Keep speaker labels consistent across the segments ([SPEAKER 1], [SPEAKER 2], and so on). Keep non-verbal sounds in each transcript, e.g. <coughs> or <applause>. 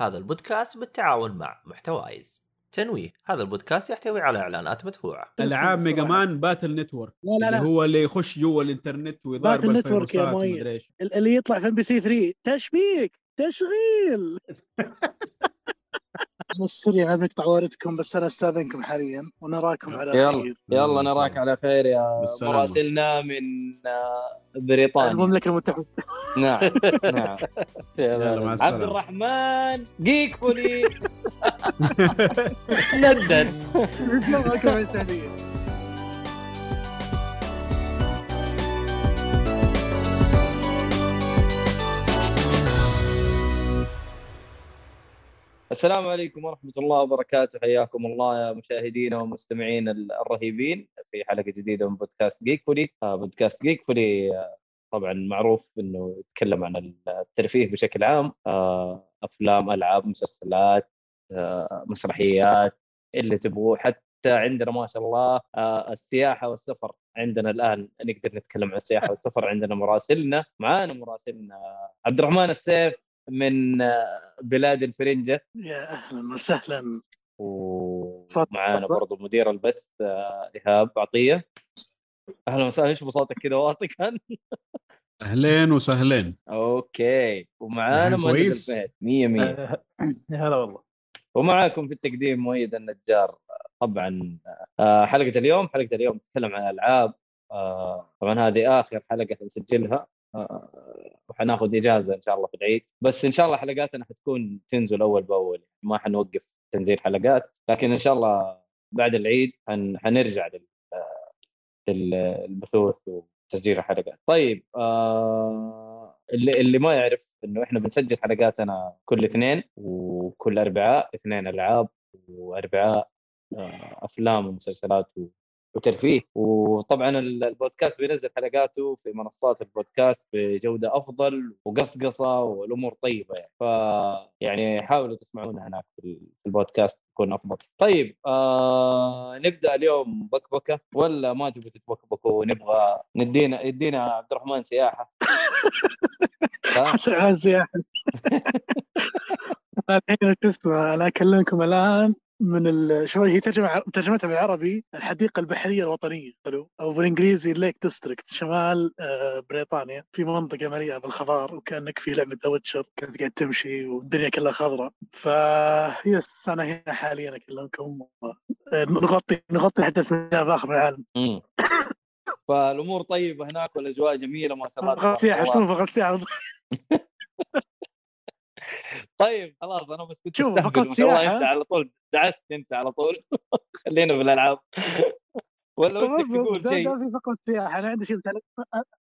[SPEAKER 1] هذا البودكاست بالتعاون مع محتوايز. تنويه هذا البودكاست يحتوي على إعلانات مدفوعة.
[SPEAKER 2] ألعاب Mega Man Battle Network
[SPEAKER 3] لا لا
[SPEAKER 2] اللي
[SPEAKER 3] لا.
[SPEAKER 2] هو اللي يخش جوا الإنترنت ويضارب
[SPEAKER 3] Battle Network يا مؤيد. اللي يطلع في MBC 3 تشبيك تشغيل. <laughs> مستريع ما بقطع واردكم بس أنا أستاذنكم حاليا ونراكم على
[SPEAKER 4] يلا
[SPEAKER 3] خير.
[SPEAKER 4] يلا نراك على خير يا. مراسلنا من آه، بريطانيا.
[SPEAKER 3] المملكة المتحدة.
[SPEAKER 4] نعم <laughs> نعم.
[SPEAKER 2] يلا مع
[SPEAKER 4] عبد الرحمن جيك فولي
[SPEAKER 1] لندن <laughs> <laughs>
[SPEAKER 4] السلام عليكم ورحمة الله وبركاته. حياكم الله يا مشاهدينا ومستمعين الرهيبين في حلقة جديدة من بودكاست جيك فولي. آه، بودكاست جيك فولي آه، طبعا معروف إنه يتكلم عن الترفيه بشكل عام. آه، أفلام ألعاب مسلسلات مسرحيات اللي تبغوه. حتى عندنا ما شاء الله السياحة والسفر عندنا الآن. نقدر نتكلم عن السياحة والسفر عندنا مراسلنا معانا مراسلنا عبد الرحمن السيف. من آه، بلاد الفرنجة.
[SPEAKER 3] يا أهلا وسهلا.
[SPEAKER 4] ومعانا. برضو مدير البث آه، إيهاب عطية. أهلا وسهلا. إيش بصوتك كذا واطي كان.
[SPEAKER 2] أهلين وسهلين.
[SPEAKER 4] أوكي. ومعانا مهند
[SPEAKER 2] كويس.
[SPEAKER 4] الفهد. 100 100
[SPEAKER 3] آه، هلا والله.
[SPEAKER 4] ومعاكم في التقديم مؤيد النجار طبعا آه، حلقة اليوم. حلقة اليوم تتكلم عن الالعاب آه، طبعا هذه آخر حلقة حنسجلها. آه، وحناخذ إجازة إن شاء الله في العيد. بس إن شاء الله حلقاتنا حتكون تنزل أول بأول. ما حنوقف تنزيل حلقات لكن إن شاء الله بعد العيد حن... حنرجع لل... آه، للبثوث وتسجيل الحلقات. طيب آه... اللي اللي ما يعرف إنه إحنا بنسجل حلقاتنا كل اثنين وكل أربعاء اثنين ألعاب وأربعاء آه، أفلام ومسلسلات وترفيه. وطبعا ال- البودكاست بينزل حلقاته في منصات البودكاست بجودة أفضل وقصقصة والأمور طيبة يعني. ف يعني حاولوا تسمعونا هناك في ال- في البودكاست يكون أفضل. طيب آه نبدأ اليوم بكبكة ولا ما تبغوا تتبكبكوا ونبغى ندينا يدينا عبد الرحمن سياحة؟ <laughs>
[SPEAKER 3] عن سياحة. أنا <laughs> الحين شو اسمه أنا أكلمكم الآن. من ال... شو هي ترجمة ترجمتها بالعربي الحديقة البحرية الوطنية حلو؟ أو بالإنجليزي Lake District شمال آه، بريطانيا. في منطقة مليئة بالخضار وكأنك في لعبة The Witcher كنت قاعد تمشي والدنيا كلها خضراء. ف يس أنا هنا حاليا أكلمكم. آه، نغطي نغطي حدث من اخر العالم.
[SPEAKER 4] مم. فالأمور طيبة هناك والأجواء جميلة ما شاء الله
[SPEAKER 3] فقط سياحة فقط سياحة. <laughs>
[SPEAKER 4] طيب خلاص أنا بس كنت
[SPEAKER 3] شوف، فقط سياحة.
[SPEAKER 4] أنت على طول دعست أنت على طول. <laughs> خلينا في الألعاب. <laughs> ولا ودك تقول شيء؟
[SPEAKER 3] في فقط سياحة. أنا عندي شيء متعلق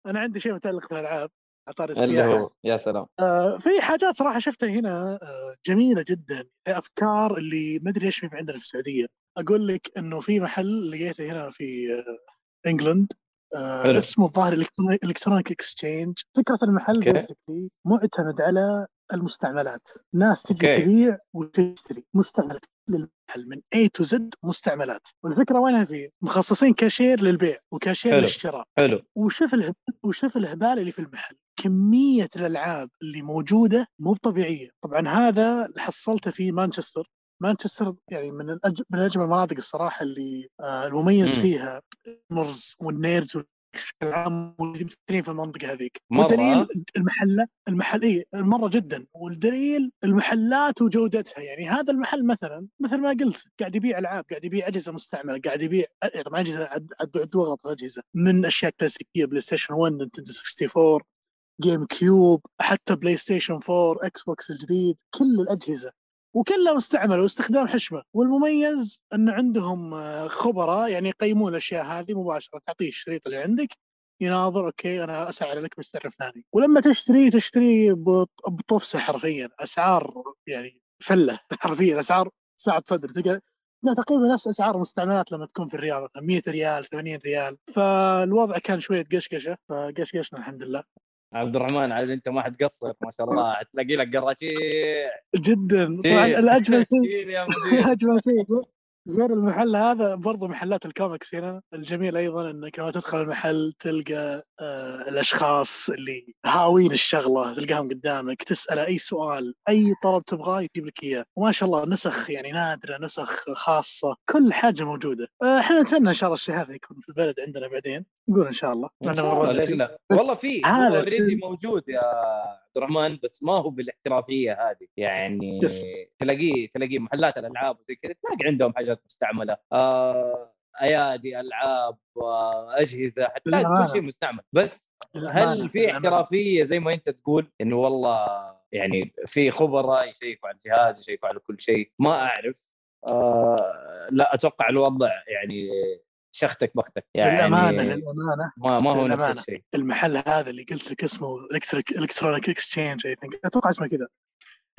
[SPEAKER 3] أنا عندي شيء متعلق بالالعاب اطار
[SPEAKER 4] هو يا سلام.
[SPEAKER 3] آه، في حاجات صراحة شفتها هنا آه، جميلة جدا. أفكار اللي ما أدري إيش في عندنا في السعودية. أقول لك إنه في محل لقيته هنا في آه، England. آه،. اسمه الظاهر Electronic Exchange فكرة المحل basically معتمد على المستعملات. ناس تجي
[SPEAKER 4] أوكي.
[SPEAKER 3] تبيع وتشتري. مستعملات للمحل من A to Z مستعملات. والفكرة وينها فيه مخصصين كاشير للبيع وكاشير
[SPEAKER 4] حلو.
[SPEAKER 3] للشراء.
[SPEAKER 4] حلو.
[SPEAKER 3] وشوف الهبال وشوف الهبال اللي في المحل. كمية الألعاب اللي موجودة مو طبيعية. طبعا هذا حصلته في مانشستر. مانشستر يعني من الأج... من أجمل المناطق الصراحة اللي آه المميز
[SPEAKER 4] مم.
[SPEAKER 3] فيها ال gamers وال nerds بشكل عام موجودين في المنطقة هذيك؟ والدليل المحلة المحل إيه مرة جدا. والدليل المحلات وجودتها. يعني هذا المحل مثلا مثل ما قلت قاعد يبيع ألعاب قاعد يبيع أجهزة مستعملة قاعد يبيع طبعا أجهزة عد وغلط الأجهزة. من أشياء كلاسيكية بلاي ستيشن 1 نينتندو 64 GameCube حتى بلاي ستيشن 4 إكس بوكس الجديد كل الأجهزة. وكلها مستعمله واستخدام حشمة. والمميز أن عندهم آه، خبراء يعني يقيمون الأشياء هذه مباشرة. تعطيه الشريط اللي عندك يناظر أوكي أنا اسعر لك بالسعر الفلاني ولما تشتري تشتري بط- بطفسه حرفيا أسعار يعني فلة <laughs> حرفيا أسعار ساعة صدر. تلقى لا تقريبا نفس أسعار مستعملات لما تكون في الرياض مثلا 100 ريال 80 ريال. فالوضع كان شوية قشقشة فقشقشنا الحمد لله.
[SPEAKER 4] عبد الرحمن عاد انت ما حتقصر ما شاء الله. تلاقي لك قراشيع
[SPEAKER 3] جدا. طبعا. الأجمل شيء
[SPEAKER 4] شيل يا مدير. <laughs>
[SPEAKER 3] اجمل شيء. غير المحل هذا برضو محلات الكوميكس هنا. الجميل أيضا إنك لما تدخل المحل تلقى آه الأشخاص اللي هاوين الشغلة تلقاهم قدامك تسأله أي سؤال أي طلب تبغاه يجيب لك إياه. وما شاء الله نسخ يعني نادرة نسخ خاصة. كل حاجة موجودة. آه، إحنا نتمنى إن شاء الله الشيء هذا يكون في البلد عندنا بعدين. نقول إن شاء الله إن
[SPEAKER 4] شاء الله ليش. لا والله في
[SPEAKER 3] هذا
[SPEAKER 4] already موجود يا عبد الرحمن بس ما هو بالاحترافية هذه يعني
[SPEAKER 3] يس.
[SPEAKER 4] تلاقيه تلاقيه محلات الألعاب وزي كذا تلاقي عندهم حاجات مستعملة آه أيادي ألعاب آه أجهزة حتلاقي. كل شيء مستعمل بس هل في. احترافية زي ما أنت تقول إنه والله يعني في خبراء يشيكوا على الجهاز يشيكوا على كل شيء ما أعرف آه لا أتوقع الوضع يعني شختك بختك يعني
[SPEAKER 3] للأمانة للامانه
[SPEAKER 4] ما ما هو نفس. الشيء
[SPEAKER 3] المحل هذا اللي قلت لك اسمه Electronic Exchange I think أتوقع اسمه كذا.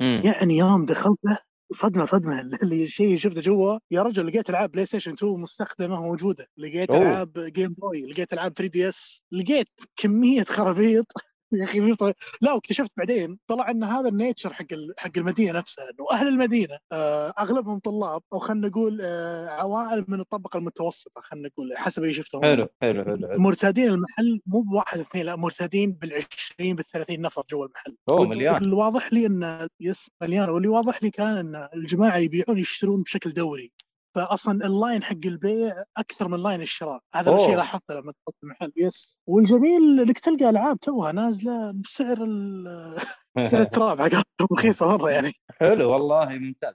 [SPEAKER 3] يعني يوم دخلته صدمه صدمه اللي شيء شفته جوا يا رجل لقيت ألعاب بلاي ستيشن 2 مستخدمة موجودة لقيت
[SPEAKER 4] أوه.
[SPEAKER 3] ألعاب Game Boy لقيت ألعاب 3DS لقيت كمية خرابيط يا أخي طبيعي. لا واكتشفت بعدين طلع إن هذا ال nature حق ال- حق المدينة نفسها إنه أهل المدينة آه أغلبهم طلاب أو خلينا نقول آه عوائل من الطبقة المتوسطة خلينا نقول حسب اللي شفته
[SPEAKER 4] حلو حلو حلو
[SPEAKER 3] مرتادين المحل مو بواحد اثنين لا مرتادين بال20 بال30 نفر جوا المحل. أوه
[SPEAKER 4] مليان.
[SPEAKER 3] واللي واضح لي إن yes مليان. واللي واضح لي كان إن الجماعة يبيعون يشترون بشكل دوري. فاصلا ال line حق البيع أكثر من line الشراء. هذا. الشيء لاحظته لما دخلت المحل. yes والجميل إنك تلقى ألعاب توها نازلة بسعر ال- <laughs> سعر <laughs> التراب. رخيصة مرة يعني.
[SPEAKER 4] حلو والله ممتاز.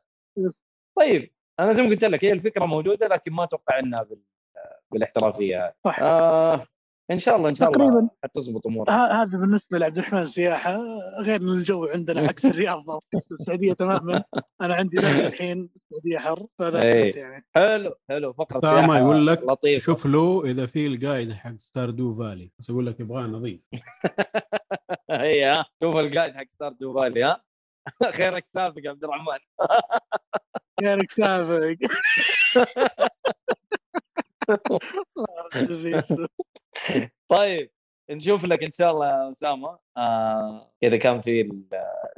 [SPEAKER 4] طيب أنا زي ما قلت لك هي الفكرة موجودة لكن ما أتوقع إنها بال... بالإحترافية.
[SPEAKER 3] صح.
[SPEAKER 4] آه إن شاء الله إن شاء الله
[SPEAKER 3] تقريباً.
[SPEAKER 4] حتزبط أمورك.
[SPEAKER 3] ه- هذا بالنسبة لعبد الرحمن سياحة غير إن الجو عندنا <laughs> عكس الرياض السعودية تماما. أنا عندي برد الحين السعودية حر فذا
[SPEAKER 4] إيه.
[SPEAKER 3] يعني.
[SPEAKER 4] حلو حلو. فقره
[SPEAKER 2] سامة
[SPEAKER 4] سياحة
[SPEAKER 2] يقول لك
[SPEAKER 4] لطيفة.
[SPEAKER 2] شوف له إذا في ال guide حق Stardew Valley بس يقول لك يبغاه نظيف. <laughs>
[SPEAKER 4] هي ها. شوف ال guide حق Stardew Valley ها. <laughs> خيرك سابق يا عبد الرحمن.
[SPEAKER 3] غيرك سابق. الله.
[SPEAKER 4] طيب نشوف لك إن شاء الله يا أسامة. آه إذا كان في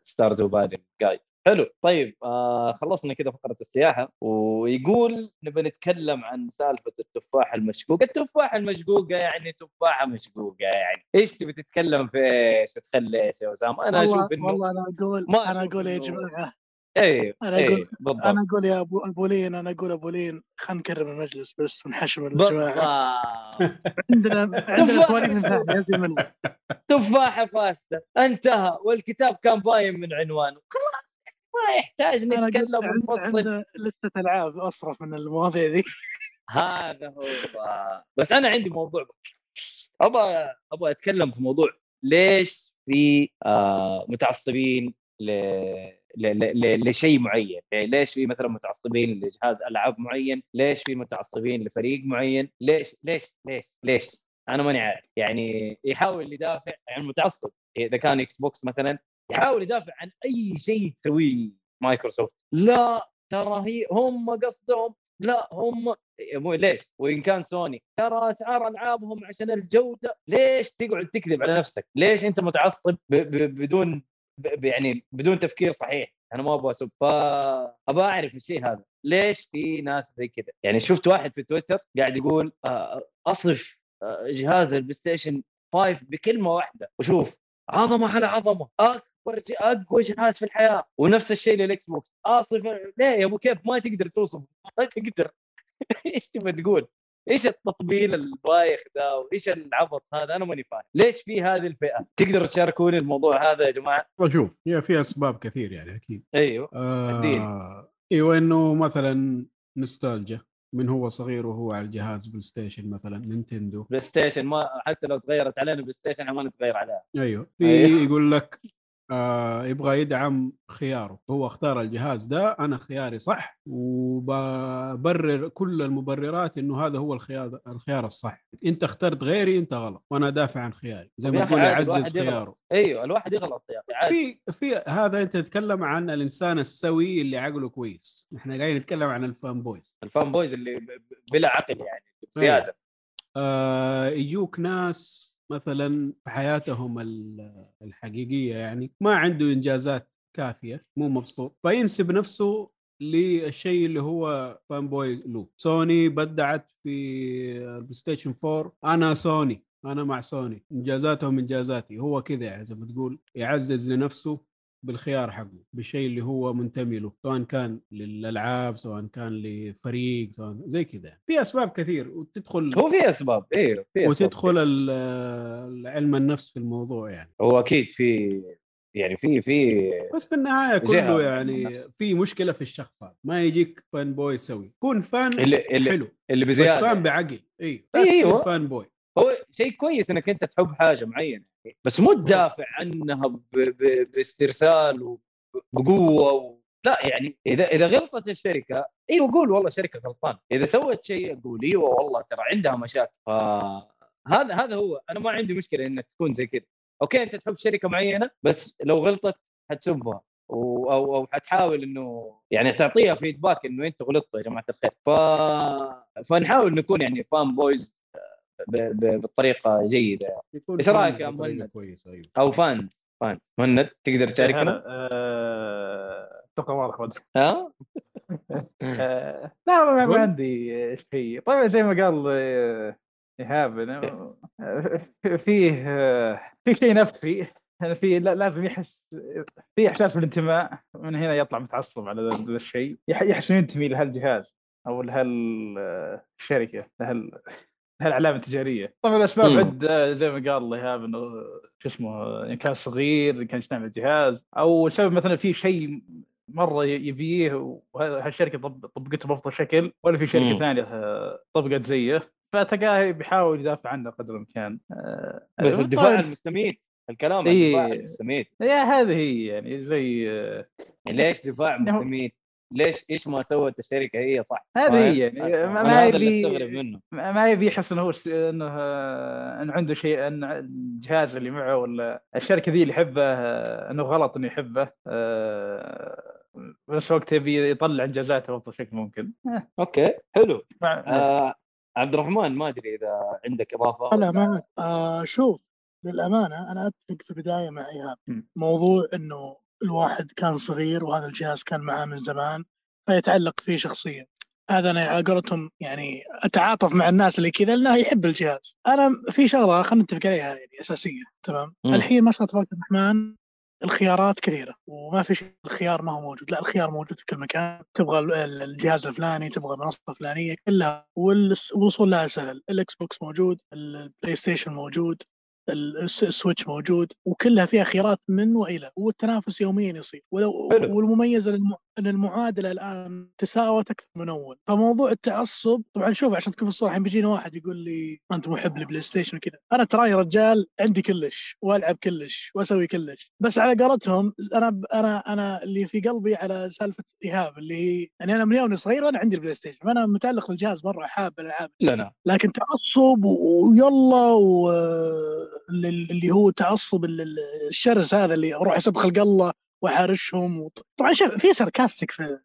[SPEAKER 4] الستار دوبالي جايد حلو طيب آه خلصنا كذا فقرة السياحة. ويقول نبي نتكلم عن سالفة التفاحه المشقوقه، التفاحه المشقوقه يعني تفاحة مشقوقة يعني. إيش تبي تتكلم في إيش؟ وتخلي إيش يا أسامة؟ أنا
[SPEAKER 3] والله
[SPEAKER 4] أشوف إنه
[SPEAKER 3] والله أنا أقول
[SPEAKER 4] ما أنا
[SPEAKER 3] أقول يا جماعة
[SPEAKER 4] إيه
[SPEAKER 3] أنا
[SPEAKER 4] إيه
[SPEAKER 3] أقول-
[SPEAKER 4] بالضبط.
[SPEAKER 3] أنا أقول يا أبو ابو لين أنا أقول ابو لين خلينا نكرم المجلس بس ونحشم
[SPEAKER 4] الجماعة. <laughs>
[SPEAKER 3] عندنا عندنا
[SPEAKER 4] تفاحة.
[SPEAKER 3] قوانين من ثانية ازين منها
[SPEAKER 4] تفاحة فاسدة. انتهى. والكتاب كان باين من عنوانه. خلاص ما يحتاج
[SPEAKER 3] أنا
[SPEAKER 4] نتكلم ونفصل
[SPEAKER 3] لستة ألعاب أصرف من المواضيع ذي.
[SPEAKER 4] هذا هو بس أنا عندي موضوع. أبغى أبغى أتكلم في موضوع ليش في آه متعصبين ل... لشيء معين. ليش في مثلا متعصبين لجهاز ألعاب معين؟ ليش في متعصبين لفريق معين؟ ليش ليش ليش ليش؟ أنا ماني عارف. يعني يحاول يدافع عن متعصب. إذا كان إكس بوكس مثلا يحاول يدافع عن أي شيء تسويه مايكروسوفت. لا ترى هي هم قصدهم. لا هم مو ليش؟ وإن كان سوني. ترى أسعار ألعابهم عشان الجودة. ليش تقعد تكذب على نفسك؟ ليش أنت متعصب بدون يعني بدون تفكير صحيح. أنا ما أبغى اسب فأبغى أعرف الشيء هذا. ليش في ناس زي كذا؟ يعني شفت واحد في تويتر قاعد يقول آه، اصف آه، جهاز البلاي ستيشن 5 بكلمة واحدة. وشوف عظمة على عظمة. أكبر أقوى جهاز في الحياة. ونفس الشيء للإكس بوكس. اصف ليه يا أبو كيف؟ ما تقدر توصف. ما تقدر. <laughs> إيش تبغى تقول؟ إيش التطبيل البايخ ده وإيش العبط هذا؟ أنا ماني فاهم. ليش في هذه الفئة؟ تقدروا تشاركوني الموضوع هذا يا جماعة؟
[SPEAKER 2] وشوف هي في أسباب كثير يعني أكيد.
[SPEAKER 4] أيوه.
[SPEAKER 2] آه إيوه إنه مثلا نوستالجيا من هو صغير وهو على الجهاز PlayStation مثلا
[SPEAKER 4] Nintendo. PlayStation ما حتى لو تغيرت علينا PlayStation ما نتغير عليها
[SPEAKER 2] أيوه. في
[SPEAKER 4] أيوه.
[SPEAKER 2] يقول لك آه يبغى يدعم خياره. هو اختار الجهاز ده أنا خياري صح وببرر كل المبررات إنه هذا هو الخيار الخيار الصح. إنت اخترت غيري إنت غلط وأنا دافع عن خياري زي ما تقول يعزز. خياره.
[SPEAKER 4] أيوه الواحد يغلط يا أخي عادي.
[SPEAKER 2] في في هذا أنت تتكلم عن الإنسان السوي اللي عقله كويس. إحنا قاعدين نتكلم عن ال fan
[SPEAKER 4] boys. ال fan boys اللي بلا عقل يعني زياده
[SPEAKER 2] آه يجوك ناس مثلا في حياتهم ال- الحقيقية يعني ما عنده إنجازات كافية مو مبسوط فينسب نفسه للشيء اللي هو fan boy له سوني بدعت في ال PlayStation 4 أنا سوني أنا مع سوني إنجازاتهم إنجازاتي هو كذا يعني زي ما تقول يعزز لنفسه بالخيار حقه بالشيء اللي هو منتمي له سواء كان للألعاب سواء كان لفريق سواء زي كذا. في أسباب كثير وتدخل
[SPEAKER 4] هو في أسباب أيوه في أسباب
[SPEAKER 2] وتدخل علم النفس في الموضوع يعني.
[SPEAKER 4] هو أكيد في يعني في في
[SPEAKER 2] بس بالنهايه
[SPEAKER 4] جهة
[SPEAKER 2] كله يعني. في مشكلة في الشخص هذا ما يجيك فان بوي سوي كون فان
[SPEAKER 4] اللي اللي,
[SPEAKER 2] حلو.
[SPEAKER 4] اللي
[SPEAKER 2] بس
[SPEAKER 4] بزيادة.
[SPEAKER 2] فان بعقل. اي لا
[SPEAKER 4] إيه،
[SPEAKER 2] تصير
[SPEAKER 4] أيوة.
[SPEAKER 2] فان بوي.
[SPEAKER 4] شيء كويس إنك أنت تحب حاجة معينة. بس مو تدافع عنها ب... ب... باسترسال وبقوه و... لا يعني إذا إذا غلطت الشركة أيوه قول والله الشركة غلطان. إذا سوت شيء قول أيوه والله ترى عندها مشاكل. فهذا هذا هو. أنا ما عندي مشكلة انك تكون زي كذا. okay أنت تحب شركة معينة بس لو غلطت حتسبها أو أو حتحاول إنه يعني تعطيها feedback إنه أنت غلطتوا يا جماعة الخير. ف... فنحاول نكون يعني fan boys ب... ب... بالطريقة
[SPEAKER 2] جيدة.
[SPEAKER 4] إيش رأيك
[SPEAKER 2] fan
[SPEAKER 4] يا مهند؟
[SPEAKER 2] كويسة أيوه.
[SPEAKER 4] أو fans fans مهند تقدر تشاركنا؟
[SPEAKER 5] آه، أتوقع واضح
[SPEAKER 4] ها؟ <laughs>
[SPEAKER 5] آه، لا ما, عندي شيء. طبعا زي ما قال آه، إيهاب أنا- <laughs> آه، فيه في شيء نفسي. أنا في لا- لازم يحس في إحساس بالانتماء. من هنا يطلع متعصب على ذا الشيء. يح- يحس إنه ينتمي لهالجهاز أو لهالشركه لهال لهالعلامه التجارية طبعا
[SPEAKER 4] الأسباب.
[SPEAKER 5] عده زي ما قال إيهاب إنه شو اسمه إن كان صغير إن كان يستعمل الجهاز أو سبب مثلا في شيء مرة يبيه وهالشركه طب- طبقته بأفضل شكل ولا في شركة
[SPEAKER 4] مم.
[SPEAKER 5] ثانية طبقت زيه فتلقاه بيحاول يدافع عنه قدر الإمكان آه،
[SPEAKER 4] الدفاع
[SPEAKER 5] طبعاً-
[SPEAKER 4] المستميت الكلام عن
[SPEAKER 5] إيه.
[SPEAKER 4] الدفاع المستميت
[SPEAKER 5] يا هذه هي يعني زي آه،
[SPEAKER 4] ليش دفاع مستميت؟ ليش إيش ما سوت الشركة هي؟ صح؟
[SPEAKER 5] هذه
[SPEAKER 4] فاهم؟
[SPEAKER 5] هي. يعني ما- يبي
[SPEAKER 4] منه.
[SPEAKER 5] ما يبي يحس إنه هو إنه آه، انه عنده شيء إن الجهاز اللي معه ولا الشركة ذي اللي يحبه آه، إنه غلط إنه يحبه آه، بنفس الوقت يبي يطلع انجازاته بأفضل شكل ممكن.
[SPEAKER 4] أوكي حلو.
[SPEAKER 5] مع-
[SPEAKER 4] آه عبد الرحمن ما أدري إذا عندك إضافة
[SPEAKER 3] لا. ما آه شوف للأمانة أنا أتفق في البداية مع
[SPEAKER 5] إيهاب.
[SPEAKER 3] موضوع إنه الواحد كان صغير وهذا الجهاز كان معاه من زمان فيتعلق فيه شخصيا. هذا أنا على قولتهم يعني أتعاطف مع الناس اللي كذا لأنه يحب الجهاز. أنا في شغلة خلينا نتفق عليها يعني اساسيه تمام؟
[SPEAKER 4] مم.
[SPEAKER 3] الحين ما شاء الله تبارك الرحمن الخيارات كثيرة وما في شيء الخيار ما هو موجود. لا الخيار موجود في كل مكان. تبغى ال- ال- الجهاز الفلاني تبغى المنصة الفلانية كلها والوصول لها سهل. ال Xbox موجود ال PlayStation موجود. ال Switch موجود وكلها فيها خيارات من وإلى والتنافس يوميا يصير ولو. والمميز الم- إن المعادلة الآن تساوت أكثر من أول. فموضوع التعصب طبعا شوف عشان تكون في الصورة الحين بيجينا واحد يقول لي أنت محب لل PlayStation وكذا. أنا ترى يا رجال عندي كلش وألعب كلش وأسوي كلش. بس على قولتهم أنا أنا أنا اللي في قلبي على سالفة إيهاب اللي هي يعني أنا من يومي صغير أنا عندي ال PlayStation فأنا متعلق بالجهاز مرة حاب الالعاب
[SPEAKER 4] لنا
[SPEAKER 3] لكن تعصب و- ويلا واللي اللي هو تعصب ال- ال- الشرس هذا اللي أروح اسب خلق الله واحارشهم وط- طبعا شوف في sarcastic في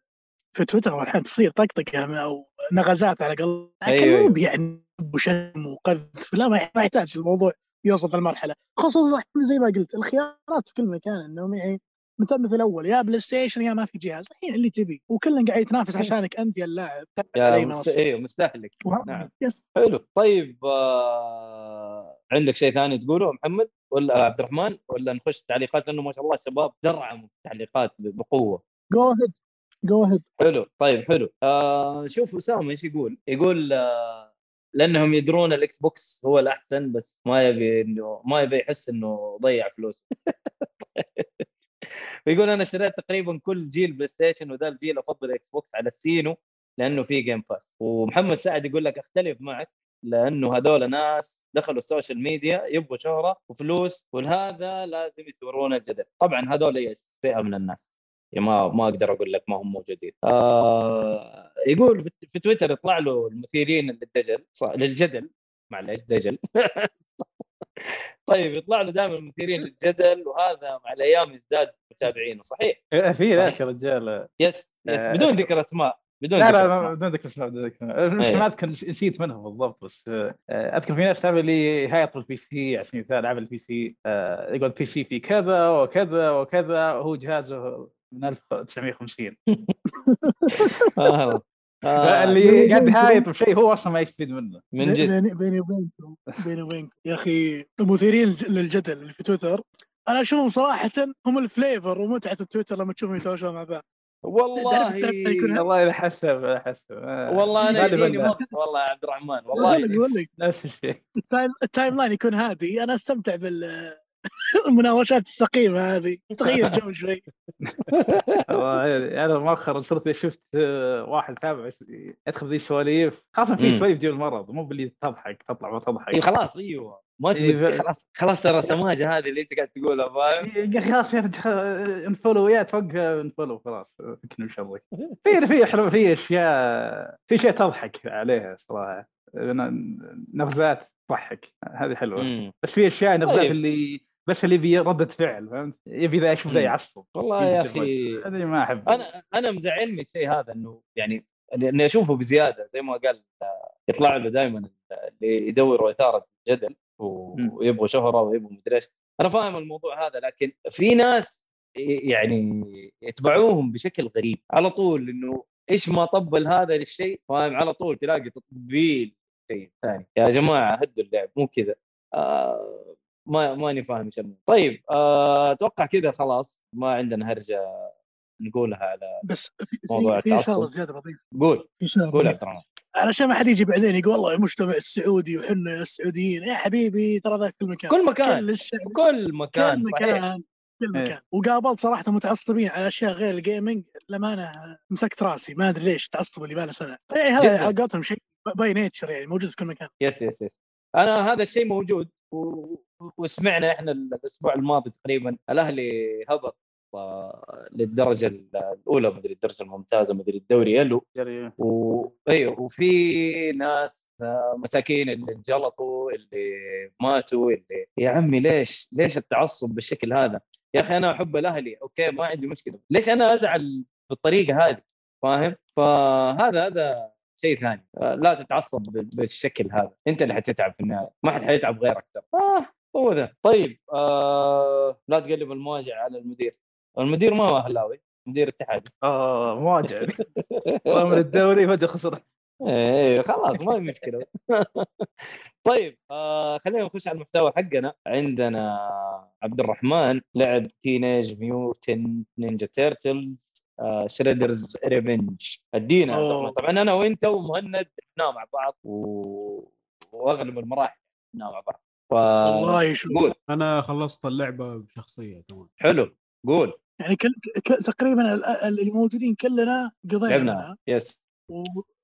[SPEAKER 3] في تويتر أحيانا تصير طقطقه أو نغزات على قلب لكن
[SPEAKER 4] أيوة،
[SPEAKER 3] مو
[SPEAKER 4] أيوة.
[SPEAKER 3] يعني وشتم وقذف لا ما يحتاج الموضوع يوصل المرحله خصوصا زي ما قلت الخيارات في كل مكان انهم يعني متم في الأول يا PlayStation يا ما في جهاز الحين اللي تبي. وكل قاعد يتنافس عشانك أنت يا اللاعب
[SPEAKER 4] يا مست... أيوه مستهلك. نعم.
[SPEAKER 3] yes.
[SPEAKER 4] حلو. طيب آه... عندك شيء ثاني تقوله محمد؟ ولا عبد الرحمن؟ ولا نخش تعليقات؟ لأنه ما شاء الله الشباب درعموا في التعليقات بقوة.
[SPEAKER 3] go ahead go ahead
[SPEAKER 4] حلو. طيب حلو. آه شوف أسامة إيش يقول؟ يقول آه لأنهم يدرون ال Xbox هو الأحسن بس ما يبي انه ما يبي يحس إنه ضيع فلوس <laughs> ويقول أنا اشتريت تقريبا كل جيل PlayStation وذا الجيل أفضل ال Xbox على السينو لأنه في Game Pass ومحمد سعد يقول لك أختلف معك لأنه هذول ناس دخلوا ال social media يبغوا شهرة وفلوس ولهذا لازم يثورون الجدل. طبعا هذول فئة من الناس. يعني ما ما أقدر أقول لك ما هم موجودين آه يقول في- تويتر يطلع له المثيرين للدجل. للجدل. معلش دجل. <laughs> طيب يطلع له دائما المثيرين للجدل وهذا مع الأيام يزداد متابعينه صحيح
[SPEAKER 5] آه، في ذاك
[SPEAKER 4] صحيح.
[SPEAKER 5] يا رجال
[SPEAKER 4] yes yes
[SPEAKER 5] آه،
[SPEAKER 4] بدون. ذكر أسماء بدون
[SPEAKER 5] لا لا بدون ذكر أسماء بدون ذكر أسماء مش
[SPEAKER 4] أيوة.
[SPEAKER 5] ما أذكر نسيت منهم بالضبط بس آه، أذكر في ناس تعمل اللي هايط ال PC عشان مثال العاب ال PC آه، يقول ال PC في كذا وكذا وكذا وهو جهازه من 1950 <laughs>
[SPEAKER 4] آه. آه.
[SPEAKER 5] اللي قاعد يهايط بشيء هو أصلا ما يستفيد منه.
[SPEAKER 4] من جد.
[SPEAKER 3] بيني بيني وبينكم بيني وبينكم. يا أخي المثيرين للجدل اللي في تويتر أنا أشوفهم صراحة هم ال flavor ومتعة التويتر لما تشوفهم يتهاوشون مع بعض.
[SPEAKER 4] والله
[SPEAKER 5] والله إذا حسب حسب. آه،
[SPEAKER 4] والله
[SPEAKER 5] أنا
[SPEAKER 4] يجيني والله يا عبد الرحمن والله
[SPEAKER 5] نفس الشيء.
[SPEAKER 3] ال time, ال timeline يكون هادي. أنا أستمتع بال المناوشات السقيمة هذه. تغير جو <laughs> شوي.
[SPEAKER 5] والله أنا مؤخرا صرت شفت واحد تابع يدخل ذي السواليف خاصة في. سواليف جو المرض مو باللي تضحك تطلع ما
[SPEAKER 4] إيه
[SPEAKER 5] تضحك
[SPEAKER 4] خلاص أيوه. ما
[SPEAKER 5] إيه،
[SPEAKER 4] تبي خلاص خلاص ترى سماجه هذه اللي أنت قاعد تقولها فاهم؟
[SPEAKER 5] يا أخي خلاص يا رجال unfollow يا توقف unfollow خلاص فكني شرك في في حلو في أشياء في اشياء تضحك عليها صراحة. ن- نغزات تضحك هذه حلوة.
[SPEAKER 4] مم.
[SPEAKER 5] بس في أشياء نغزات
[SPEAKER 4] طيب.
[SPEAKER 5] اللي بس اللي يبي ردة فعل فهمت؟ يبي ذا أشوف ذا. يعصب.
[SPEAKER 4] والله يا أخي
[SPEAKER 5] هذه ما احب
[SPEAKER 4] أنا أنا مزعلني الشيء هذا إنه يعني إني أشوفه بزيادة زي ما قال يطلع له دائما اللي يدوروا اثاره الجدل
[SPEAKER 5] مم.
[SPEAKER 4] ويبغوا شهرة ويبغوا مدري إيش. أنا فاهم الموضوع هذا لكن في ناس يعني يتبعوهم بشكل غريب. على طول إنه إيش ما طبل هذا للشيء فاهم؟ على طول تلاقي تطبيل شيء ثاني. يا جماعة هدوا اللعب مو كذا. آه ما ماني فاهم إيش. طيب آه، أتوقع كذا خلاص ما عندنا هرجة نقولها على
[SPEAKER 3] بس
[SPEAKER 4] موضوع
[SPEAKER 3] في-. شغله زيادة بضيف
[SPEAKER 4] قول.
[SPEAKER 3] في شغله
[SPEAKER 4] قول عبد الرحمن
[SPEAKER 3] علشان ما حد يجي بعدين يقول والله المجتمع السعودي وحنا السعوديين. يا حبيبي ترى ذا في كل مكان.
[SPEAKER 4] كل مكان.
[SPEAKER 3] كل الشعب.
[SPEAKER 4] كل مكان
[SPEAKER 3] كل
[SPEAKER 4] صحيح.
[SPEAKER 3] مكان كل
[SPEAKER 5] إيه.
[SPEAKER 3] مكان. وقابلت صراحة متعصبين على أشياء غير gaming للأمانة مسكت رأسي. ما أدري ليش تعصبوا اللي باله سنة. يعني هذا. على قولتهم شيء by nature يعني موجود في كل مكان.
[SPEAKER 4] yes yes yes. أنا هذا الشيء موجود. وسمعنا إحنا الأسبوع الماضي تقريبا الأهلي هبط آه، للدرجة الأولى مدري الدرجة الممتازة مدري الدوري يلو.
[SPEAKER 5] يعني
[SPEAKER 4] و... أيوه وفي ناس آه، مساكين اللي انجلطوا اللي ماتوا اللي يا عمي ليش ليش التعصب بالشكل هذا؟ يا أخي أنا أحب الأهلي okay ما عندي مشكلة ليش أنا أزعل بالطريقة هذه؟ فاهم؟ فهذا هذا شيء ثاني. آه، لا تتعصب بال- بالشكل هذا. انت اللي حتتعب في النهاية. ما حد حيتعب غيرك ترى. آه هو ذا. طيب آه لا تقلب المواجع على المدير. المدير ما هو أهلاوي. مدير اتحادي
[SPEAKER 5] آه مواجع. من الدوري فجاه خسر.
[SPEAKER 4] إيه خلاص ما في مشكلة. <laughs> طيب آه خلينا نخش على المحتوى حقنا. عندنا عبد الرحمن لعب Teenage Mutant Ninja Turtles Shredder's Revenge
[SPEAKER 3] أدينا.
[SPEAKER 4] طبعا أنا وأنت ومهند لعبناه مع بعض و... وأغلب المراحل لعبناه مع بعض. ف
[SPEAKER 3] والله شوف
[SPEAKER 4] قول.
[SPEAKER 2] أنا خلصت اللعبة بشخصية كمان.
[SPEAKER 4] حلو. قول.
[SPEAKER 3] يعني كل ك- تقريبا ال- ال- الموجودين كلنا قضينا
[SPEAKER 4] لعبنا yes
[SPEAKER 3] و-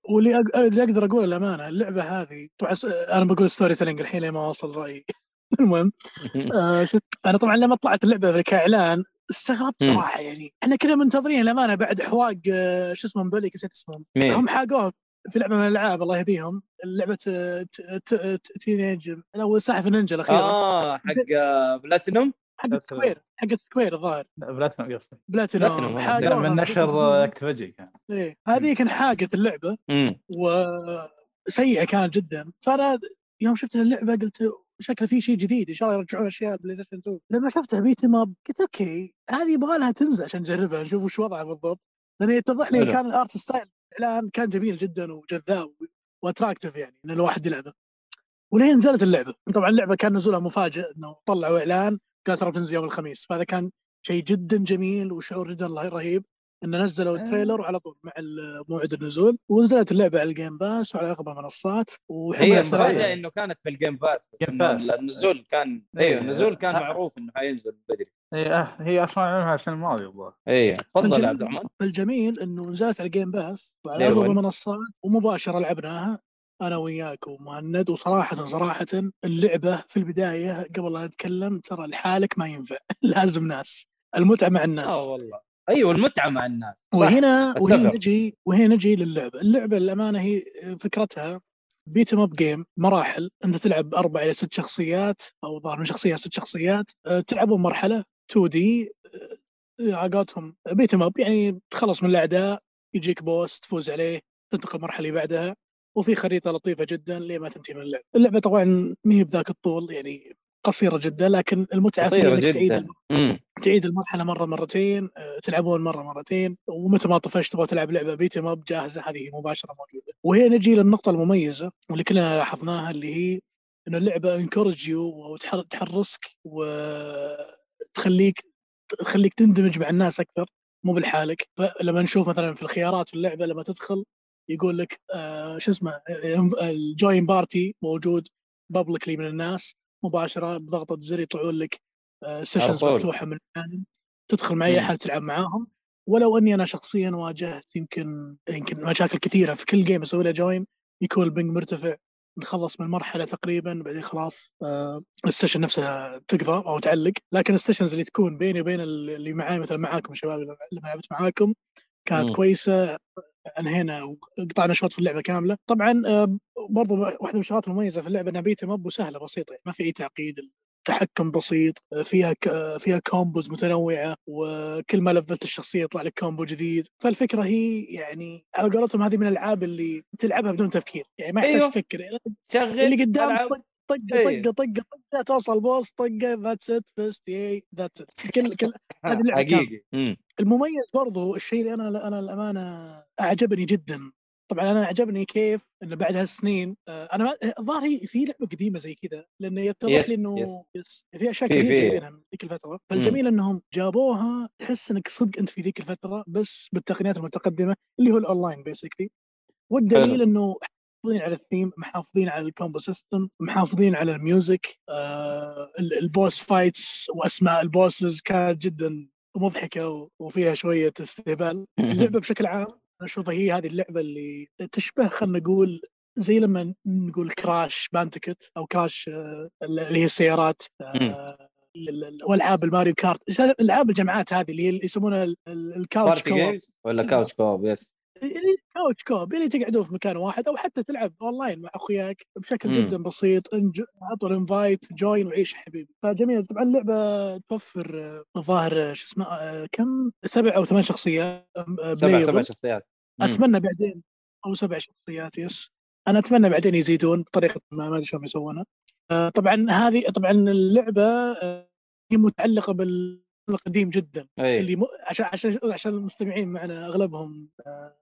[SPEAKER 3] واللي أق- اللي أقدر أقول الامانه اللعبة هذه طبعا س- أنا بقول ستوري تيلينج الحين ما أوصل رأيي. <laughs> المهم <laughs> آه شت أنا طبعا لما طلعت اللعبة كاعلان استغربت. صراحة يعني. إحنا كنا منتظرين الامانه بعد حواق آه شو اسمهم ذوليك نسيت اسمهم.
[SPEAKER 4] مين؟
[SPEAKER 3] هم حاقوها في لعبة من الألعاب الله يهديهم. لعبة آه، ت- ت- ت- تينيج لا ساحف النينجا الأخيرة.
[SPEAKER 4] آه حق آه، بلاتينوم؟
[SPEAKER 3] حق سكوير. حق سكوير الظاهر.
[SPEAKER 5] بلاتنم قصدي
[SPEAKER 3] بلاتينوم.
[SPEAKER 4] بلاتينوم،.
[SPEAKER 3] حاقوها.
[SPEAKER 5] من نشر أكتيفيجن كان.
[SPEAKER 3] إيه. هذيك انحاقت
[SPEAKER 4] اللعبة.
[SPEAKER 3] وسيئه كانت جدا. فأنا يوم شفت اللعبة قلت شكله في شيء جديد إن شاء الله يرجعون أشياء PlayStation 2 لما شفتها beat 'em up قلت okay هذه يبغى لها تنزل عشان نجربها نشوف وش وضعها بالضبط. لأن يتضح لي. كان ال art style الاعلان كان جميل جدا وجذاب و attractive يعني إن الواحد يلعبه. ولين نزلت اللعبة. طبعا اللعبة كان نزولها مفاجئ إنه طلعوا إعلان قال ترى بتنزل يوم الخميس. فهذا كان شيء جدا جميل وشعور جدا رهيب. ان نزلوا
[SPEAKER 5] آه.
[SPEAKER 3] ال trailer وعلى طول مع موعد النزول ونزلت اللعبة على ال Game Pass وعلى اغلب المنصات
[SPEAKER 4] هي المفاجاه
[SPEAKER 3] ثلاثة.
[SPEAKER 4] إنه كانت في
[SPEAKER 5] ال
[SPEAKER 4] Game
[SPEAKER 5] Pass.
[SPEAKER 4] النزول كان
[SPEAKER 5] إيه.
[SPEAKER 4] أيوه النزول كان. معروف إنه حينزل بدري
[SPEAKER 5] هي آه، هي أصلا عملها السنة الماضيه الظاهر
[SPEAKER 4] إيه تفضل يا عبد الرحمن
[SPEAKER 3] الجميل إنه نزلت على ال Game Pass
[SPEAKER 4] وعلى
[SPEAKER 3] اغلب. المنصات ومباشرة لعبناها أنا وياك ومهند وصراحة صراحة اللعبة في البداية قبل لا نتكلم ترى لحالك ما ينفع <laughs> لازم ناس المتعة مع الناس
[SPEAKER 4] آه والله أيوه المتعه مع الناس.
[SPEAKER 3] وهنا وهنا. نجي وهنا نجي للعبة، اللعبة للأمانة هي فكرتها beat 'em up game مراحل أنت تلعب أربع إلى ست شخصيات أو ظهر من شخصية ست شخصيات أه، تلعبون مرحلة 2D حقاتهم beat 'em up يعني تخلص من الأعداء يجيك boss تفوز عليه تنتقل المرحلة اللي بعدها وفي خريطة لطيفة جدا لين ما تنتهي من اللعبة، اللعبة طبعا ما هي بذاك الطول يعني قصيرة جدا لكن المتعة فيها
[SPEAKER 4] قصيرة
[SPEAKER 3] إنك تعيد
[SPEAKER 4] جدا. امم
[SPEAKER 3] تعيد المرحلة مرة مرتين آه، تلعبون مرة مرتين ومتى ما طفشت تبغى تلعب لعبة beat 'em up جاهزه هذه مباشرة موجودة. وهي نجي للنقطة المميزة واللي كلنا لاحظناها اللي هي ان اللعبة encourage you وتحرصك وتخليك تخليك تندمج مع الناس أكثر مو بلحالك. فلما نشوف مثلا في الخيارات في اللعبة لما تدخل يقول لك آه شو اسمه ال join party موجود publicly من الناس. مباشرة بضغطة زر يطلعون لك sessions
[SPEAKER 4] طول.
[SPEAKER 3] مفتوحة من العالم تدخل مع اي. أحد تلعب معاهم ولو أني أنا شخصيا واجهت يمكن يمكن مشاكل كثيرة في كل game أسوي له join يكون ال ping مرتفع نخلص من مرحلة تقريبا بعدين خلاص آه ال session نفسها تقضى أو تعلق لكن ال sessions اللي تكون بيني وبين اللي معاي مثلا معاكم الشباب اللي لعبت معاكم كانت
[SPEAKER 4] مم.
[SPEAKER 3] كويسة انهينا وقطعنا شوط في اللعبة كاملة طبعا آه، برضو واحدة من الشغلات المميزة في اللعبة إنها beat 'em up وسهلة بسيطة يعني ما في أي تعقيد التحكم بسيط فيها ك... فيها combos متنوعة وكل ما level ت الشخصية يطلع لك combo جديد فالفكرة هي يعني على قولتهم هذه من الألعاب اللي تلعبها بدون تفكير يعني ما يحتاج
[SPEAKER 4] أيوه.
[SPEAKER 3] تفكر
[SPEAKER 4] شغل
[SPEAKER 3] اللي قدام
[SPEAKER 4] ألعب.
[SPEAKER 3] طق طقة
[SPEAKER 4] إيه.
[SPEAKER 3] طقة طقة طقة توصل boss طقة that's it basically that's كل كل هذه كاملة.
[SPEAKER 4] حقيقي
[SPEAKER 3] المميز برضو الشيء اللي أنا أنا الامانه أعجبني جدا طبعا أنا أعجبني كيف إنه بعد هالسنين آه، أنا ما الظاهر في لعبة قديمة زي كذا لأنه يتضح لي إنه في
[SPEAKER 4] أشياء
[SPEAKER 3] كثير. جايبينها من ذيك الفترة فالجميل إنهم جابوها تحس إنك صدق أنت في ذيك الفترة بس بالتقنيات المتقدمة اللي هو ال online basically
[SPEAKER 4] والدليل.
[SPEAKER 3] إنه محافظين على الثيم محافظين على ال combo system محافظين على ال music آه ال- ال boss fights وأسماء ال bosses كانت جدا مضحكة وفيها شوية استهبال. اللعبة بشكل عام أنا أشوفها هي هذه اللعبة اللي تشبه خلينا نقول زي لما نقول Crash Bandicoot أو Crash آه، اللي هي السيارات آه، ال- ال- والعاب ال Mario Kart ألعاب الجماعات هذه اللي يسمونها ال- ال-
[SPEAKER 4] ال
[SPEAKER 3] couch
[SPEAKER 4] games ولا couch co-op
[SPEAKER 3] yes couch co-op اللي تقعدون في مكان واحد أو حتى تلعب أونلاين مع أخوياك بشكل
[SPEAKER 4] مم.
[SPEAKER 3] جدا بسيط إنج- اعطوا invite join وعيش حبيبي فجميل طبعا اللعبة توفر آه، الظاهر آه، شو اسمه آه، كم سبع أو ثمان شخصيات آه،
[SPEAKER 4] سبع سبع. شخصيات مم.
[SPEAKER 3] أتمنى بعدين أو سبع شخصيات yes أنا أتمنى بعدين يزيدون بطريقة ما ما أدري شلون يسوونها آه، طبعا هذه طبعا اللعبة آه، هي متعلقة بالقديم جدا
[SPEAKER 4] أي
[SPEAKER 3] اللي م... عشان عشان عشان المستمعين معنا أغلبهم آه،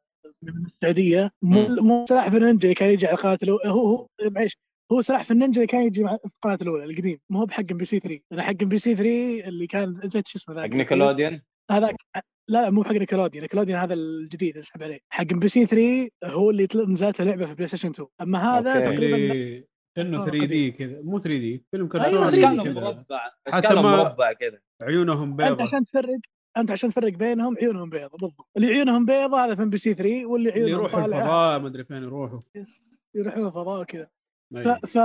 [SPEAKER 3] السعودية. مو مو سلاحف النينجا اللي كان يجي على القناه الاولى هو هو معليش هو سلاحف النينجا اللي كان يجي مع- في القناه الأولى القديم. مو هو بحق MBC 3 أنا حق MBC 3 اللي كان نسيت شو اسمه ذاك.
[SPEAKER 4] حق Nickelodeon؟
[SPEAKER 3] هذاك لا لا مو حق Nickelodeon. Nickelodeon هذا الجديد أسحب عليه. حق MBC 3 هو اللي نزلت لعبه في PlayStation 2 أما هذا
[SPEAKER 4] أوكي.
[SPEAKER 3] تقريبا
[SPEAKER 2] اللي كانه
[SPEAKER 3] آه، 3D.
[SPEAKER 2] كذا. مو 3D فيلم
[SPEAKER 3] أيوة،
[SPEAKER 2] كرتون
[SPEAKER 4] مربع
[SPEAKER 2] حتى ما-
[SPEAKER 4] مربع كذا.
[SPEAKER 2] عيونهم
[SPEAKER 3] أنت
[SPEAKER 2] بيضة
[SPEAKER 3] عشان تفرق. أنت عشان تفرق بينهم عيونهم بيضة بالضبط. اللي عيونهم بيضة هذا في MBC 3 واللي
[SPEAKER 2] اللي
[SPEAKER 3] عيونهم
[SPEAKER 2] يروحوا الفضاء ما أدري فين يروحوا.
[SPEAKER 3] yes، يروحون الفضاء وكذا ف. ف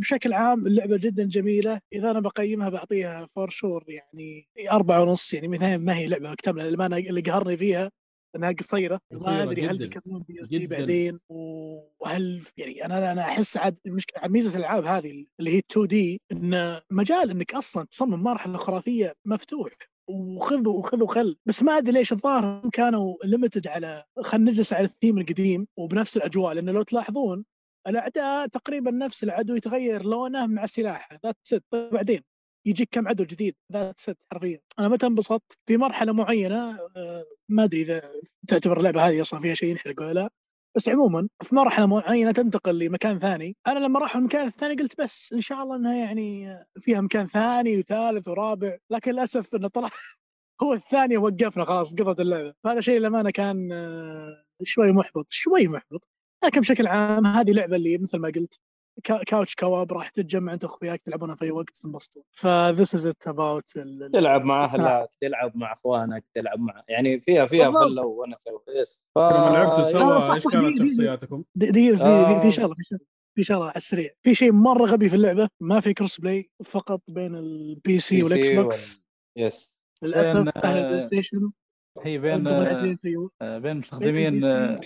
[SPEAKER 3] بشكل عام اللعبة جدا جميلة. إذا أنا بقيمها بعطيها for sure يعني أربعة ونص يعني مثلا ما هي لعبة مكتملة اللي, ما أنا اللي قهرني فيها إنها
[SPEAKER 2] قصيرة.
[SPEAKER 3] ما أدري هل. بيكملون بي
[SPEAKER 2] جداً.
[SPEAKER 3] بعدين وهل يعني أنا أنا أحس عاد المشكلة ميزة الألعاب هذه اللي هي 2D إن مجال إنك أصلا تصمم مرحله خرافية مفتوح. وخذ وخذ وخل بس ما أدري ليش الظاهر كانوا limited على خلينا نجلس على الثيم القديم وبنفس الأجواء لأن لو تلاحظون الأعداء تقريبا نفس العدو يتغير لونه مع سلاحه that's it بعدين يجيك كم عدو جديد. that's it حرفيا. أنا متى انبسطت؟ في مرحلة معينة آه، ما أدري إذا تعتبر اللعبة هذه أصلا فيها شيء ينحرق ولا لا. بس عموما في مرحلة معينة تنتقل لمكان ثاني. أنا لما راحوا المكان الثاني قلت بس إن شاء الله إنها يعني فيها مكان ثاني وثالث ورابع. لكن للأسف إنه طلع <laughs> هو الثاني وقفنا خلاص قضت اللعبة. فهذا شيء للأمانة كان آه، شوي محبط شوي محبط. لكن بشكل عام هذه لعبة اللي مثل ما قلت couch co-op راح تتجمع انت واخوياك تلعبونها في أي وقت تنبسطون ف this is it about
[SPEAKER 4] تلعب مع. أهلك تلعب مع أخوانك تلعب مع يعني فيها فيها. فله ونسه yes ف...
[SPEAKER 2] لما لعبتوا سوا
[SPEAKER 3] إيش
[SPEAKER 2] كانت شخصياتكم؟
[SPEAKER 3] دي دي, دي,
[SPEAKER 4] آه.
[SPEAKER 3] في شغلة في شغلة في شغلة على السريع في شيء مرة غبي في اللعبة ما في cross-play فقط بين ال
[SPEAKER 4] PC
[SPEAKER 3] وال X
[SPEAKER 4] وال-
[SPEAKER 3] box
[SPEAKER 4] yes
[SPEAKER 3] للاسف
[SPEAKER 5] بين،
[SPEAKER 3] أهل ال Play
[SPEAKER 5] آه،
[SPEAKER 3] Station
[SPEAKER 5] هي بين
[SPEAKER 3] أنتم العزيزين في
[SPEAKER 5] آه، بين مستخدمين آه،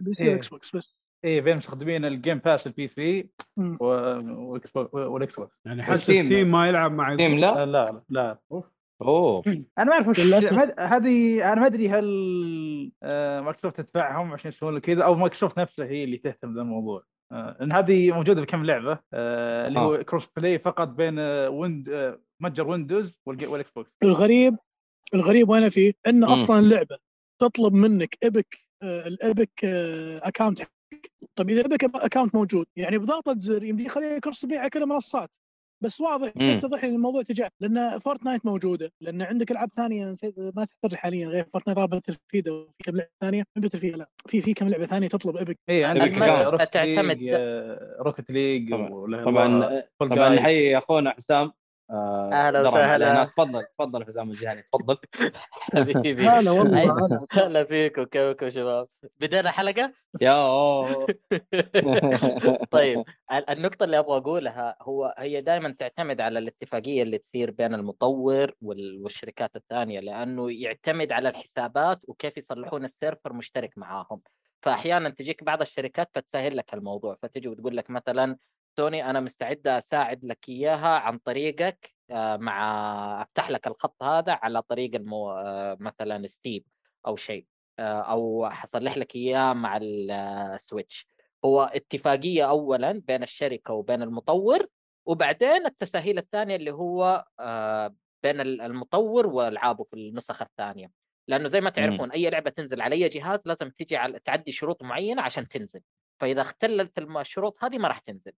[SPEAKER 3] ال
[SPEAKER 5] PC.
[SPEAKER 3] وال Xbox بس
[SPEAKER 5] اي بين مستخدمين ال
[SPEAKER 3] Game
[SPEAKER 5] Pass ال PC وال Xbox
[SPEAKER 2] يعني حتى Steam
[SPEAKER 4] Steam.
[SPEAKER 2] ما يلعب مع
[SPEAKER 4] Steam لا؟
[SPEAKER 5] آه، لا لا.
[SPEAKER 2] أوف.
[SPEAKER 4] أوه. <laughs>
[SPEAKER 5] أنا ما أعرف وش هذه أنا ما أدري هل آه، مايكروسوفت تدفعهم عشان يسوون كذا أو مايكروسوفت نفسها هي اللي تهتم بهذا الموضوع. آه، لأن هذه موجودة بكم لعبة؟ آه، اللي
[SPEAKER 4] آه.
[SPEAKER 5] هو cross-play فقط بين آه، Wind آه، متجر Windows وال Xbox
[SPEAKER 3] الغريب الغريب وين فيه إن
[SPEAKER 4] مم.
[SPEAKER 3] أصلا اللعبه تطلب منك Epic آه، ال Epic آه، account حقك. طيب إذا ال Epic account موجود يعني بضغطه زر يمدي يخليه cross-play على كل المنصات بس واضح
[SPEAKER 4] مم.
[SPEAKER 3] يتضح ان الموضوع تجاه لأن Fortnite موجودة لأن عندك العاب ثانية نسيت- ما تحضر حاليا غير Fortnite ضربة Battlefield وفي كم لعبة ثانية فيد لا في في كم لعبة ثانية تطلب Epic
[SPEAKER 5] اي عندك Rocket
[SPEAKER 6] تعتمد-
[SPEAKER 5] League آه، Rocket League
[SPEAKER 4] طبعاً. طبعا طبعا. نحيي أخونا حسام آه، درم
[SPEAKER 6] وسهلا.
[SPEAKER 4] تفضل تفضل حسام الجهني تفضل. <laughs>
[SPEAKER 6] حبيبي. <laughs>
[SPEAKER 3] هلا والله. هلا.
[SPEAKER 6] فيكم كيفكم شباب بدينا حلقة؟
[SPEAKER 4] يا. <laughs>
[SPEAKER 6] طيب ال- النقطة اللي أبغى أقولها هو هي دائما تعتمد على الاتفاقية اللي تصير بين المطور وال- والشركات الثانية لأنه يعتمد على الحسابات وكيف يصلحون ال server مشترك معاهم. فأحيانا تجيك بعض الشركات فتسهل لك الموضوع. فتجي وتقول لك مثلا سوني أنا مستعدة أساعد لك إياها عن طريقك آه، مع أفتح لك الخط هذا على طريق المو... آه، مثلا Steam أو شيء آه، أو حصلح لك إياه مع ال Switch هو اتفاقية اولا بين الشركة وبين المطور وبعدين التسهيل الثانية اللي هو بين ال- المطور والعابه في النسخ الثانية. لأنه زي ما تعرفون أي لعبة تنزل على أي جهاز لازم تجي على تعدي شروط معينة عشان تنزل. فإذا اختلت الشروط هذه ما راح تنزل.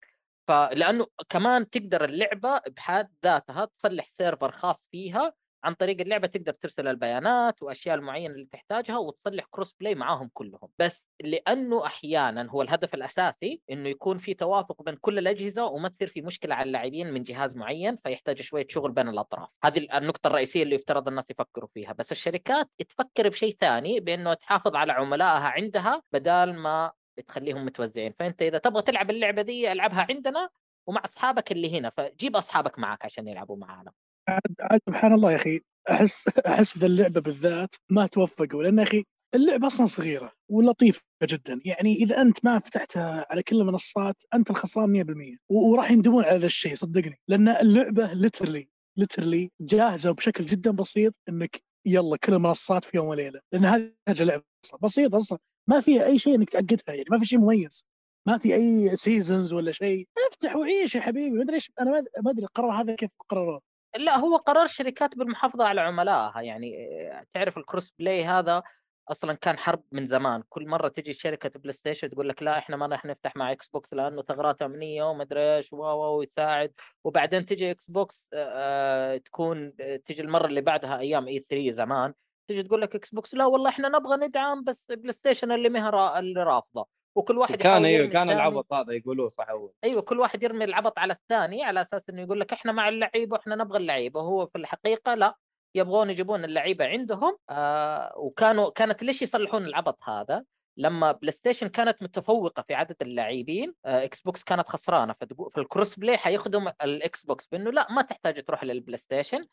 [SPEAKER 6] فلأنه كمان تقدر اللعبة بحد ذاتها تصلح server خاص فيها عن طريق اللعبة تقدر ترسل البيانات وأشياء المعينة اللي تحتاجها وتصلح كروس بلاي معاهم كلهم. بس لأنه أحيانا هو الهدف الأساسي إنه يكون في توافق بين كل الأجهزة وما تصير في مشكلة على اللاعبين من جهاز معين فيحتاج شوية شغل بين الأطراف. هذه النقطة الرئيسية اللي يفترض الناس يفكروا فيها. بس الشركات تفكر بشيء ثاني بإنه تحافظ على عملائها عندها بدال ما تخليهم متوزعين. فأنت إذا تبغى تلعب اللعبة دي ألعبها عندنا ومع أصحابك اللي هنا فجيب أصحابك معك عشان يلعبوا معانا.
[SPEAKER 3] عاد سبحان الله يا أخي أحس أحس ذا اللعبة بالذات ما توفقوا لأن يا أخي اللعبة أصلا صغيرة ولطيفة جدا. يعني إذا أنت ما فتحتها على كل المنصات أنت الخسران 100% و- وراح يندمون على ذا الشيء صدقني. لأن اللعبة literally literally جاهزة بشكل جدا بسيط إنك يلا كل المنصات في يوم وليلة. لأن هذه لعبة بسيطة أصلا. ما فيها أي شيء إنك تعقدها يعني ما في شيء مميز. ما في أي seasons ولا شيء. افتح وعيش يا حبيبي ما أدري إيش أنا ما أدري القرار هذا كيف قرروه
[SPEAKER 6] لا هو قرار الشركات بالمحافظة على عملائها يعني آه، تعرف ال cross play هذا أصلا كان حرب من زمان. كل مرة تجي شركة PlayStation تقول لك لا إحنا ما راح نفتح مع Xbox لأنه ثغرات أمنية وما أدري إيش واو واو يساعد وبعدين تجي Xbox آه، آه، تكون آه، تجي المرة اللي بعدها أيام E3 زمان. تجي تقول لك Xbox لا والله إحنا نبغى ندعم بس PlayStation اللي مها اللي رافضة. وكل واحد
[SPEAKER 4] كان
[SPEAKER 6] أيوه
[SPEAKER 4] كان. العبط هذا يقولوه صح أول.
[SPEAKER 6] أيوه كل واحد يرمي العبط على الثاني على أساس إنه يقول لك إحنا مع اللعيبه وإحنا نبغى اللعيبه وهو في الحقيقة لا يبغون يجيبون اللعيبة عندهم آه وكانوا كانت ليش يصلحون العبط هذا؟ لما PlayStation كانت متفوقة في عدد اللاعبين آه Xbox كانت خسرانة. فتقول في ال cross play حيخدم ال Xbox بإنه لا ما تحتاج تروح لل PlayStation آه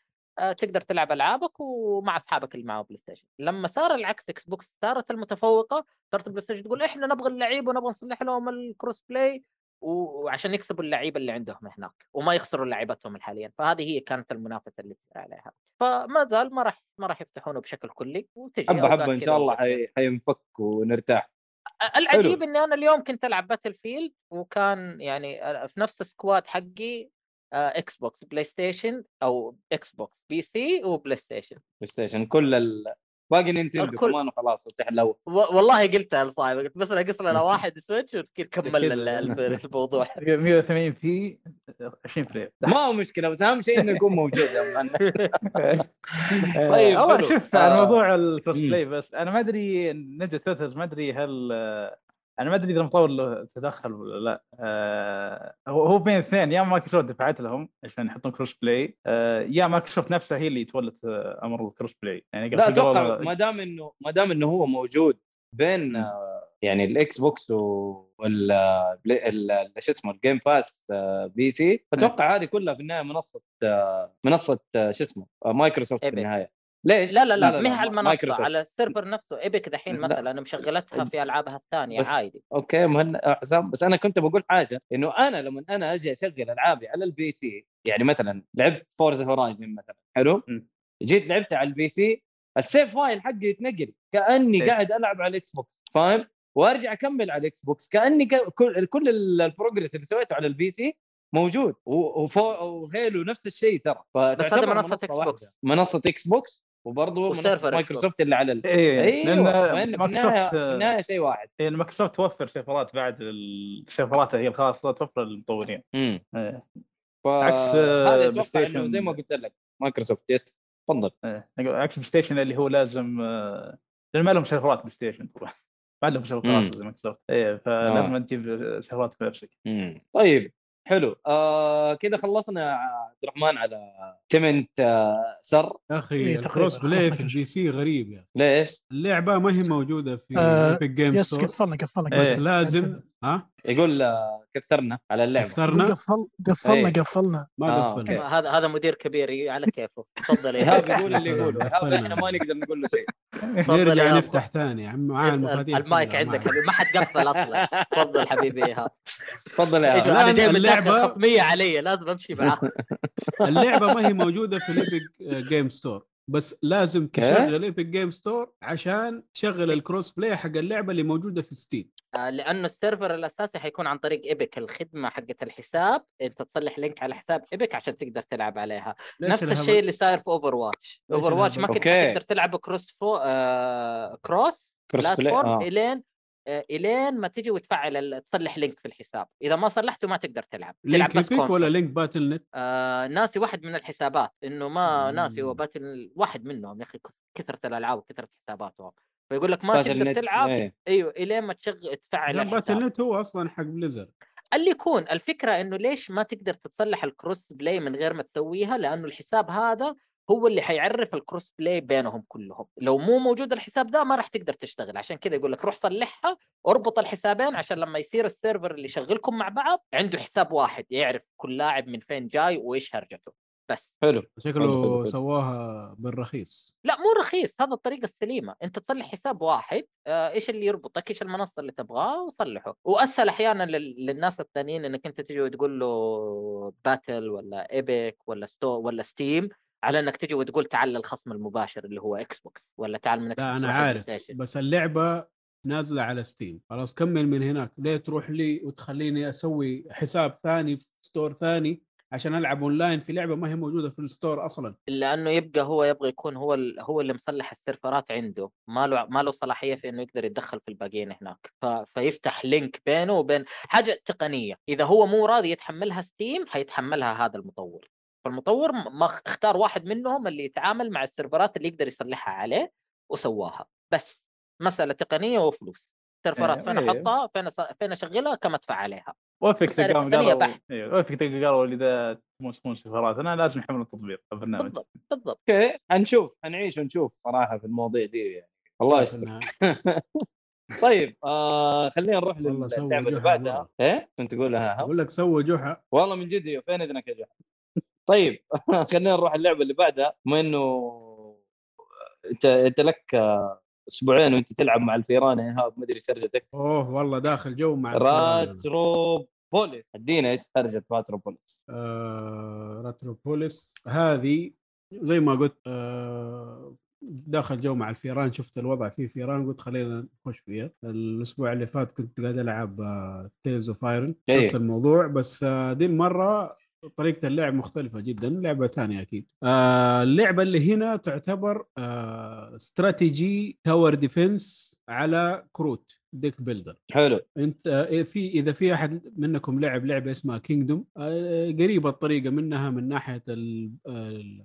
[SPEAKER 6] تقدر تلعب ألعابك ومع أصحابك اللي معه PlayStation لما صار العكس Xbox صارت المتفوقة صارت PlayStation تقول إحنا نبغى اللعيبه ونبغى نصلح لهم ال cross play وعشان يكسبوا اللعيبة اللي عندهم هناك وما يخسروا لعيبتهم حاليا فهذه هي كانت المنافسة اللي تصير عليها. فما زال ما راح ما راح يفتحونه بشكل كلي وتجي
[SPEAKER 4] حبة حبة
[SPEAKER 6] إن
[SPEAKER 4] شاء الله حينفك ونرتاح.
[SPEAKER 6] العجيب إني أنا اليوم كنت ألعب Battlefield وكان يعني في نفس ال squad حقي إكس بوكس بلاي ستيشن أو إكس بوكس بي سي وبلاي ستيشن
[SPEAKER 4] بلاي ستيشن كل ال... باقي Nintendo
[SPEAKER 6] الكل-
[SPEAKER 4] كمان وخلاص وتحلو
[SPEAKER 6] و- والله قلتها لصاحبي قلت بس ناقص لنا <laughs> واحد Switch وكذا كملنا ال- ال- <laughs> الموضوع
[SPEAKER 5] 180 في 20 frame
[SPEAKER 4] ما هو مشكلة بس أهم شيء إنه يكون موجود. <laughs> طيب، حلو.
[SPEAKER 5] شوف
[SPEAKER 4] آه.
[SPEAKER 5] موضوع
[SPEAKER 4] مم.
[SPEAKER 5] play بس أنا ما أدري Ninja Turtles ما أدري هل أنا ما أدري إذا المطور له تدخل ولا لا آه، هو بين اثنين يا مايكروسوفت دفعت لهم عشان يحطون cross play آه، يا مايكروسوفت نفسها هي اللي تولت آه، أمر ال cross play يعني
[SPEAKER 4] لا
[SPEAKER 5] قبل- أتوقع
[SPEAKER 4] ما دام انه ما دام إنه هو موجود بين. آه، يعني ال Xbox وال ال- شو اسمه ال Game Pass آه، PC أتوقع هذه كلها في النهاية منصة منصة شو اسمه مايكروسوفت في. النهاية ليش؟
[SPEAKER 6] لا لا لا, ما على المنصه
[SPEAKER 4] مايكروسوفت.
[SPEAKER 6] على ال server نفسه Epic دحين
[SPEAKER 4] لا.
[SPEAKER 6] مثلا أنا مشغلتها في ألعابها الثانية
[SPEAKER 4] بس-
[SPEAKER 6] عادي
[SPEAKER 4] okay مهن حسام بس أنا كنت بقول حاجة إنه أنا لما أنا أجي أشغل ألعابي على ال PC يعني مثلا لعبت Forza Horizon مثلا حلو
[SPEAKER 5] م.
[SPEAKER 4] جيت لعبتها على ال PC ال save file حقي يتنقل كأني
[SPEAKER 5] إيه.
[SPEAKER 4] قاعد ألعب على ال Xbox فاهم وأرجع أكمل على ال Xbox كأني ك- كل كل ال- ال progress اللي سويته على ال PC موجود و Halo نفس الشيء ترى
[SPEAKER 6] هذا منصة X
[SPEAKER 4] واحدة. box. منصة Xbox وبرضه مايكروسوفت اللي على ال...
[SPEAKER 5] اي
[SPEAKER 4] أيوه
[SPEAKER 5] لأن
[SPEAKER 4] لأن في النهايه
[SPEAKER 5] مايكروسوفت
[SPEAKER 4] في النهاية شيء واحد
[SPEAKER 5] إيه، مايكروسوفت توفر سيرفرات بعد السيرفرات هي الخاصة توفر للمطورين
[SPEAKER 4] امم
[SPEAKER 5] إيه.
[SPEAKER 4] ف...
[SPEAKER 5] عكس، آه،
[SPEAKER 4] هذا أتوقع
[SPEAKER 5] إنه.
[SPEAKER 4] زي ما قلت لك مايكروسوفت. تفضل
[SPEAKER 5] إيه. عكس بلاي ستيشن اللي هو لازم آه، لأن ما لهم سيرفرات بلاي ستيشن <laughs> ما عندهم سيرفر
[SPEAKER 4] مم.
[SPEAKER 5] خاص زي مايكروسوفت إيه فلازم تجيب سيرفرات بنفسك.
[SPEAKER 4] طيب حلو آه كذا خلصنا يا عبد الرحمن على تمنت آه سر
[SPEAKER 2] يا أخي
[SPEAKER 3] إيه،
[SPEAKER 2] الكروس بلاي في البي سي غريب أخي.
[SPEAKER 4] ليش؟
[SPEAKER 2] اللعبة ما هي موجودة في
[SPEAKER 3] آه،
[SPEAKER 2] ايبك جيم
[SPEAKER 3] يس قفلنا قفلنا
[SPEAKER 5] إيه.
[SPEAKER 2] بس
[SPEAKER 3] قفلنا.
[SPEAKER 2] لازم ها؟
[SPEAKER 4] يقول آه كثرنا على اللعبة.
[SPEAKER 2] اخترنا
[SPEAKER 3] قفل قفلنا
[SPEAKER 4] إيه.
[SPEAKER 3] قفلنا.
[SPEAKER 2] ما
[SPEAKER 4] آه،
[SPEAKER 2] قفلنا.
[SPEAKER 6] هذا هذا مدير كبير على كيفه. تفضل يا
[SPEAKER 4] ايهاب. يقول اللي يقوله. إحنا ما نقدر نقول له شيء. <laughs>
[SPEAKER 2] نرجع. نفتح ثاني. يا عم معاه المفاتيح
[SPEAKER 6] المايك عندك. حبيبي. ما حد قفل أصلا. <laughs> تفضل حبيبي ايهاب
[SPEAKER 4] تفضل يا ايهاب
[SPEAKER 6] أنا جايب
[SPEAKER 2] اللعبة-
[SPEAKER 6] اللعبة خصميه علي لازم أمشي معاه <laughs>
[SPEAKER 2] اللعبة ما هي موجودة في ال Epic Games Store بس لازم تشغل Epic Games Store عشان تشغل ال cross play حق اللعبة اللي موجودة في Steam
[SPEAKER 6] آه، لأنه ال server الأساسي حيكون عن طريق Epic الخدمة حقت الحساب أنت تصلح link على حساب Epic عشان تقدر تلعب عليها نفس
[SPEAKER 2] الهبل؟
[SPEAKER 6] الشيء اللي صاير في اوفر واتش اوفر واتش ما؟ كنت. تقدر تلعب كروس فو... آه... كروس بلاتفورم
[SPEAKER 4] آه.
[SPEAKER 6] إلين إلين ما تجي وتفعل تصلح لينك في الحساب. إذا ما صلحته ما تقدر تلعب. تلعب
[SPEAKER 2] لينك
[SPEAKER 6] بس
[SPEAKER 2] ايبك ولا
[SPEAKER 6] كونسول
[SPEAKER 2] لينك باتل نت
[SPEAKER 6] آه ناسي واحد من الحسابات إنه ما
[SPEAKER 2] مم.
[SPEAKER 6] ناسي هو باتل واحد منهم يا أخي كثرة الألعاب وكثرة حساباتهم فيقول لك ما تقدر
[SPEAKER 4] نت،
[SPEAKER 6] تلعب
[SPEAKER 4] إيه.
[SPEAKER 6] أيوه إلين ما تشغل تفعل
[SPEAKER 2] لا
[SPEAKER 6] الحساب.
[SPEAKER 2] باتل نت هو أصلا حق بليزر
[SPEAKER 6] اللي يكون. الفكرة إنه ليش ما تقدر تتصلح ال cross play من غير ما تسويها؟ لأنه الحساب هذا هو اللي حيعرف ال cross play بينهم كلهم. لو مو موجود الحساب ده ما راح تقدر تشتغل. عشان كذا يقول لك روح صلحها اربط الحسابين عشان لما يصير ال server اللي يشغلكم مع بعض عنده حساب واحد يعرف كل لاعب من فين جاي وإيش هرجته. بس.
[SPEAKER 4] حلو.
[SPEAKER 2] شكله. سواها بالرخيص.
[SPEAKER 6] لا مو رخيص. هذا الطريقة السليمة. أنت تصلح حساب واحد آه، إيش اللي يربطك؟ إيش المنصة اللي تبغاه؟ وصلحه. وأسهل أحيانا لل- للناس الثانيين إنك أنت تجي وتقول له Battle ولا Epic ولا ستو ولا Steam على إنك تجي وتقول تعال للخصم المباشر اللي هو Xbox ولا تعال من X
[SPEAKER 2] لا
[SPEAKER 6] box
[SPEAKER 2] أنا
[SPEAKER 6] روح
[SPEAKER 2] عارف. بس اللعبة نازلة على Steam خلاص كمل من هناك. ليه تروح لي وتخليني أسوي حساب ثاني في store ثاني عشان ألعب اونلاين في لعبة ما هي موجودة في ال store
[SPEAKER 6] أصلا؟ لأنه يبقى هو يبغى يكون هو ال- هو اللي مصلح السيرفرات عنده. ما له ما له صلاحية في إنه يقدر يتدخل في الباقيين هناك. ف... فيفتح link بينه وبين حاجة تقنية. إذا هو مو راضي يتحملها ستيم حيتحملها هذا المطور. فالمطور ما اخ- اختار واحد منهم اللي يتعامل مع ال servers اللي يقدر يصلحها عليه وسواها. بس مسألة تقنية وفلوس. سيرفرات
[SPEAKER 5] إيه،
[SPEAKER 6] فين
[SPEAKER 5] إيه.
[SPEAKER 6] أحطها؟ فين فين أشغلها؟ كم ادفع عليها.
[SPEAKER 5] وافق
[SPEAKER 6] مسألة
[SPEAKER 5] تلقاهم
[SPEAKER 6] تقنية
[SPEAKER 5] قالوا
[SPEAKER 6] بحت.
[SPEAKER 5] أيوه وافق تلقى قالوا اللي إذا تبون تكون سفرات أنا لازم يحمل التطبيق. البرنامج
[SPEAKER 6] بالضبط بالضبط.
[SPEAKER 4] أوكي حنشوف حنعيش ونشوف صراحة في المواضيع دي يعني. الله يستر. <laughs> طيب آه خلينا نروح للعبه اللي بعدها. إيه؟ كنت تقولها ها؟
[SPEAKER 2] أقول لك سوى جحا.
[SPEAKER 4] والله من جد فين إذنك يا جحا؟ طيب <laughs> خلينا نروح اللعبة اللي بعدها. بما إنه أنت أنت لك أسبوعين وأنت تلعب مع الفيران ايهاب ما أدري سرجتك
[SPEAKER 2] أوه والله داخل جو مع الفيران.
[SPEAKER 4] راتروبوليس. ادينا إيش سرجه راتروبوليس؟
[SPEAKER 2] آه راتروبوليس. هذه زي ما قلت آه داخل جو مع الفيران. شفت الوضع فيه فيران قلت خلينا نخش فيها. الأسبوع اللي فات كنت قاعد ألعب Tails of
[SPEAKER 4] Iron.
[SPEAKER 2] نفس الموضوع. بس آه دي المرة طريقة اللعب مختلفة جدا لعبة ثانية أكيد. آه اللعبة اللي هنا تعتبر آه strategy tower defense على كروت deck builder
[SPEAKER 4] حلو.
[SPEAKER 2] أنت آه، في إذا في أحد منكم لعب لعبة اسمها Kingdom قريبه الطريقة منها من ناحية ال-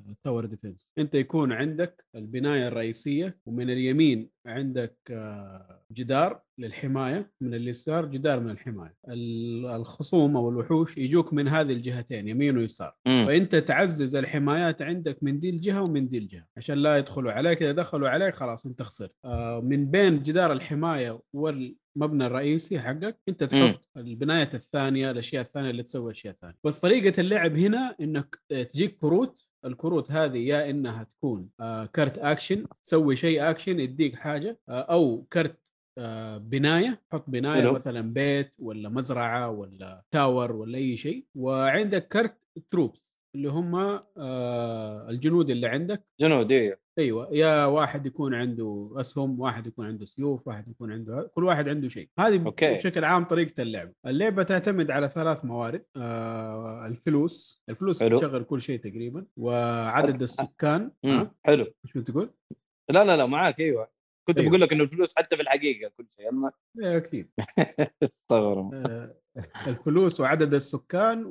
[SPEAKER 2] ال tower defense أنت يكون عندك البناية الرئيسية ومن اليمين عندك آه، جدار للحماية من اليسار جدار من الحماية. ال- الخصوم أو الوحوش يجوك من هذه الجهتين يمين ويسار.
[SPEAKER 4] مم.
[SPEAKER 2] فأنت تعزز الحمايات عندك من دي الجهة ومن دي الجهة عشان لا يدخلوا عليك. إذا دخلوا عليك خلاص أنت خسرت. آه، من بين جدار الحماية والمبنى الرئيسي حقك
[SPEAKER 4] أنت.
[SPEAKER 2] تحط البناية الثانية الأشياء الثانية اللي تسوي أشياء ثانية. بس طريقة اللعب هنا إنك آه، تجيك كروت الكروت هذه يا إنها تكون آه، كرت اكشن تسوي شيء اكشن يديك حاجة آه، أو كرت آه، بناية حط بناية
[SPEAKER 4] حلو.
[SPEAKER 2] مثلا بيت ولا مزرعة ولا tower ولا أي شيء وعندك كرت troops اللي هم آه الجنود اللي عندك
[SPEAKER 4] جنود أيوه
[SPEAKER 2] أيوه يا واحد يكون عنده أسهم واحد يكون عنده سيوف واحد يكون عنده كل واحد عنده شيء هذه
[SPEAKER 4] أوكي.
[SPEAKER 2] بشكل عام طريقة اللعب اللعبة تعتمد على ثلاث موارد آه الفلوس الفلوس
[SPEAKER 4] حلو.
[SPEAKER 2] تشغل كل شيء تقريبا وعدد السكان. ها
[SPEAKER 4] حلو
[SPEAKER 2] إيش كنت تقول؟
[SPEAKER 4] لا لا لا معاك أيوه كنت
[SPEAKER 2] أيوة.
[SPEAKER 4] بقول لك إنه الفلوس حتى في الحقيقة كل شيء أما-
[SPEAKER 2] إيه، أكيد <laughs>
[SPEAKER 4] استغرب
[SPEAKER 2] آه، الفلوس وعدد السكان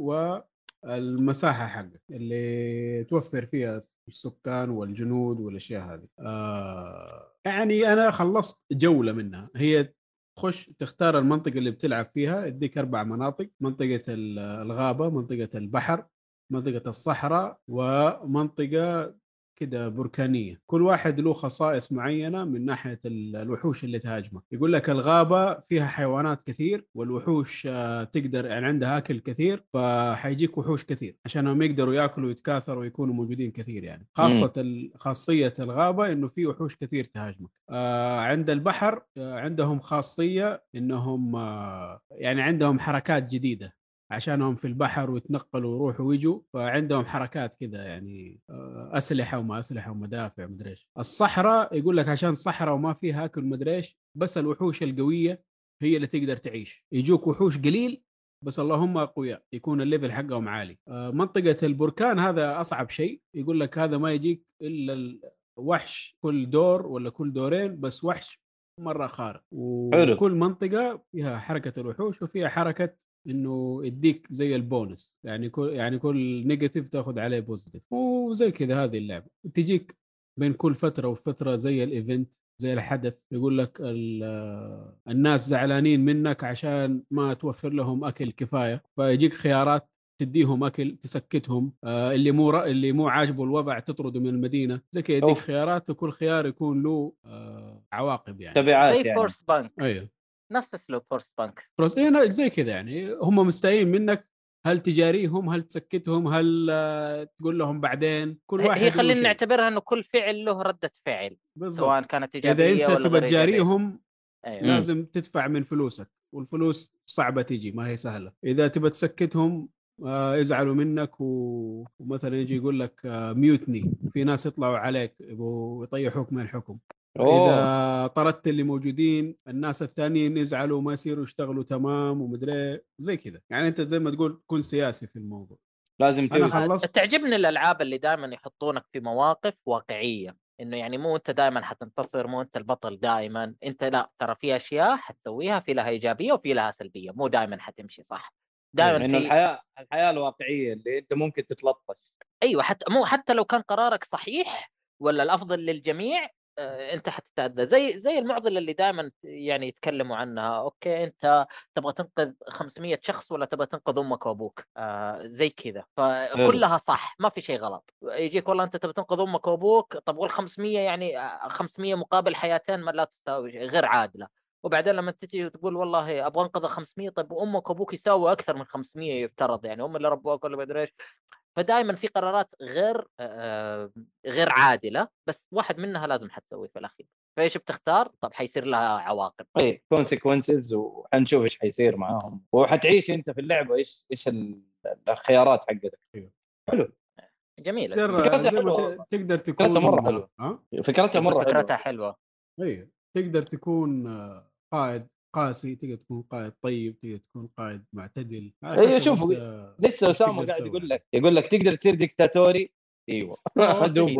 [SPEAKER 2] والمساحة حقك اللي توفر فيها السكان والجنود والأشياء هذه. آه يعني أنا خلصت جولة منها هي تخش تختار المنطقة اللي بتلعب فيها يديك أربع مناطق منطقة ال- الغابة منطقة البحر منطقة الصحراء ومنطقة كده بركانية. كل واحد له خصائص معينة من ناحية ال- الوحوش اللي تهاجمك يقول لك الغابة فيها حيوانات كثير والوحوش آه، تقدر يعني عندها أكل كثير فحيجيك وحوش كثير عشانهم يقدروا يأكلوا ويتكاثروا ويكونوا موجودين كثير يعني. خاصة ال- خاصية الغابة إنه في وحوش كثير تهاجمك. آه عند البحر آه عندهم خاصية إنهم آه يعني عندهم حركات جديدة. عشانهم في البحر ويتنقلوا ويروحوا ويجوا فعندهم حركات كذا يعني آه، أسلحة وما أسلحة ومدافع ومدري إيش. الصحراء يقول لك عشان صحراء وما فيها أكل مدري إيش بس الوحوش القوية هي اللي تقدر تعيش. يجوك وحوش قليل بس اللهم أقوياء يكون الليفل حقهم عالي. آه، منطقة البركان هذا أصعب شيء. يقول لك هذا ما يجيك إلا الوحش كل دور ولا كل دورين بس وحش مرة خارق. وكل منطقة فيها حركة الوحوش وفيها حركة إنه يديك زي البونس يعني كل يعني كل negative تاخذ عليه positive وزي كذا هذه اللعبة. تجيك بين كل فترة وفترة زي ال event زي الحدث يقول لك ال- الناس زعلانين منك عشان ما توفر لهم أكل كفاية فيجيك خيارات تديهم أكل تسكتهم آه اللي مو رأ... اللي مو عاجبه الوضع تطرده من المدينة. زي كذا يديك. خيارات وكل خيار يكون له آه عواقب يعني.
[SPEAKER 4] تبعات
[SPEAKER 6] زي
[SPEAKER 4] يعني.
[SPEAKER 6] Frostpunk
[SPEAKER 2] أيوه.
[SPEAKER 6] نفس اسلوب
[SPEAKER 2] Frostpunk. إيه لا، زي كذا يعني. هم مستائين منك. هل تجاريهم؟ هل تسكتهم؟ هل آه، تقول لهم بعدين؟ كل واحد
[SPEAKER 6] هي
[SPEAKER 2] له
[SPEAKER 6] خلينا. نعتبرها إنه كل فعل له ردة فعل
[SPEAKER 2] بالضبط.
[SPEAKER 6] سواء كانت
[SPEAKER 2] إذا
[SPEAKER 6] إيجابية
[SPEAKER 2] انت تبغى. تجاريهم
[SPEAKER 6] أيوة.
[SPEAKER 2] لازم تدفع من فلوسك والفلوس صعبة تيجي ما هي سهلة. إذا تبغى تسكتهم آه، يزعلوا منك و... ومثلا يجي يقول لك آه، mutiny. في ناس يطلعوا عليك يبغوا يطيحوك من الحكم.
[SPEAKER 4] أوه.
[SPEAKER 2] اذا طردت اللي موجودين الناس الثانيين يزعلوا وما يصيروا يشتغلوا تمام ومدري إيه، زي كذا. يعني أنت زي ما تقول كن سياسي في الموضوع.
[SPEAKER 4] لازم أنا
[SPEAKER 2] خلصت.
[SPEAKER 6] تعجبني الألعاب اللي دائما يحطونك في مواقف واقعية. إنه يعني مو أنت دائما حتنتصر مو أنت البطل دائما أنت لا ترى في أشياء حتسويها في لها إيجابية وفي لها سلبية. مو دائما حتمشي صح. دائما
[SPEAKER 4] انه
[SPEAKER 6] في
[SPEAKER 4] الحياة الحياة الواقعية اللي أنت ممكن تتلطش.
[SPEAKER 6] أيوه حتى مو حتى لو كان قرارك صحيح ولا الأفضل للجميع أنت حتتاذى زي زي المعضلة اللي دائما يعني يتكلموا عنها. أوكي أنت تبغى تنقذ 500 شخص ولا تبغى تنقذ أمك وأبوك؟ آه زي كذا. فكلها صح ما في شيء غلط. يجيك والله أنت تبغى تنقذ أمك وأبوك طب وال 500 يعني آه، 500 مقابل حياتين ما لا تساوي غير عادلة. وبعدين لما تجي تقول والله أبغى أنقذ 500 طيب وامك وأبوك يساووا أكثر من 500 يفترض يعني. هم اللي ربوك ولا ما أدري إيش. فدائما في قرارات غير آه، غير عادلة بس واحد منها لازم حتسويه في الأخير. فإيش بتختار؟ طب حيصير لها عواقب.
[SPEAKER 4] اي كونسيكونسز وحنشوف إيش حيصير معاهم. وحتعيش أنت في اللعبة إيش إيش ال- الخيارات حقتك. حلو.
[SPEAKER 6] جميلة
[SPEAKER 2] تقدر
[SPEAKER 4] فكرتها حلوة.
[SPEAKER 2] تقدر تكون
[SPEAKER 4] فكرتها مرة حلوة.
[SPEAKER 2] ها؟
[SPEAKER 4] فكرتها مرة حلوة.
[SPEAKER 6] فكرتها حلوة.
[SPEAKER 2] أيوه تقدر تكون آه، قائد. قاسي تقدر تكون قائد طيب تقدر تكون قائد معتدل حسب
[SPEAKER 4] شوف، لسه
[SPEAKER 2] أسامة
[SPEAKER 4] قاعد؟ يقول لك يقول لك تقدر تصير ديكتاتوري؟ إيوه <laughs>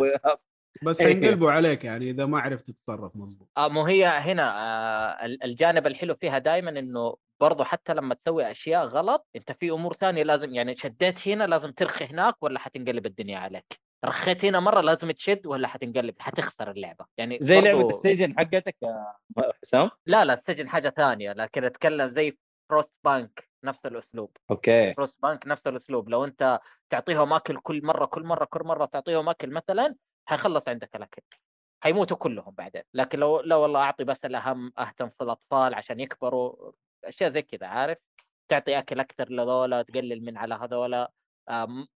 [SPEAKER 4] يا-
[SPEAKER 2] بس
[SPEAKER 4] إيه.
[SPEAKER 2] حينقلبوا عليك يعني إذا ما عرفت تتصرف مضبوط
[SPEAKER 6] آه مو هي هنا آه ال- الجانب الحلو فيها دائما إنه برضو حتى لما تسوي أشياء غلط أنت في أمور ثانية لازم يعني شديت هنا لازم ترخي هناك ولا حتنقلب الدنيا عليك؟ رخيت هنا مرة لازم تشد ولا حتنقلب حتخسر اللعبة. يعني
[SPEAKER 4] زي
[SPEAKER 6] برضو-
[SPEAKER 4] لعبه السجن حقتك يا حسام؟
[SPEAKER 6] لا لا السجن حاجة ثانية لكن أتكلم زي Frostpunk نفس
[SPEAKER 4] الأسلوب.
[SPEAKER 6] okay. Frostpunk نفس الأسلوب. لو أنت تعطيهم اكل كل مرة كل مرة كل مرة تعطيهم اكل مثلا حيخلص عندك الأكل. حيموتوا كلهم بعدين. لكن لو لا والله أعطي بس الأهم أهتم في الأطفال عشان يكبروا أشياء زي كذا عارف؟ تعطي أكل أكثر لذولا تقلل من على هذولا.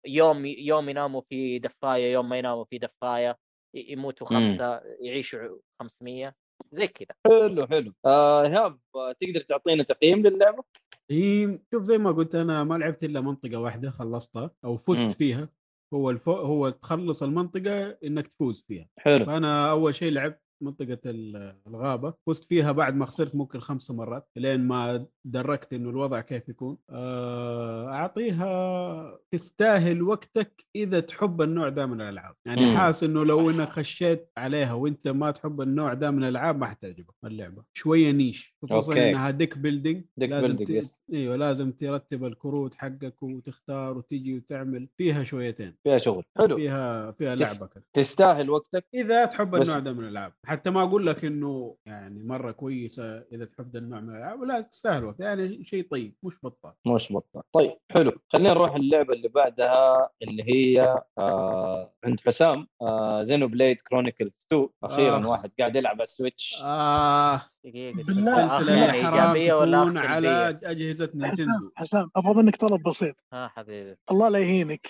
[SPEAKER 6] يوم يوم يناموا في دفاية يوم ما يناموا في دفاية يموتوا
[SPEAKER 4] مم.
[SPEAKER 6] خمسة يعيشوا 500 زي كذا
[SPEAKER 4] حلو حلو آه ايهاب آه، تقدر تعطينا تقييم للعبة؟
[SPEAKER 2] هي شوف زي ما قلت أنا ما لعبت إلا منطقة واحدة خلصتها أو فزت
[SPEAKER 4] مم.
[SPEAKER 2] فيها هو الفو... هو تخلص المنطقة إنك تفوز فيها
[SPEAKER 4] حلو
[SPEAKER 2] فأنا أول شيء لعبت منطقة ال- الغابة فزت فيها بعد ما خسرت ممكن خمس مرات لين ما دركت إنه الوضع كيف يكون. آه، أعطيها تستاهل وقتك إذا تحب النوع ده من الألعاب. يعني
[SPEAKER 4] مم.
[SPEAKER 2] حاسس إنه لو إنك خشيت عليها وإنت ما تحب النوع ده من الألعاب ما حتعجبك اللعبة. شوية niche خصوصا
[SPEAKER 4] okay.
[SPEAKER 2] إنها deck building.
[SPEAKER 4] deck
[SPEAKER 2] لازم ت...
[SPEAKER 4] yes.
[SPEAKER 2] أيوه لازم ترتب الكروت حقك وتختار وتجي وتعمل فيها شويتين.
[SPEAKER 4] فيها شغل. حلو.
[SPEAKER 2] فيها فيها لعبة كده.
[SPEAKER 4] تستاهل وقتك.
[SPEAKER 2] إذا تحب النوع ده من الألعاب. حتى ما أقول لك إنه يعني مرة كويسة إذا تحب النوع من الألعاب لا تستاهل وقت يعني شيء طيب مش بطال.
[SPEAKER 4] مش بطال. طيب حلو. خلينا نروح اللعبة اللي بعدها اللي هي آه عند حسام آه Xenoblade Chronicles 2 أخيرا
[SPEAKER 2] آخ.
[SPEAKER 4] واحد قاعد يلعب على ال Switch.
[SPEAKER 2] آه.
[SPEAKER 6] دقيقة
[SPEAKER 3] بالله.
[SPEAKER 2] السلسله
[SPEAKER 6] إيجابية ولا
[SPEAKER 2] تكون؟ على أجهزة نينتندو.
[SPEAKER 3] حسام أبغى منك طلب بسيط.
[SPEAKER 6] ها حبيبي.
[SPEAKER 3] الله لا يهينك.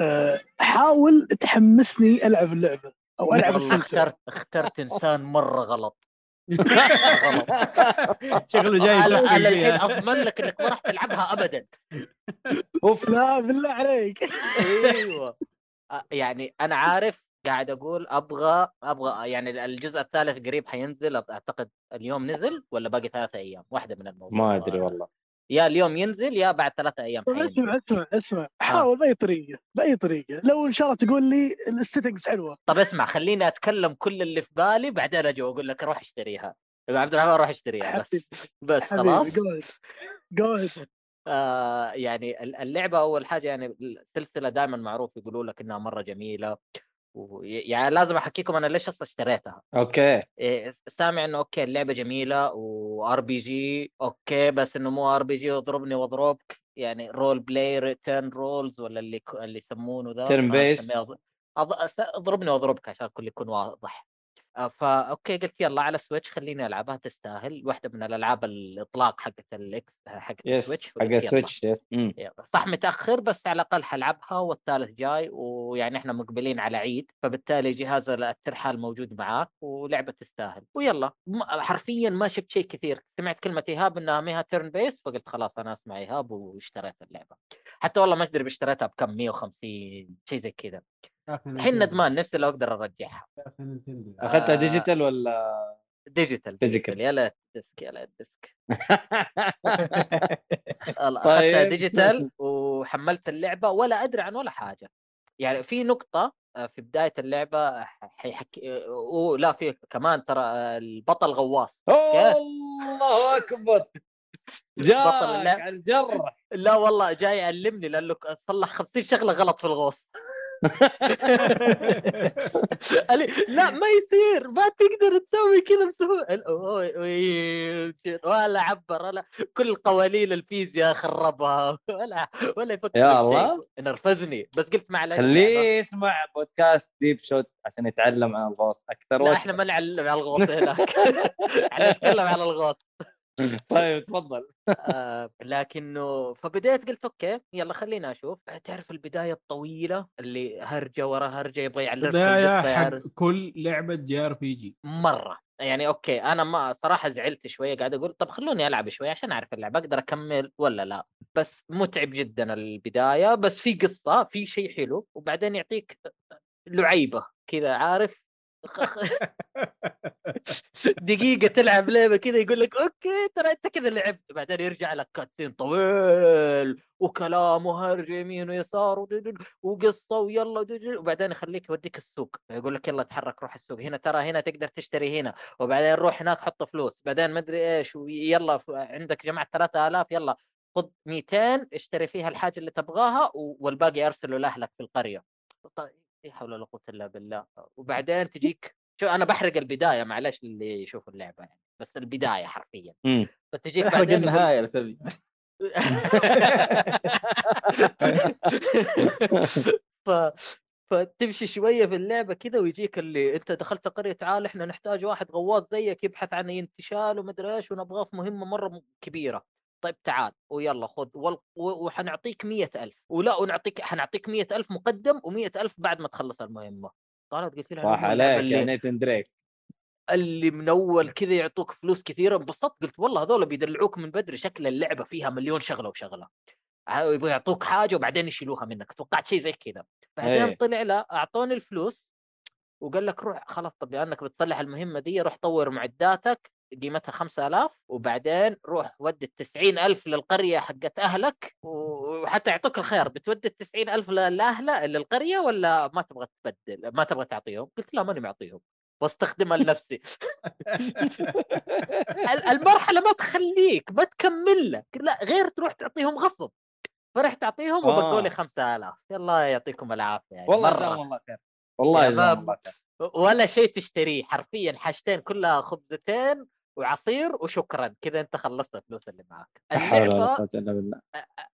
[SPEAKER 3] أه حاول تحمسني ألعب اللعبة. أو
[SPEAKER 6] ألعب
[SPEAKER 3] السلسله
[SPEAKER 6] اخترت اخترت إنسان مرة غلط. <laughs>
[SPEAKER 2] شكله جاي
[SPEAKER 6] أنا الحين أضمن لك إنك ما راح تلعبها ابدا.
[SPEAKER 4] أوف
[SPEAKER 3] لا بالله عليك.
[SPEAKER 6] أيوه. يعني أنا عارف قاعد أقول أبغى أبغى يعني الجزء الثالث قريب حينزل أعتقد اليوم نزل ولا باقي ثلاثة أيام؟ واحدة من الموضوع.
[SPEAKER 4] ما أدري والله.
[SPEAKER 6] يا اليوم ينزل يا بعد ثلاثة أيام
[SPEAKER 3] طيب اسمع اسمع اسمع. حاول بأي طريقة بأي طريقة. لو إن شاء الله تقول لي ال settings حلوة.
[SPEAKER 6] طب اسمع خليني أتكلم كل اللي في بالي بعدين أجي وأقول لك روح اشتريها. يا عبد الرحمن روح اشتريها بس بس خلاص. آه يعني ال- اللعبة أول حاجة يعني السلسله دائما معروف يقولوا لك إنها مرة جميلة. يعني لازم أحكيكم أنا ليش أصلا اشتريتها.
[SPEAKER 4] okay.
[SPEAKER 6] إيه، سامع إنه okay اللعبة جميلة و RPG okay بس إنه مو RPG اضربني وأضربك. يعني role play return rules ولا اللي اللي يسمونه the أس- أضربني وأضربك عشان الكل يكون واضح. فا okay قلت يلا على Switch خليني ألعبها تستاهل. واحدة من الألعاب الإطلاق حقت الإكس حقت
[SPEAKER 4] ال
[SPEAKER 6] Switch
[SPEAKER 4] حق. ال
[SPEAKER 6] Switch. صح متأخر بس على الأقل حلعبها والثالث جاي ويعني إحنا مقبلين على عيد فبالتالي جهاز الترحال موجود معاك ولعبة تستاهل. ويلا. حرفيا ما شفت شيء كثير. سمعت كلمة إيهاب إنها ميها turn based فقلت خلاص أنا أسمع إيهاب واشتريت اللعبة. حتى والله ما أدري اشتريتها بكم 150 شيء زي كذا. الحين ندمان نفسي لو أقدر أرجعها.
[SPEAKER 4] أخذتها
[SPEAKER 6] آه.
[SPEAKER 4] ديجيتال ولا
[SPEAKER 6] ديجيتال. ديجيتال. يا ليت disc يا ليت disc. <laughs> والله
[SPEAKER 4] طيب.
[SPEAKER 6] اخذتها digital وحملت اللعبة ولا أدري عن ولا حاجة. يعني في نقطة آه، في بداية اللعبة حيحكي لا في كمان ترى آه، البطل غواص.
[SPEAKER 4] الله أكبر. <laughs>
[SPEAKER 6] اللعب.
[SPEAKER 4] على الجرح.
[SPEAKER 6] لا والله جاي يعلمني لأنه صلح 50 شغلة غلط في الغوص. <laughs> قال لي لا ما يصير ما تقدر تسوي كذا بسهولة ولا عبر ولا كل قوانين الفيزياء خربها <laughs> ولا ولا يفكر
[SPEAKER 4] يا الله.
[SPEAKER 6] شيء نرفزني بس قلت معلش.
[SPEAKER 4] خليه يسمع بودكاست ديب شوت عشان يتعلم عن الغوص أكثر
[SPEAKER 6] لا. إحنا ما نعلم على الغوص هناك <laughs> إحنا نتكلم على الغوص <laughs>
[SPEAKER 4] طيب تفضل
[SPEAKER 6] آه لكنه فبديت قلت okay يلا خلينا أشوف. تعرف البداية الطويلة اللي هرجة ورا هرجة يبغى يعلمك
[SPEAKER 2] بدايه حق كل لعبة JRPG.
[SPEAKER 6] مرة. يعني okay أنا ما صراحة زعلت شوية قاعد أقول طب خلوني ألعب شوية عشان أعرف اللعبة أقدر أكمل ولا لا؟ بس متعب جدا البداية بس في قصة في شيء حلو وبعدين يعطيك لعيبة كذا عارف؟ <laughs> دقيقة تلعب لعبة كذا يقول لك okay ترى أنت كذا لعبت. بعدين يرجع لك cutscene طويل وكلام وهرج يمين ويسار وقصة ويلا وبعدين يخليك يوديك السوق. يقول لك يلا تحرك روح السوق. هنا ترى هنا تقدر تشتري هنا. وبعدين روح هناك حط فلوس. بعدين ما أدري إيش ويلا عندك جمعت 3000 يلا خذ 200 اشتري فيها الحاجة اللي تبغاها والباقي أرسله لأهلك في القرية. طيب. لا حول ولا قوة إلا بالله. وبعدين تجيك شو أنا بحرق البداية معلش اللي يشوفوا اللعبة يعني بس البداية حرفيا. فتجيك بعدين يقول-
[SPEAKER 5] النهايه تبي <laughs>
[SPEAKER 6] ف فتمشي شوية في اللعبة كذا ويجيك اللي أنت دخلت قرية تعال إحنا نحتاج واحد غواص زيك يبحث عن انتشال ومدري إيش ونبغاه في مهمة مرة كبيرة. طيب تعال ويلا خذ وحنعطيك مية ألف ولا ونعطيك حنعطيك مية ألف مقدم ومية ألف بعد ما تخلص المهمة. طلعت قلت لها
[SPEAKER 4] صح عليك
[SPEAKER 6] اللي-
[SPEAKER 4] يا نيتن دريك
[SPEAKER 6] اللي من اول كذا يعطوك فلوس كثيرة انبسطت قلت والله هذول بيدلعوك من بدري شكل اللعبة فيها مليون شغلة وشغلة. يبغوا يعطوك حاجة وبعدين يشيلوها منك توقعت شيء زي كذا. بعدين
[SPEAKER 4] إيه.
[SPEAKER 6] طلع لا أعطوني الفلوس وقال لك روح خلاص طب لأنك بتصلح المهمة دي روح طور معداتك قيمتها 5000 وبعدين روح ودي ال 90000 للقرية حقت أهلك وحتى يعطوك الخيار بتودي ال 90000 لأهله للقريه ولا ما تبغى تبدل؟ ما تبغى تعطيهم؟ قلت لا ماني معطيهم. واستخدمها لنفسي. <laughs> ال- المرحلة ما تخليك ما تكمل لك. لا غير تروح تعطيهم غصب. فرحت اعطيهم وبقوا لي
[SPEAKER 4] آه.
[SPEAKER 6] 5000 يلا يعطيكم العافية يعني
[SPEAKER 4] والله
[SPEAKER 6] مرة.
[SPEAKER 4] جزاهم الله خير. والله الله خير.
[SPEAKER 6] ولا شيء تشتريه حرفيا حاجتين كلها خبزتين وعصير وشكرا. كذا أنت خلصت الفلوس اللي معك
[SPEAKER 4] اللعبة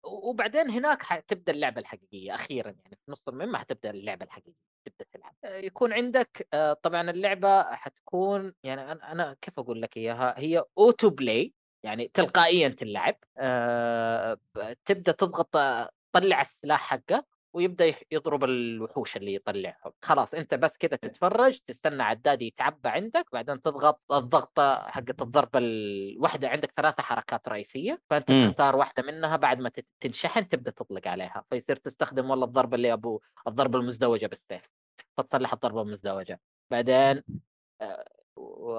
[SPEAKER 6] وبعدين هناك حتبدأ اللعبة الحقيقية أخيرا يعني. في نص المهمة حتبدأ اللعبة الحقيقية. تبدأ تلعب. يكون عندك طبعا اللعبة حتكون يعني أنا كيف أقول لك إياها؟ هي auto play يعني تلقائيا تلعب. تبدأ تضغط آه، طلع السلاح حقك ويبدأ يضرب الوحوش اللي يطلعهم خلاص أنت بس كذا تتفرج تستنى عداد يتعبى عندك بعدين تضغط الضغطة حقت الضربة الواحده عندك ثلاثة حركات رئيسية فأنت
[SPEAKER 4] مم.
[SPEAKER 6] تختار واحدة منها بعد ما تنشحن تبدأ تطلق عليها. فيصير تستخدم والله الضربة اللي ابو الضربة المزدوجة بالسيف. فتصلح الضربة المزدوجة. بعدين آه،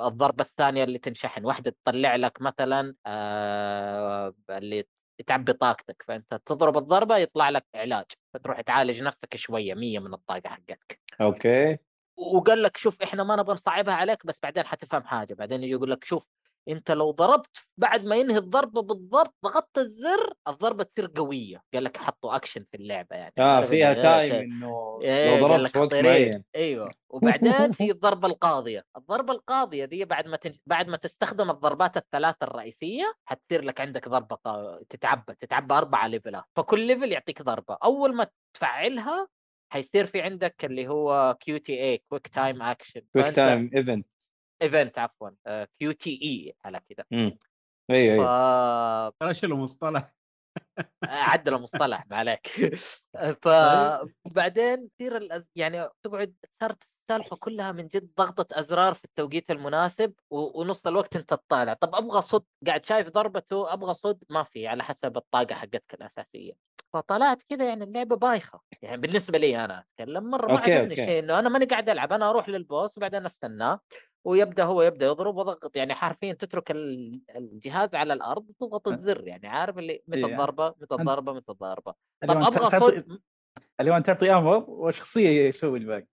[SPEAKER 6] الضربه الثانية اللي تنشحن واحدة تطلع لك مثلا آه، اللي تعبي طاقتك فأنت تضرب الضربة يطلع لك علاج فتروح تعالج نفسك شوية 100 من الطاقة حقتك.
[SPEAKER 4] أوكي.
[SPEAKER 6] وقال لك شوف إحنا ما نبغى نصعبها عليك بس بعدين حتفهم حاجة بعدين يجي يقول لك شوف أنت لو ضربت بعد ما ينهي الضربة بالضبط ضغطت الزر الضربة تصير قوية. قال لك حطوا اكشن في اللعبة يعني آه
[SPEAKER 4] فيها
[SPEAKER 6] إنه- time
[SPEAKER 4] إنه
[SPEAKER 6] إيه،
[SPEAKER 4] لو ضربت وقت. معين.
[SPEAKER 6] أيوه. <laughs> وبعدين في الضربة القاضية. الضربة القاضية دي بعد ما تن... بعد ما تستخدم الضربات الثلاثه الرئيسية حتصير لك عندك ضربة قا- تتعبى تتعبى أربعة level ات فكل level يعطيك ضربة. أول ما تفعلها حيصير في عندك اللي هو QTE quick time action
[SPEAKER 4] quick time event
[SPEAKER 6] event عفوا QTE على كذا
[SPEAKER 4] أيوه أيوه.
[SPEAKER 6] ف
[SPEAKER 2] ترى شو المصطلح
[SPEAKER 6] عدل المصطلح ما عليك. <laughs> فبعدين تصير الأز... يعني تقعد صارت السالفة كلها من جد ضغطة أزرار في التوقيت المناسب و... ونص الوقت أنت تطالع. طب أبغى صد قاعد شايف ضربته أبغى صد ما في على حسب الطاقة حقتك الأساسية. فطلعت كذا يعني اللعبة بايخة يعني بالنسبة لي أنا أتكلم مرة ما عجبني. شيء إنه أنا ماني قاعد ألعب أنا أروح لل boss وبعدين أستناه ويبدأ هو يبدأ يضرب وضغط يعني حرفيا تترك ال- الجهاز على الأرض وتضغط الزر يعني عارف اللي متى
[SPEAKER 5] إيه.
[SPEAKER 6] الضربة متى الضربة متى
[SPEAKER 5] الضربة
[SPEAKER 6] طب
[SPEAKER 5] أبغى
[SPEAKER 6] صوت
[SPEAKER 5] اللي هو أنت تعطي أمر والشخصيه يسوي الباقي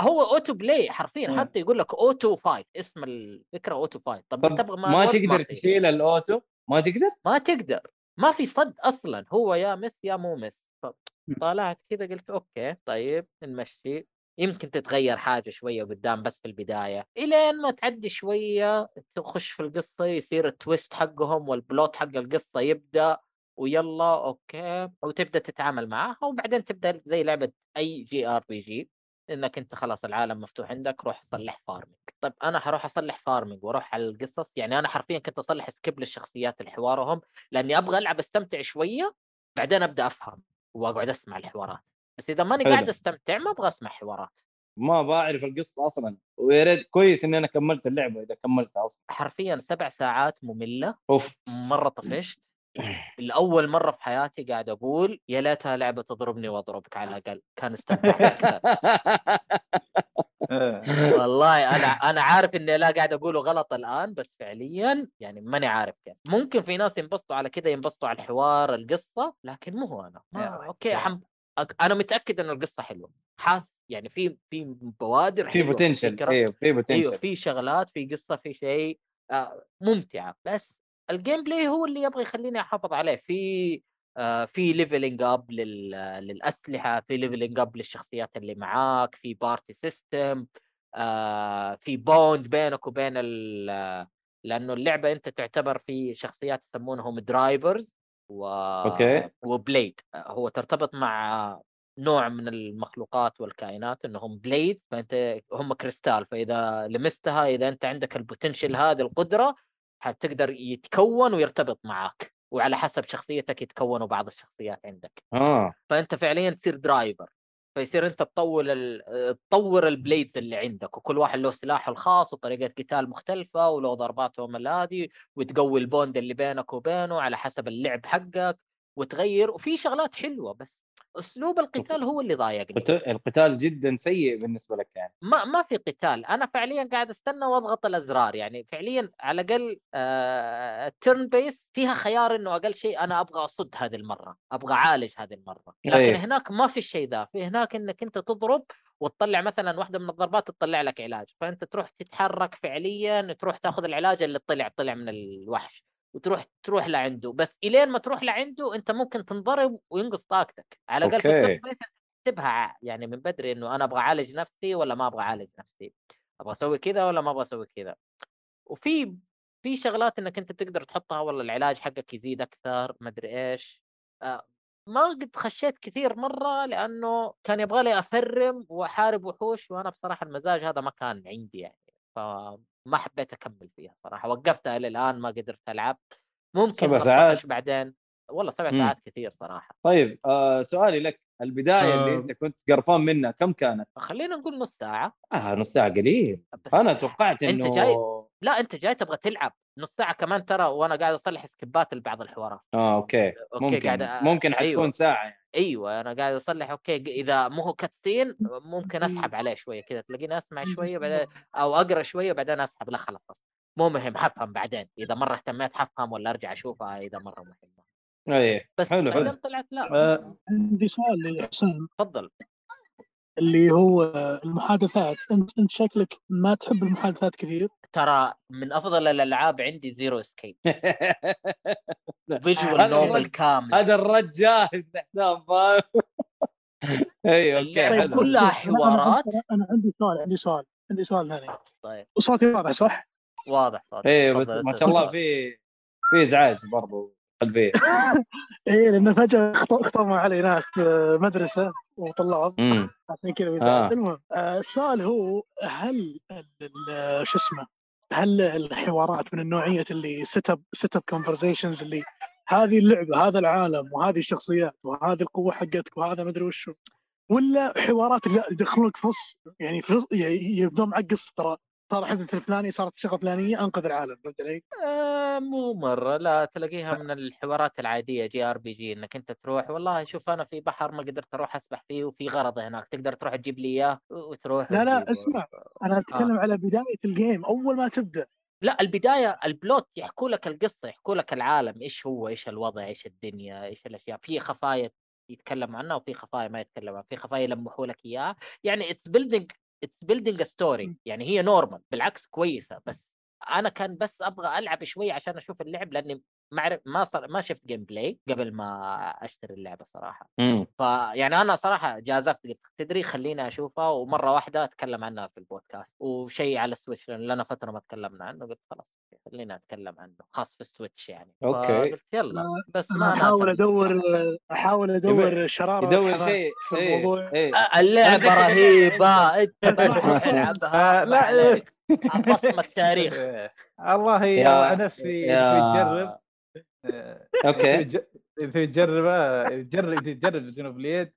[SPEAKER 6] هو auto play حرفيا. حتى يقول لك auto fight اسم الفكرة auto fight طب,
[SPEAKER 4] طب
[SPEAKER 6] تبغى
[SPEAKER 4] ما؟ تقدر. تشيل ال auto ما تقدر
[SPEAKER 6] ما تقدر ما في صد أصلا هو يا miss يا مو miss. طالعت كذا قلت okay طيب نمشي. يمكن تتغير حاجة شوية قدام بس في البداية. إلين ما تعدي شوية تخش في القصة يصير ال twist حقهم وال plot حق القصة يبدأ ويلا okay وتبدأ تتعامل معاها وبعدين تبدأ زي لعبة أي JRPG إنك أنت خلاص العالم مفتوح عندك روح صلح farming طيب أنا حروح أصلح farming وأروح على القصص يعني أنا حرفيا كنت أصلح skip للشخصيات الحوارهم لأني أبغى ألعب أستمتع شوية بعدين أبدأ أفهم وأقعد أسمع الحوارات. بس إذا ماني. قاعد أستمتع ما أبغى أسمع حوارات.
[SPEAKER 4] ما بعرف القصة أصلا ويا ريت كويس إني أنا كملت اللعبة إذا كملتها أصلا.
[SPEAKER 6] حرفيا سبع ساعات مملة
[SPEAKER 4] أوف.
[SPEAKER 6] مرة طفشت. لأول مرة في حياتي قاعد أقول يا ليتها لعبة تضربني وأضربك على الأقل كان استمتعت أكثر.
[SPEAKER 5] آه.
[SPEAKER 6] والله أنا <laughs> أنا عارف إني لا قاعد أقوله غلط الآن بس فعليا يعني ماني عارف كيف. ممكن في ناس ينبسطوا على كذا ينبسطوا على الحوار القصة لكن مو هو
[SPEAKER 5] أنا.
[SPEAKER 6] ما. أوكي حم... أنا متأكد إن القصة حلوة. حاس يعني في في بوادر
[SPEAKER 4] في potential في potential
[SPEAKER 6] في شغلات في قصة في شيء آه، ممتعة. بس ال gameplay هو اللي يبغى يخليني أحافظ عليه. في آه، في leveling up للأسلحة في leveling up للشخصيات اللي معاك في party system في bond بينك وبين لأنه اللعبة أنت تعتبر في شخصيات يسمونهم drivers و...
[SPEAKER 4] okay.
[SPEAKER 6] و blade هو ترتبط مع نوع من المخلوقات والكائنات إنهم blade فأنت هم كريستال فإذا لمستها إذا أنت عندك ال potential هذه القدرة حتقدر يتكون ويرتبط معاك وعلى حسب شخصيتك يتكونوا بعض الشخصيات عندك.
[SPEAKER 4] آه.
[SPEAKER 6] فأنت فعليا تصير driver فيصير أنت تطور ال... تطور ال blades اللي عندك وكل واحد له سلاحه الخاص وطريقة قتال مختلفة وله ضرباتهم هذه وتقوي ال bond اللي بينك وبينه على حسب اللعب حقك وتغير وفي شغلات حلوة بس. أسلوب القتال هو اللي ضايقني.
[SPEAKER 4] قت- القتال جدا سيء بالنسبة لك يعني.
[SPEAKER 6] ما ما في قتال. أنا فعليا قاعد أستنى وأضغط الأزرار يعني. فعليا على الأقل آه ال turn-based فيها خيار إنه أقل شيء أنا أبغى أصد هذه المرة أبغى أعالج هذه المرة. لكن
[SPEAKER 4] أيه.
[SPEAKER 6] هناك ما في الشيء ذا. في هناك إنك أنت تضرب وتطلع مثلا واحدة من الضربات تطلع لك علاج. فأنت تروح تتحرك فعليا تروح تاخذ العلاج اللي طلع طلع من الوحش. وتروح تروح لعنده. بس إلين ما تروح لعنده أنت ممكن تنضرب وينقص طاقتك. على الأقل في تكتبها يعني من بدري إنه أنا أبغى أعالج نفسي ولا ما أبغى أعالج نفسي؟ أبغى أسوي كذا ولا ما أبغى أسوي كذا؟ وفي في شغلات إنك أنت تقدر تحطها والله العلاج حقك يزيد أكثر ما أدري إيش. آه، ما قد خشيت كثير مرة لأنه كان يبغى لي أفرم وأحارب وحوش وأنا بصراحة المزاج هذا ما كان عندي يعني. فما حبيت أكمل فيها صراحة وقفتها إلى الآن ما قدرت ألعب ممكن
[SPEAKER 4] سبع ساعات؟
[SPEAKER 6] بعدين والله سبع
[SPEAKER 4] مم.
[SPEAKER 6] ساعات كثير صراحة
[SPEAKER 4] طيب آه سؤالي لك البداية اللي
[SPEAKER 2] آه.
[SPEAKER 4] أنت كنت قرفان منها كم كانت؟
[SPEAKER 6] خلينا نقول نص ساعة
[SPEAKER 4] آه نص ساعة قليل أنا توقعت إنه
[SPEAKER 6] جاي- لا أنت جاي تبغى تلعب نص ساعة كمان ترى وأنا قاعد أصلح skipات لبعض الحوارات.
[SPEAKER 4] آه أوكي.
[SPEAKER 6] أوكي
[SPEAKER 4] ممكن
[SPEAKER 6] قاعد أ-
[SPEAKER 4] ممكن حتكون
[SPEAKER 6] أيوة.
[SPEAKER 4] ساعة يعني.
[SPEAKER 6] أيوه أنا قاعد أصلح أوكي إذا مو هو cutscene ممكن أسحب عليه شوية كذا تلاقيني أسمع شوية بعدين أو أقرأ شوية بعدين أسحب لا خلاص مو مهم حفهم بعدين إذا مرة اهتميت حفهم ولا أرجع أشوفها إذا مرة مهمة.
[SPEAKER 4] إيه
[SPEAKER 6] بس
[SPEAKER 4] حلو، حلو.
[SPEAKER 6] طلعت لا.
[SPEAKER 5] آه،
[SPEAKER 3] عندي سؤال لحسين
[SPEAKER 6] تفضل.
[SPEAKER 3] اللي هو المحادثات أنت أنت شكلك ما تحب المحادثات كثير؟
[SPEAKER 6] ترى من أفضل الألعاب عندي Zero Escape visual
[SPEAKER 4] هذا novel
[SPEAKER 6] كامل.
[SPEAKER 4] هذا الرد جاهز لحسام فاهم؟ <laughs> أيوه
[SPEAKER 6] أوكي
[SPEAKER 4] حلو.
[SPEAKER 6] كلها حوارات
[SPEAKER 3] أنا عندي سؤال عندي سؤال عندي سؤال ثاني.
[SPEAKER 6] طيب.
[SPEAKER 3] وصوتي واضح صح؟
[SPEAKER 6] واضح صوتك.
[SPEAKER 4] إيه بس ما شاء الله. في في إزعاج برضو قلبية. <laughs>
[SPEAKER 3] إيه لأن فجأة اخت- اخترموا علي ناس آه، مدرسة وطلاب. عشان كذا
[SPEAKER 4] آه.
[SPEAKER 3] المهم آه، السؤال هو هل ال- ال- شو اسمه؟ هل الحوارات من النوعية اللي set up set up conversations اللي هذه اللعبة هذا العالم وهذه الشخصيات وهذه القوة حقتك وهذا مدري وشو ولا حوارات اللي يدخلونك في نص يعني في نص ي- يبدون معك قصة ترى صار الحدث الفلاني صارت الشغله الفلانيه أنقذ العالم فهمت علي؟
[SPEAKER 6] آه مو مرة لا تلاقيها من الحوارات العادية JRPG إنك أنت تروح والله شوف أنا في بحر ما قدرت أروح أسبح فيه وفي غرض هناك تقدر تروح تجيب لي إياه وتروح
[SPEAKER 3] لا لا. اسمع أنا أتكلم على بداية ال game أول ما تبدأ
[SPEAKER 6] لا البداية ال plot يحكوا لك القصة يحكوا لك العالم إيش هو إيش الوضع إيش الدنيا إيش الأشياء في خفايا يتكلم عنها وفي خفايا ما يتكلم عنها في خفايا يلمحوا لك إياها يعني it's building it's building story يعني هي normal بالعكس كويسة. بس أنا كان بس أبغى ألعب شوي عشان أشوف اللعب لأني ما أعرف ما صار ما شفت gameplay قبل ما أشتري اللعبة صراحة.
[SPEAKER 4] إمم.
[SPEAKER 6] فيعني أنا صراحة جازفت قلت تدري خليني اشوفها ومرة واحدة أتكلم عنها في البودكاست. وشيء على ال Switch لأن لنا فترة ما تكلمنا عنه قلت خلاص خلينا أتكلم عنه خاص في السويتش يعني.
[SPEAKER 4] أوكي.
[SPEAKER 6] فقلت يلا بس
[SPEAKER 3] أنا
[SPEAKER 6] ما
[SPEAKER 3] أحاول
[SPEAKER 6] ناسب
[SPEAKER 3] أدور أحاول أدور شرارة
[SPEAKER 4] يدور شيء
[SPEAKER 3] في
[SPEAKER 4] إيه
[SPEAKER 3] الموضوع.
[SPEAKER 4] إيه.
[SPEAKER 6] أ- اللعبة
[SPEAKER 3] أنا- <laughs>
[SPEAKER 6] رهيبة
[SPEAKER 3] أنت <laughs>
[SPEAKER 6] بس. <laughs> تلعبها
[SPEAKER 5] آه، لا
[SPEAKER 6] عليك. بصمك تاريخ
[SPEAKER 5] الله
[SPEAKER 4] يا-
[SPEAKER 5] يا نفسي تجرب.
[SPEAKER 4] أوكي
[SPEAKER 5] إذا تج- إذا تجرب تجرب جنوب اليد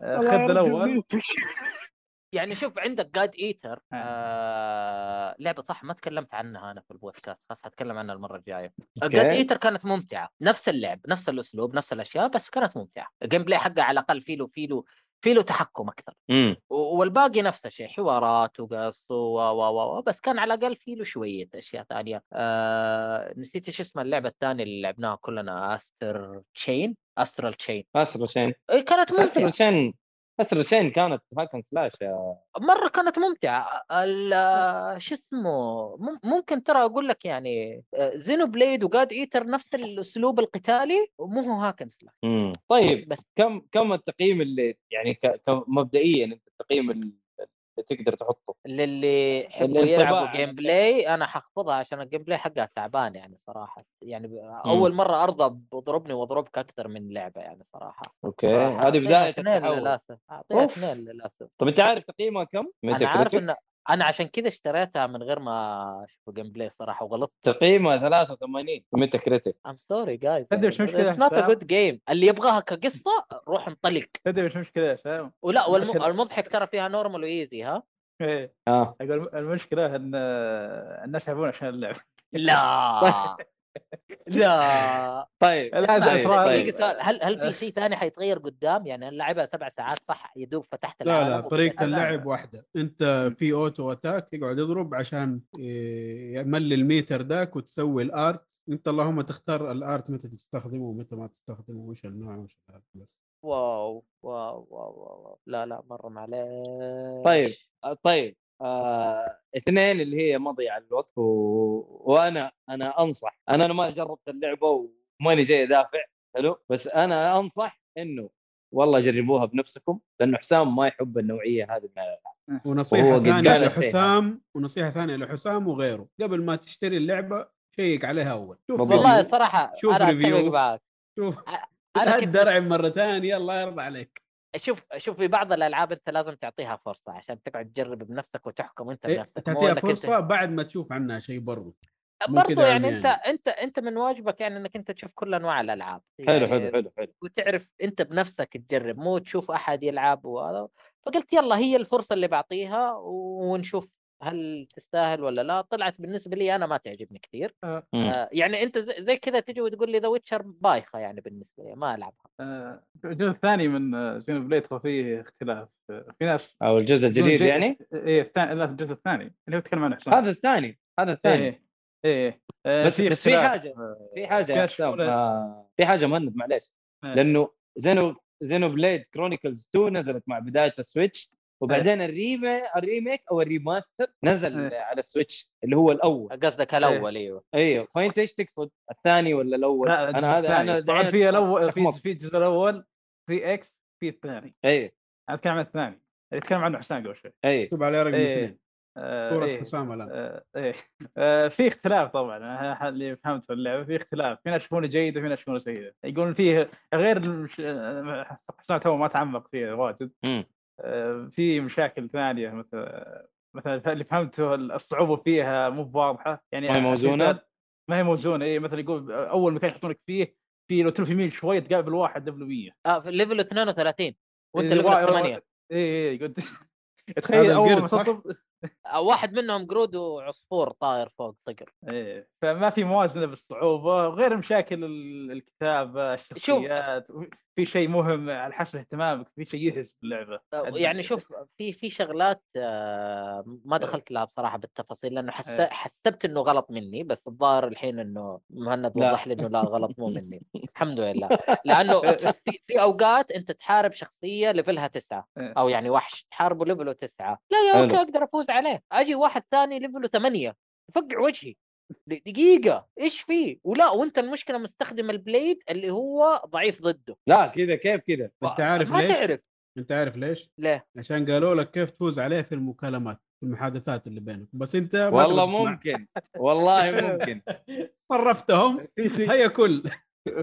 [SPEAKER 5] خذ
[SPEAKER 3] الأول.
[SPEAKER 6] يعني شوف عندك جاد ايتر
[SPEAKER 5] آه.
[SPEAKER 6] آه لعبة صح ما تكلمت عنها أنا في البودكاست خلاص حتكلم عنها المرة
[SPEAKER 4] الجاية.
[SPEAKER 6] God Eater كانت ممتعة نفس اللعب نفس الأسلوب نفس الأشياء بس كانت ممتعة ال gameplay حقها على الأقل فيه له فيه له فيه له تحكم أكثر. والباقي نفس الشيء حوارات وقص و و و بس كان على الأقل فيه له شوية أشياء ثانية. آه نسيت إيش اسم اللعبة الثانية اللي لعبناها كلنا Astral Chain Astral Chain
[SPEAKER 4] Astral Chain
[SPEAKER 6] كانت
[SPEAKER 4] بس
[SPEAKER 6] Astral
[SPEAKER 4] ممتعة. Astral Chain كانت hack and slash يا
[SPEAKER 6] مرة كانت ممتعة. شو اسمه مم- ممكن ترى أقول لك يعني Xenoblade و God Eater نفس الأسلوب القتالي ومو هو hack and slash.
[SPEAKER 4] امم طيب
[SPEAKER 6] بس.
[SPEAKER 4] كم كم التقييم اللي يعني مبدئيا أنت التقييم تقدر تحطه
[SPEAKER 6] للي يحبوا يلعبوا
[SPEAKER 4] game.
[SPEAKER 6] play أنا حخفضها عشان ال gameplay حقها تعبان يعني صراحة يعني أول مرة أرضى بضربني وأضربك أكثر من لعبة يعني صراحة
[SPEAKER 4] أوكي
[SPEAKER 6] هذه
[SPEAKER 4] بداية
[SPEAKER 6] اثنين للأسف
[SPEAKER 4] أعطيها.
[SPEAKER 6] اثنين للأسف
[SPEAKER 4] طب أنت عارف تقييمها كم؟
[SPEAKER 6] أنا عارف
[SPEAKER 4] Metacritic؟
[SPEAKER 6] ان أنا عشان كذا اشتريتها من غير ما أشوف gameplay صراحة وغلطت.
[SPEAKER 4] تقييمها 83 Metacritic.
[SPEAKER 6] I'm sorry guys
[SPEAKER 5] تدري وش مشكلة
[SPEAKER 6] It's not a
[SPEAKER 5] حسام؟
[SPEAKER 6] good game. اللي يبغاها كقصة روح انطلق.
[SPEAKER 5] تدري وش المشكلة يا سام؟
[SPEAKER 6] ولا والم...
[SPEAKER 5] المشكلة-
[SPEAKER 6] المضحك ترى فيها normal و easy ها؟
[SPEAKER 5] إيه. آه. أقول المشكلة إن الناس يلعبون عشان اللعب.
[SPEAKER 6] لا. <laughs> <laughs> لا.
[SPEAKER 4] طيب
[SPEAKER 5] لا، طيب، طيب.
[SPEAKER 6] دقيقة سؤال. هل هل في شيء ثاني حيتغير قدام؟ يعني أنا لعبها سبع ساعات صح يدوب فتحت
[SPEAKER 2] لا لا
[SPEAKER 6] ألعب.
[SPEAKER 2] اللعب واحدة. أنت في auto attack يقعد يضرب عشان إيه، يملي الميتر ذاك وتسوي ال art. أنت اللهم تختار ال art متى تستخدمه ومتى ما تستخدمه وش النوع وش هذا بس.
[SPEAKER 6] واو واو واو واو. لا لا مرة معليش
[SPEAKER 4] طيب آه، طيب. آه، اثنين اللي هي مضيعة الوقت و... وأنا أنا أنصح. أنا أنا ما جربت اللعبة وماني جاي ادافع حلو؟ بس أنا أنصح إنه والله جربوها بنفسكم لأنه حسام ما يحب النوعية هذه من
[SPEAKER 2] الألعاب.
[SPEAKER 4] قال الشيء
[SPEAKER 2] لحسام ونصيحة ثانية لحسام وغيره. قبل ما تشتري اللعبة شيك عليها أول. شوف.
[SPEAKER 6] والله صراحة
[SPEAKER 2] شوف
[SPEAKER 6] أنا
[SPEAKER 2] ريفيو.
[SPEAKER 6] أتفق معك.
[SPEAKER 2] شوف
[SPEAKER 6] أنا
[SPEAKER 2] لا
[SPEAKER 6] كنت
[SPEAKER 2] الدرع مرة ثانية الله يرضى عليك.
[SPEAKER 6] شوف شوف في بعض الألعاب أنت لازم تعطيها فرصة عشان تقعد تجرب بنفسك وتحكم أنت
[SPEAKER 2] إيه،
[SPEAKER 6] بنفسك
[SPEAKER 2] تعطيها
[SPEAKER 6] أنت-
[SPEAKER 2] فرصة بعد ما تشوف عنها شيء برضو. كده
[SPEAKER 6] يعني
[SPEAKER 2] عمياني.
[SPEAKER 6] أنت أنت أنت من واجبك يعني إنك أنت تشوف كل أنواع الألعاب
[SPEAKER 4] حلو
[SPEAKER 6] يعني
[SPEAKER 4] حلو حلو. حلو
[SPEAKER 6] وتعرف أنت بنفسك تجرب مو تشوف أحد يلعب وهذا. فقلت يلا هي الفرصة اللي بعطيها ونشوف هل تستاهل ولا لا؟ طلعت بالنسبة لي أنا ما تعجبني كثير.
[SPEAKER 5] آه.
[SPEAKER 6] آه يعني أنت زي زي كذا تجي وتقول لي ذا Witcher بايخة يعني بالنسبة لي ما ألعبها.
[SPEAKER 5] آه، الجزء الثاني من Xenoblade فيه اختلاف. آه، في ناس
[SPEAKER 4] أو الجزء الجديد يعني؟
[SPEAKER 5] إيه الثاني لا الجزء الثاني. اللي هو تكلم عنه
[SPEAKER 4] هذا الثاني هذا الثاني.
[SPEAKER 5] إيه إيه. آه،
[SPEAKER 4] بس- بس في
[SPEAKER 5] اختلاف.
[SPEAKER 4] حاجة-
[SPEAKER 5] آه،
[SPEAKER 4] في حاجة
[SPEAKER 5] في يقولون-
[SPEAKER 4] آه في حاجة مهند معليش.
[SPEAKER 5] إيه.
[SPEAKER 4] لأنه Xeno Xenoblade Chronicles 2 نزلت مع بداية ال Switch وبعدين ال rema- ال remake أو ال remaster نزل
[SPEAKER 5] إيه.
[SPEAKER 4] على ال Switch اللي هو الأول.
[SPEAKER 6] قصدك الأول أيوه.
[SPEAKER 4] أيوه. فانت إيش تقصد؟ الثاني ولا الأول؟
[SPEAKER 5] لا
[SPEAKER 4] أنا هذا
[SPEAKER 5] أنا. طبعا في الأول في. في الجزء الأول في X في الثاني.
[SPEAKER 4] أيوه.
[SPEAKER 5] أنا أتكلم عن الثاني. اللي أتكلم عنه حسام قبل شوي.
[SPEAKER 4] أيوه.
[SPEAKER 2] مكتوب عليه رقم
[SPEAKER 5] إيه.
[SPEAKER 2] اثنين.
[SPEAKER 5] آه،
[SPEAKER 2] صورة
[SPEAKER 5] إيه.
[SPEAKER 2] حسام الآن.
[SPEAKER 5] آه، إيه. <laughs> آه، في اختلاف طبعا. اللي فهمت في اللعبة في اختلاف. في ناس يشوفونه جيد وفي ناس يشوفونه سيء. يقولون فيه غير. آه، حسام تو ما تعمق فيه واجد. في مشاكل ثانية مثل مثلا <laughs> اللي فهمته الصعوبة فيها مو واضحه يعني
[SPEAKER 4] ما هي موزونة؟
[SPEAKER 5] ما هي موزونة اي مثلا يقول أول مكان يحطونك فيه في لو تلف يمين شوي تقابل واحد level 100
[SPEAKER 6] آه في level 32 وأنت
[SPEAKER 5] إيه،
[SPEAKER 6] level
[SPEAKER 5] وا-
[SPEAKER 6] 8
[SPEAKER 5] اي اي قلت <laughs> تخيل
[SPEAKER 2] أول
[SPEAKER 5] ما؟ تطلب
[SPEAKER 6] آه، واحد منهم قرود وعصفور طاير فوق صقر
[SPEAKER 5] إيه فما في موازنة بالصعوبة غير مشاكل ال- الكتابة الشخصيات في شيء مهم على حسب اهتمامك في شيء يهز باللعبة
[SPEAKER 6] آه، يعني شوف في في شغلات آه، ما دخلت لها بصراحة بالتفاصيل لأنه حس...
[SPEAKER 5] إيه.
[SPEAKER 6] حسبت إنه غلط مني بس الظاهر الحين إنه مهند. وضح لي إنه لا غلط مو مني <laughs> الحمد لله لأنه في, في أوقات أنت تحارب شخصية level ها تسعة
[SPEAKER 5] إيه.
[SPEAKER 6] أو يعني وحش تحاربه level ه تسعة لا يا. أوكي أقدر أفوز عليه أجي واحد ثاني level ه ثمانية يفقع وجهي دقيقة إيش فيه؟ ولا وأنت المشكلة مستخدم ال Blade اللي هو ضعيف ضده
[SPEAKER 4] لا كذا كيف كذا
[SPEAKER 2] أنت عارف
[SPEAKER 6] ما
[SPEAKER 2] ليش؟
[SPEAKER 6] تعرف
[SPEAKER 2] أنت عارف ليش؟
[SPEAKER 6] ليه؟
[SPEAKER 2] عشان قالوا لك كيف تفوز عليه في المكالمات في المحادثات اللي بينكم بس أنت ما
[SPEAKER 4] والله
[SPEAKER 2] تسمع.
[SPEAKER 4] ممكن والله ممكن <laughs>
[SPEAKER 2] صرفتهم <laughs> هيا كل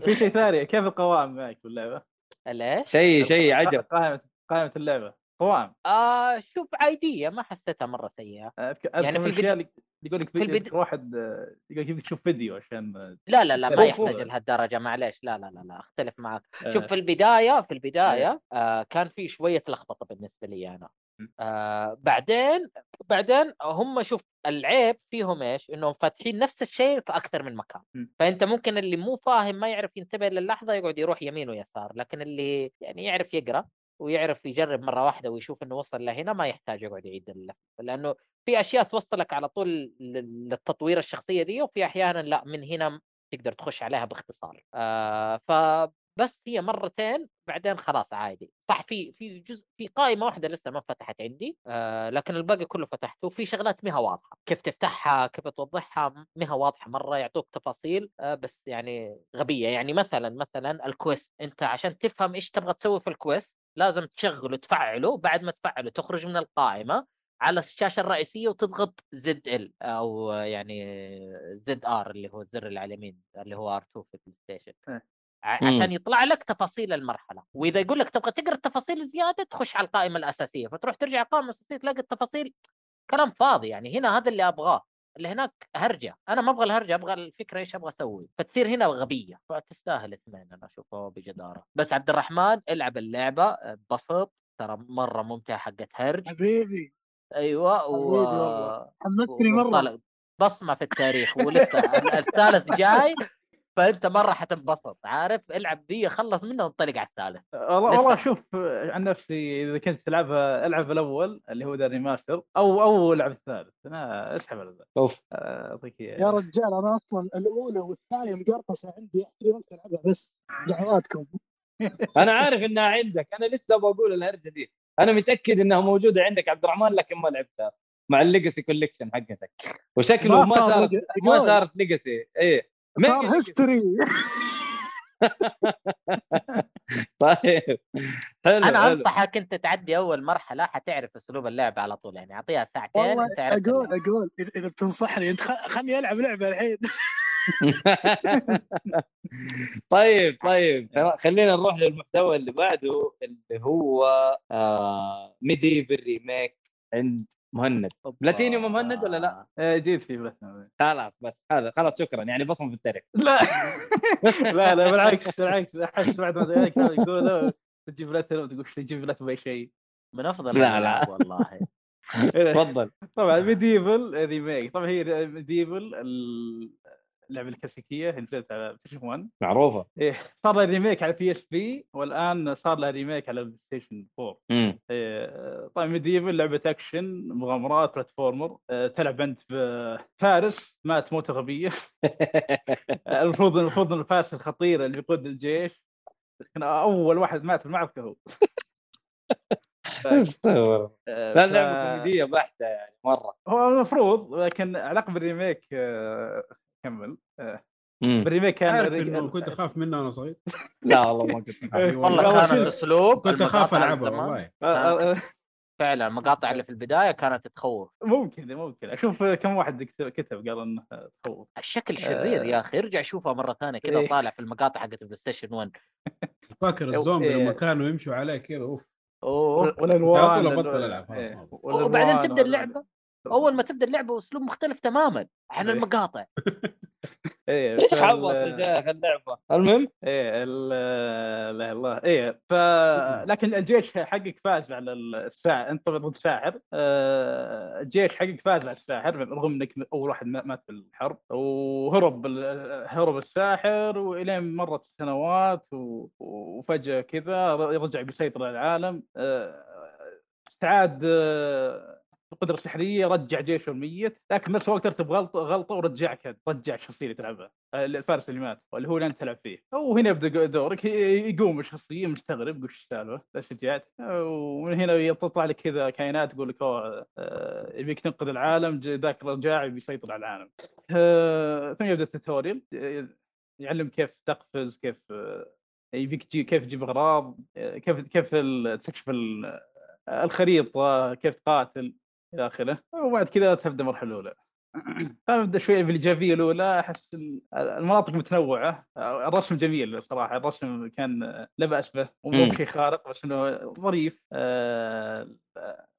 [SPEAKER 5] في شيء ثاني كيف القوائم معك في اللعبة؟
[SPEAKER 6] ليش؟
[SPEAKER 4] شيء شيء عجب
[SPEAKER 5] قائمة قائمة اللعبة قوائم
[SPEAKER 6] آه شوف عادية ما حسيتها مرة سيئة.
[SPEAKER 5] أذكر
[SPEAKER 6] يعني في
[SPEAKER 5] الأشياء اللي يقول لك
[SPEAKER 6] في البدء-
[SPEAKER 5] واحد آه، يقول لك تشوف فيديو عشان
[SPEAKER 6] لا لا لا ما يحتاج
[SPEAKER 4] أوف.
[SPEAKER 6] لهالدرجة معليش. لا لا لا لا أختلف معك
[SPEAKER 5] آه،
[SPEAKER 6] شوف في البداية في البداية آه كان في شوية لخبطة بالنسبة لي أنا.
[SPEAKER 5] م.
[SPEAKER 6] آه بعدين بعدين هم شوف العيب فيهم إيش؟ إنهم فاتحين نفس الشيء في أكثر من مكان. فأنت ممكن اللي مو فاهم ما يعرف ينتبه للحظة يقعد يروح يمين ويسار. لكن اللي يعني يعرف يقرأ ويعرف يجرب مرة واحدة ويشوف إنه وصل لهنا ما يحتاج يقعد يعيد اللف لأنه في أشياء توصلك على طول لل- للتطوير الشخصية دي وفي أحيانا لأ من هنا تقدر تخش عليها باختصار. آه فبس هي مرتين بعدين خلاص عادي. صح في في جزء في قائمة واحدة لسه ما فتحت عندي آه لكن الباقي كله فتحته في شغلات مها واضحة. كيف تفتحها كيف توضحها مها واضحة مرة يعطوك تفاصيل آه بس يعني غبية. يعني مثلا مثلا الكويست أنت عشان تفهم إيش تبغى تسوي في الكويست لازم تشغله تفعله بعد ما تفعله تخرج من القائمة على الشاشة الرئيسية وتضغط ZL أو يعني ZR اللي هو الزر اللي على اليمين اللي هو R 2 في ال PlayStation
[SPEAKER 5] إيه.
[SPEAKER 6] عشان يطلع لك تفاصيل المرحلة. وإذا يقول لك تبغى تقرأ التفاصيل زيادة تخش على القائمة الأساسية فتروح ترجع القائمة الأساسية تلاقي التفاصيل كلام فاضي يعني هنا هذا اللي أبغاه. اللي هناك هرجة. أنا ما أبغى الهرجة أبغى الفكرة إيش أبغى أسوي. فتصير هنا غبية فتستاهل اثنين أنا أشوفه بجدارة. بس عبد الرحمن العب اللعبة بسط ترى مرة ممتعة حقت هرج.
[SPEAKER 3] حبيبي.
[SPEAKER 6] أيوه و...
[SPEAKER 3] حمستني
[SPEAKER 6] مرة. بصمة في التاريخ ولسه ال- الثالث جاي. فأنت مرة حتنبسط عارف؟ العب دي خلص منها وانطلق على الثالث.
[SPEAKER 5] والله. والله شوف عن نفسي إذا كنت تلعبها العب الأول اللي هو ذا ال remaster أو أو العب الثالث. أنا أسحب على ذا. أوف. أعطيك
[SPEAKER 3] يا رجال أنا أصلا الأولى والثانية مقرطسه عندي احتري وقت ألعبها بس دعواتكم <laughs>
[SPEAKER 4] أنا عارف إنها عندك. أنا لسه بقول الهرجة دي. أنا متأكد إنها موجودة عندك عبد الرحمن لكن ما لعبتها. مع ال legacy collection حقتك. وشكله
[SPEAKER 3] ما
[SPEAKER 4] ما
[SPEAKER 3] صار
[SPEAKER 4] صارت ما. صارت legacy إيه.
[SPEAKER 3] صار. history <laughs>
[SPEAKER 4] طيب حلو أنا.
[SPEAKER 6] أنصحك أنت تعدي أول مرحلة حتعرف أسلوب اللعب على طول يعني أعطيها ساعتين
[SPEAKER 3] والله
[SPEAKER 6] تعرف
[SPEAKER 3] أقول
[SPEAKER 6] اللعب.
[SPEAKER 3] أقول إذا بتنصحني أنت خ- خلني ألعب لعبة الحين <laughs>
[SPEAKER 4] طيب طيب خلينا نروح للمحتوى اللي بعده اللي هو آه ميديفل ريميك عند مهند. بلاتينيوم مهند ولا لا؟
[SPEAKER 5] جيت في بلاتنا
[SPEAKER 4] خلاص بس هذا خلاص شكرا يعني بصم في التاريخ. <laughs>
[SPEAKER 5] لا. لا لا بالعكس بالعكس أحس بعد ما كانوا يقولوا تجيب بلاتنا وتقول "شو تجيب بلاتنا بأي شيء.
[SPEAKER 6] من أفضل
[SPEAKER 4] لا، لا.
[SPEAKER 6] والله. <laughs>
[SPEAKER 4] تفضل.
[SPEAKER 5] طبعا MediEvil remake طبعا هي MediEvil اللعبة الكلاسيكية اللي نزلت على PlayStation 1
[SPEAKER 4] معروفة.
[SPEAKER 5] إيه صار لها remake على PSP والآن صار لها remake على PlayStation 4
[SPEAKER 4] امم
[SPEAKER 5] إيه، طيب MediEvil لعبة اكشن مغامرات platformer إيه، تلعب أنت بفارس مات موته غبية. <laughs> المفروض المفروض إن الفارس الخطير اللي بيقود الجيش لكن أول واحد مات في المعركة هو. <laughs>
[SPEAKER 4] لا
[SPEAKER 5] آه، لعبة
[SPEAKER 4] كوميدية بحتة يعني مرة.
[SPEAKER 5] هو المفروض لكن علاقه بال remake كمل آه،.
[SPEAKER 4] بال
[SPEAKER 5] remake كان
[SPEAKER 2] عارف
[SPEAKER 5] ري-
[SPEAKER 2] إنه كنت أخاف منه وأنا صغير. <laughs>
[SPEAKER 4] لا والله ما كنت
[SPEAKER 5] إيه،.
[SPEAKER 6] والله
[SPEAKER 5] والله
[SPEAKER 6] كانت
[SPEAKER 5] شوف،
[SPEAKER 6] اسلوب
[SPEAKER 2] كنت
[SPEAKER 6] أخاف.
[SPEAKER 2] والله.
[SPEAKER 5] آه، آه،
[SPEAKER 6] فعلا المقاطع اللي في البداية كانت تخوف.
[SPEAKER 5] ممكن ممكن. أشوف كم واحد كتب- كتب قال إنه تخوف.
[SPEAKER 6] الشكل شرير يا أخي. ارجع شوفها مرة ثانية كذا
[SPEAKER 5] إيه.
[SPEAKER 6] طالع في المقاطع حقت ال PlayStation 1
[SPEAKER 2] فاكر الزومبي
[SPEAKER 5] إيه.
[SPEAKER 2] لما كانوا يمشوا عليه كذا أوف.
[SPEAKER 6] أوه.
[SPEAKER 5] والألوان
[SPEAKER 2] على طول
[SPEAKER 5] ال-
[SPEAKER 2] أبطل ألعب، خلاص
[SPEAKER 5] إيه،
[SPEAKER 6] وبعدين
[SPEAKER 5] تبدأ.
[SPEAKER 6] اللعبة؟ أول ما تبدأ اللعبة اسلوب مختلف تماما عن
[SPEAKER 5] إيه.
[SPEAKER 6] المقاطع. <laughs>
[SPEAKER 4] إيه يا شيخ اللعبة؟ المهم؟
[SPEAKER 5] إيه ال- لا إله إلا الله. إيه ف لكن الجيش حقك فاز على الساحر أنت طبعا ضد ساحر آه، الجيش حقك فاز على الساحر رغم إنك أول واحد ما- مات في الحرب وهرب ال- هرب الساحر وإلين مرت السنوات و- وفجأة كذا رجع بيسيطر على العالم. آه، استعاد القدره السحريه رجع جيشه الميت. لكن بنفس الوقت ارتب غلطه غلطة ورجعك رجع الشخصيه اللي تلعبها الفارس اللي مات واللي هو اللي انت تلعب فيه. وهنا يبدأ دورك يقوم الشخصية مستغرب وش السالفة؟ ليش رجعت ومن هنا تطلع لك كذا كائنات تقول لك أوه آه، يبيك تنقذ العالم ذاك رجع يبي يسيطر على العالم. آه، ثم يبدأ التوتوريال يعلم كيف تقفز كيف آه، يبيك كيف تجيب أغراض كيف كيف ال- تكشف ال- الخريطة كيف تقاتل. إلى آخره. وبعد كذا تبدا المرحله الاولى ابدا شوية بالإيجابية الأولى أحس ال- المناطق متنوعة. الرسم جميل صراحة الرسم كان لا بأس به ومو
[SPEAKER 4] مم.
[SPEAKER 5] بشيء خارق بس إنه ظريف. آه،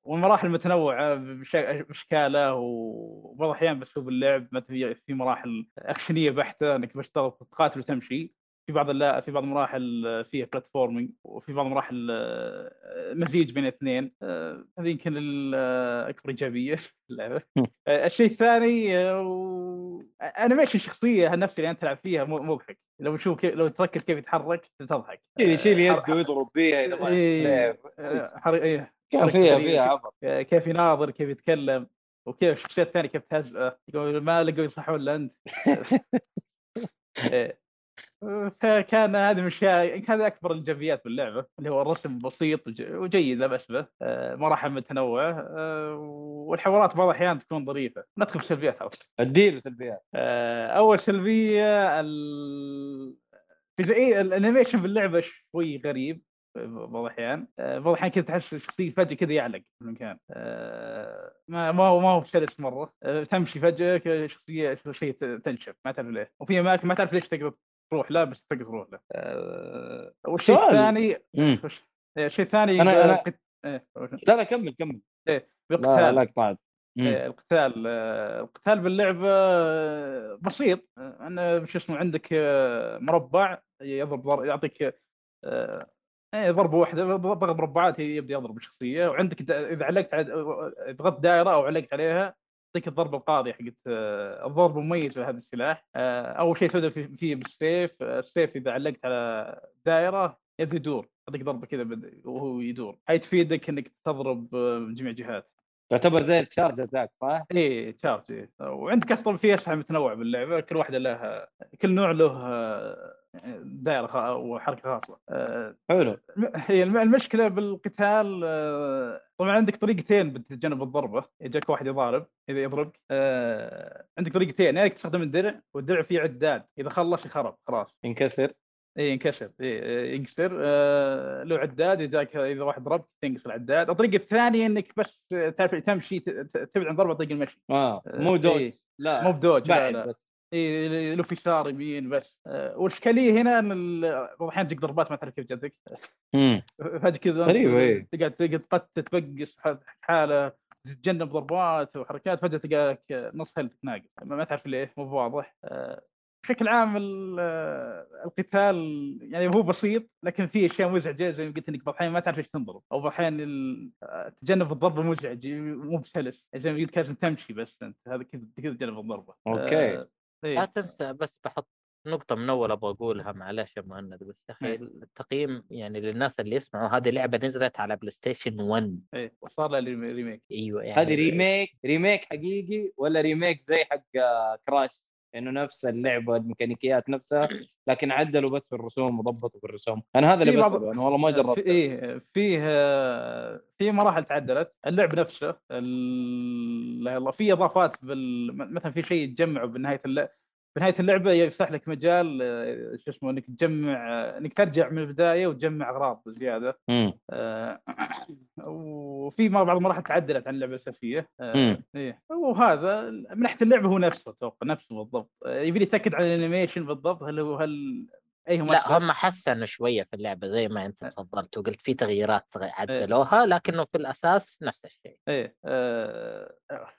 [SPEAKER 5] والمراحل متنوعة بإشكاله وبعض الأحيان باسلوب اللعب في في مراحل أكشنية بحتة إنك بس تقاتل وتمشي. في بعض لا في بعض المراحل فيها platforming وفي بعض المراحل آه، مزيج بين الاثنين آه، هذه يمكن ال- آه، أكبر إيجابية في
[SPEAKER 4] اللعبة.
[SPEAKER 5] آه، الشيء الثاني آه، و- animation الشخصيه نفسه اللي انت تلعب فيها مو- مضحك لو تشوف كيف لو تركز كيف يتحرك تضحك
[SPEAKER 4] يشيل
[SPEAKER 5] آه،
[SPEAKER 4] يده ويضرب بيها إذا ما
[SPEAKER 5] إيه،. آه، إيه،
[SPEAKER 4] كان فيها. فيها
[SPEAKER 5] آه، كيف يناظر كيف يتكلم وكيف الشخصيات الثانية كيف تهزئه يقول ما لقوا يصحون إلا أنت <laughs> إيه. فكان هذه من الأشياء هذا أكبر الإيجابيات باللعبة اللي هو الرسم بسيط وج- وجيد لا باس به آه، مراحل متنوعه آه، والحوارات بعض الأحيان تكون ظريفة ندخل في سلبيات.
[SPEAKER 4] اديله سلبيات
[SPEAKER 5] آه، أول سلبية ال... في إيه ال animation باللعبة شوي غريب بعض الأحيان آه، بعض الأحيان كذا تحس الشخصية فجأة كذا يعلق في المكان آه، ما ما هو ما هو سلس مرة آه، تمشي فجأة شخصية شيء تنشف ما تعرف ليه وفي أماكن ما تعرف ليش تقدر تروح لا بس تقدر تروح له. آه، والشيء. الثاني آه، الشيء الثاني
[SPEAKER 4] أنا- أنا-
[SPEAKER 5] قت- إيه،
[SPEAKER 4] لا لا كمل كمل. لا
[SPEAKER 5] بالقتال
[SPEAKER 4] لا قطعت مم.
[SPEAKER 5] إيه، القتال آه، القتال باللعبة آه، بسيط. آه، أنه شو اسمه عندك آه، مربع يضرب ضر- يعطيك آه، إيه، ضربة واحدة ضغط مربعات يبدأ يضرب الشخصيه وعندك إذا علقت على ضغطت دائرة أو علقت عليها يعطيك الضربه القاضيه حقت آه، الضربه مميزه هذا السلاح آه، أول شيء في- فيه بالسيف آه، السيف إذا علقت على دائرة يبدأ يدور يعطيك ضربة كذا وهو يدور هاي تفيدك إنك تضرب من جميع الجهات
[SPEAKER 4] يعتبر زي التشارج أتاك صح؟
[SPEAKER 5] إيه تشارج إيه. وعندك أصلا في اسلحه متنوعة باللعبة كل واحدة لها كل نوع له دائره وحركة خاصة. آه،
[SPEAKER 4] حلو.
[SPEAKER 5] هي الم- المشكلة بالقتال آه، طبعا عندك طريقتين بتتجنب الضربة. اذا جاك واحد يضارب إذا يضربك آه، عندك طريقتين يا إنك تستخدم الدرع والدرع فيه عداد. إذا خلص يخرب خلاص.
[SPEAKER 4] ينكسر.
[SPEAKER 5] إي ينكسر. إي ينكسر. آه له عداد اذا إذا واحد ضربك تنقص العداد. الطريقة الثانية إنك بس تعرف تمشي تبعد عن ضربة طريق المشي.
[SPEAKER 4] آه مو dodge.
[SPEAKER 5] إيه.
[SPEAKER 4] لا
[SPEAKER 5] مو ب dodge. لا
[SPEAKER 4] تبعد
[SPEAKER 5] لا.
[SPEAKER 4] بس.
[SPEAKER 5] اي له في يسار يمين بس. آه والاشكاليه هنا إن بعض الاحيان تجيك ضربات ما تعرف كيف جاتك. فجاه <laughs> كذا
[SPEAKER 4] غريب، إيه.
[SPEAKER 5] تقعد تقعد تقتل تبقس حالة تتجنب ضربات وحركات فجأة تلقاك نص health ناقص. ما تعرف ليه مو واضح آه، بشكل عام آه، القتال يعني هو بسيط لكن فيه أشياء مزعجة زي ما قلت إنك بعض الاحيان ما تعرف إيش تنضرب. أو بعض الاحيان ال- تجنب الضربة مزعج مو بسلس. زي ما قلت لازم تمشي بس أنت هذا كذا تجنب الضربة.
[SPEAKER 4] okay.
[SPEAKER 5] آه،
[SPEAKER 6] لا
[SPEAKER 5] إيه.
[SPEAKER 6] تنسى بس بحط نقطة من أول أبغى أقولها معلش يا مهند بس يا أخي
[SPEAKER 5] إيه.
[SPEAKER 6] التقييم يعني للناس اللي يسمعوا هذه لعبة نزلت على PlayStation 1
[SPEAKER 5] إيه وصار له ريمي- ريميك
[SPEAKER 6] أيوه يعني
[SPEAKER 4] هذه ريميك ريميك حقيقي ولا ريميك زي حق آه، كراش إنه نفس اللعبة الميكانيكيات نفسها لكن عدلوا بس في الرسوم وضبطوا في الرسوم أنا هذا اللي
[SPEAKER 5] بعض-
[SPEAKER 4] بسأله أنا والله ما
[SPEAKER 5] في
[SPEAKER 4] جربت
[SPEAKER 5] إيه فيه آه، في مراحل تعدلت. اللعب نفسه ال- في إضافات بال... مثلا في شيء تجمعه بنهاية اللعبه بنهاية اللعبة يفتح لك مجال آه، شو اسمه إنك تجمع آه، إنك ترجع من البداية وتجمع أغراض
[SPEAKER 4] زيادة.
[SPEAKER 5] آه، وفي بعض المراحل تعدلت عن اللعبة الاساسيه آه،. إيه وهذا من ناحية اللعبة هو نفسه أتوقع نفسه بالضبط آه، يبي لي اتاكد على الأنيميشن بالضبط هل هو هل اي مؤثر؟
[SPEAKER 6] لا هم حسنوا شوية في اللعبة زي ما أنت تفضلت وقلت في تغييرات عدلوها لكنه في الأساس نفس الشيء.
[SPEAKER 5] إيه آه،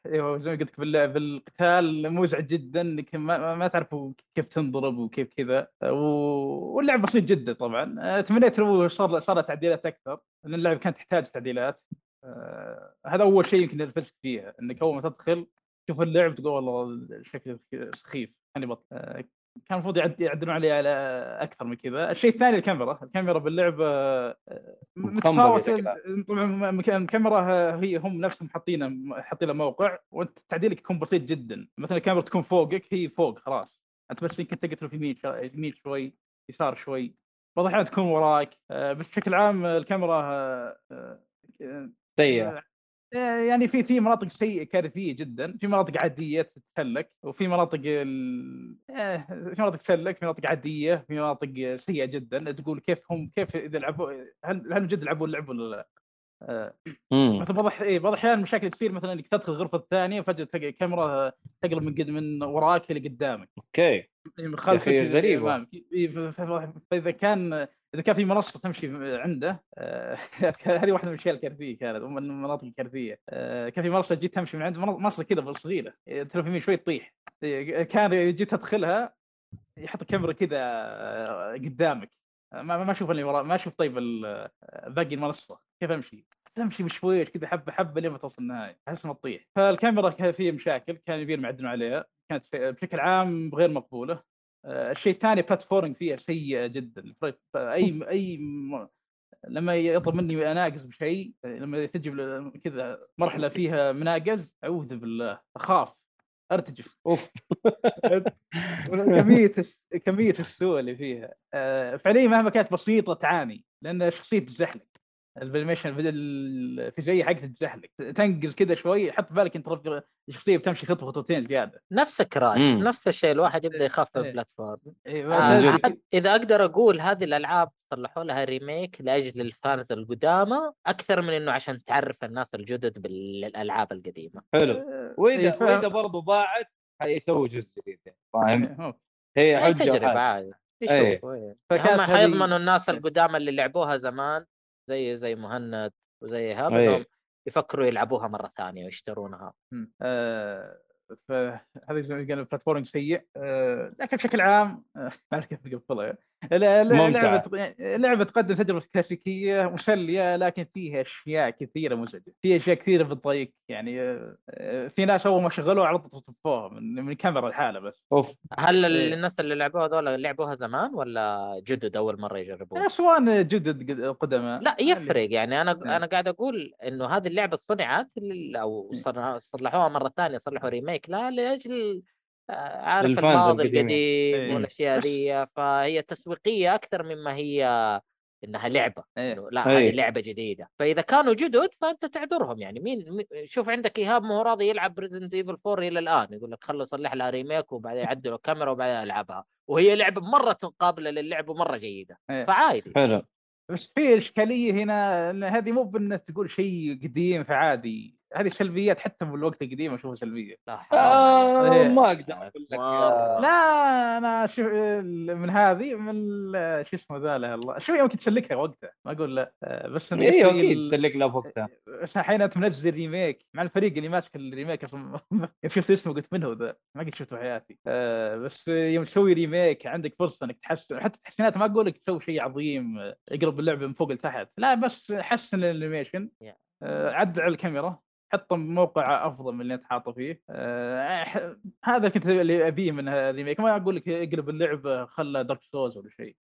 [SPEAKER 5] أيوه زي ما قلت لك باللعب بالقتال مزعج جدا انك ما, ما- تعرف كيف تنضرب وكيف كذا. آه، واللعب بسيط جدا طبعا. آه، تمنيت لو صار صارت تعديلات أكثر لأن اللعبة كانت تحتاج تعديلات. آه، هذا أول شيء يمكن الفلسفه فيها إنك أول ما تدخل تشوف اللعب تقول والله شكله سخيف خليني بطل آه، كان المفروض يعد- يعدلون عليه على أكثر من كذا، الشيء الثاني الكاميرا، الكاميرا باللعبة آه،
[SPEAKER 4] متفاوتة.
[SPEAKER 5] طبعا الكاميرا هي هم نفسهم حاطين حاطين لها موقع وانت تعديلك يكون بسيط جدا. مثلا الكاميرا تكون فوقك هي فوق خلاص. أنت بس يمكن تقتل في يمين يمين شوي يسار شوي. بعض الأحيان تكون وراك آه، بس بشكل عام الكاميرا آه، سيئة. يعني في في مناطق سيئة كارثية جدا في مناطق عادية تتسلك وفي مناطق ال... آه، في مناطق تسلك في مناطق عادية في مناطق سيئة جدا تقول كيف هم كيف إذا لعبوا هل هل جد لعبوا اللعبه ولا لا؟ آه،. مثلا بعض إيه، بعض الأحيان مشاكل تصير مثلا إنك تدخل الغرفة الثانية وفجأة تلقى الكاميرا تقلب من قد من وراك إلى قدامك.
[SPEAKER 4] أوكي.
[SPEAKER 5] يعني من خلفك. أمامك. إيه، فإذا كان إذا كان في منصة تمشي عنده آه، <laughs> هذه واحدة من الأشياء الكارثية كانت ومن المناطق الكارثية. آه، كان في منصة جيت تمشي من عنده منصة كذا صغيرة. إيه، تلف يمين شوي تطيح. كان جيت تدخلها يحط الكاميرا كذا قدامك. ما ما أشوف اللي وراء ما أشوف طيب باقي المنصة. كيف أمشي؟ تمشي بشويش كذا حبه حبه لين ما توصل النهاية أحس انها تطيح. فالكاميرا كان فيها مشاكل كان يبين يعدلون عليها كانت بشكل عام غير مقبولة. آه، الشيء الثاني بلاتفورنج فيها سيئه جدا. اي أي لما يطلب مني اناقز بشيء لما تجي كذا مرحلة فيها مناقز أعوذ بالله أخاف.
[SPEAKER 4] أرتجف.
[SPEAKER 5] أوف. <laughs> كمية كمية السوء اللي فيها. آه، فعليا مهما كانت بسيطة تعاني لأن شخصية تزحلق. ال animation الفيزيائيه حقتها تزحلق تنقز كذا شوي حط في بالك انت الشخصيه بتمشي خطوة خطوتين زيادة
[SPEAKER 6] نفس Crash
[SPEAKER 4] مم.
[SPEAKER 6] نفس الشيء الواحد يبدأ يخاف
[SPEAKER 5] إيه.
[SPEAKER 6] ال platform
[SPEAKER 5] إيه،
[SPEAKER 6] آه إذا أقدر أقول هذه الألعاب صلحوا لها remake لأجل ال fans القدامى أكثر من إنه عشان تعرف الناس الجدد بالألعاب القديمة
[SPEAKER 4] حلو
[SPEAKER 5] إيه،
[SPEAKER 4] وإذا
[SPEAKER 5] ف-
[SPEAKER 4] وإذا برضه ضاعت حيسوي جزء جديد فاهم
[SPEAKER 5] إيه،.
[SPEAKER 4] هي
[SPEAKER 6] حجة
[SPEAKER 4] تجربة.
[SPEAKER 6] عادي
[SPEAKER 4] إيه.
[SPEAKER 6] يشوفوا إيه.
[SPEAKER 5] فكانت
[SPEAKER 6] هم حيضمنوا الناس
[SPEAKER 5] إيه.
[SPEAKER 6] القدامى اللي لعبوها زمان زي زي مهند وزي هذا. انهم يفكروا يلعبوها مرة ثانية ويشترونها.
[SPEAKER 5] آه، فهذا زي ما قلنا بلاتفورم سيء آه، لكن بشكل عام آه، <laughs> ما أعرف كيف بقفلها لا- لا-. لعبة لعبة تقدم تجربة كلاسيكية مسلية لكن فيها أشياء كثيرة مزعجة في أشياء كثيرة بتضايق يعني آه، في ناس أول ما شغلوها على طول طفوها من من كاميرا الحالة بس
[SPEAKER 4] أوف
[SPEAKER 6] هل
[SPEAKER 5] إيه.
[SPEAKER 6] الناس اللي لعبوها هذول لعبوها زمان ولا جدد أول مرة يجربوها؟
[SPEAKER 5] سواء جدد قد- قدماء
[SPEAKER 6] لا يفرق يعني أنا
[SPEAKER 5] إيه.
[SPEAKER 6] أنا قاعد أقول إنه هذه اللعبة صنعت أو
[SPEAKER 5] إيه.
[SPEAKER 6] صلحوها مرة ثانية صلحوا remake لها لأجل آه، عارف الماضي. القديم
[SPEAKER 5] إيه. والأشياء
[SPEAKER 6] ذي فهي تسويقية أكثر مما هي إنها لعبة
[SPEAKER 5] إيه.
[SPEAKER 6] لا
[SPEAKER 4] إيه.
[SPEAKER 6] هذه لعبة جديدة فإذا كانوا جدد فأنت تعذرهم يعني مين شوف عندك إيهاب ما هو راضي يلعب Resident Evil 4 إلى الآن يقول لك خلوا يصلح لها remake وبعدين يعدلوا الكاميرا وبعدين ألعبها وهي لعبة مرة قابلة للعب ومرة جيدة
[SPEAKER 5] إيه.
[SPEAKER 6] فعادي
[SPEAKER 4] حلو
[SPEAKER 5] بس في إشكالية هنا إن هذه مو بإنك تقول شيء قديم فعادي هذه سلبيات حتى من الوقت القديم أشوفها سلبية.
[SPEAKER 6] لا
[SPEAKER 4] آه
[SPEAKER 5] إيه.
[SPEAKER 4] ما أقدر أقول لك.
[SPEAKER 5] لا أنا شوف من هذه من شو اسمه ذا له الله شوف يمكن تسلكها وقتها؟ ما أقول لا. آه، بس إنه أيوه
[SPEAKER 4] أكيد تسلك له في وقتها.
[SPEAKER 5] بس الحين أنت منزل remake مع الفريق اللي ماسك ال remake. أصلا <laughs> شفت اسمه قلت من هو ذا؟ ما قد شفته في حياتي. آه بس يوم تسوي remake عندك فرصة إنك تحسن حتى التحسينات ما أقول لك تسوي شيء عظيم آه، اقلب اللعبة من فوق لتحت. لا بس حسن ال animation.
[SPEAKER 6] Yeah.
[SPEAKER 5] آه عدل على الكاميرا. حطه موقع أفضل من اللي أنت حاطه فيه. ح- هذا كنت اللي أبيه من الريميك. ما أقول لك اقلب اللعبة خلى دارك سوز ولا شيء.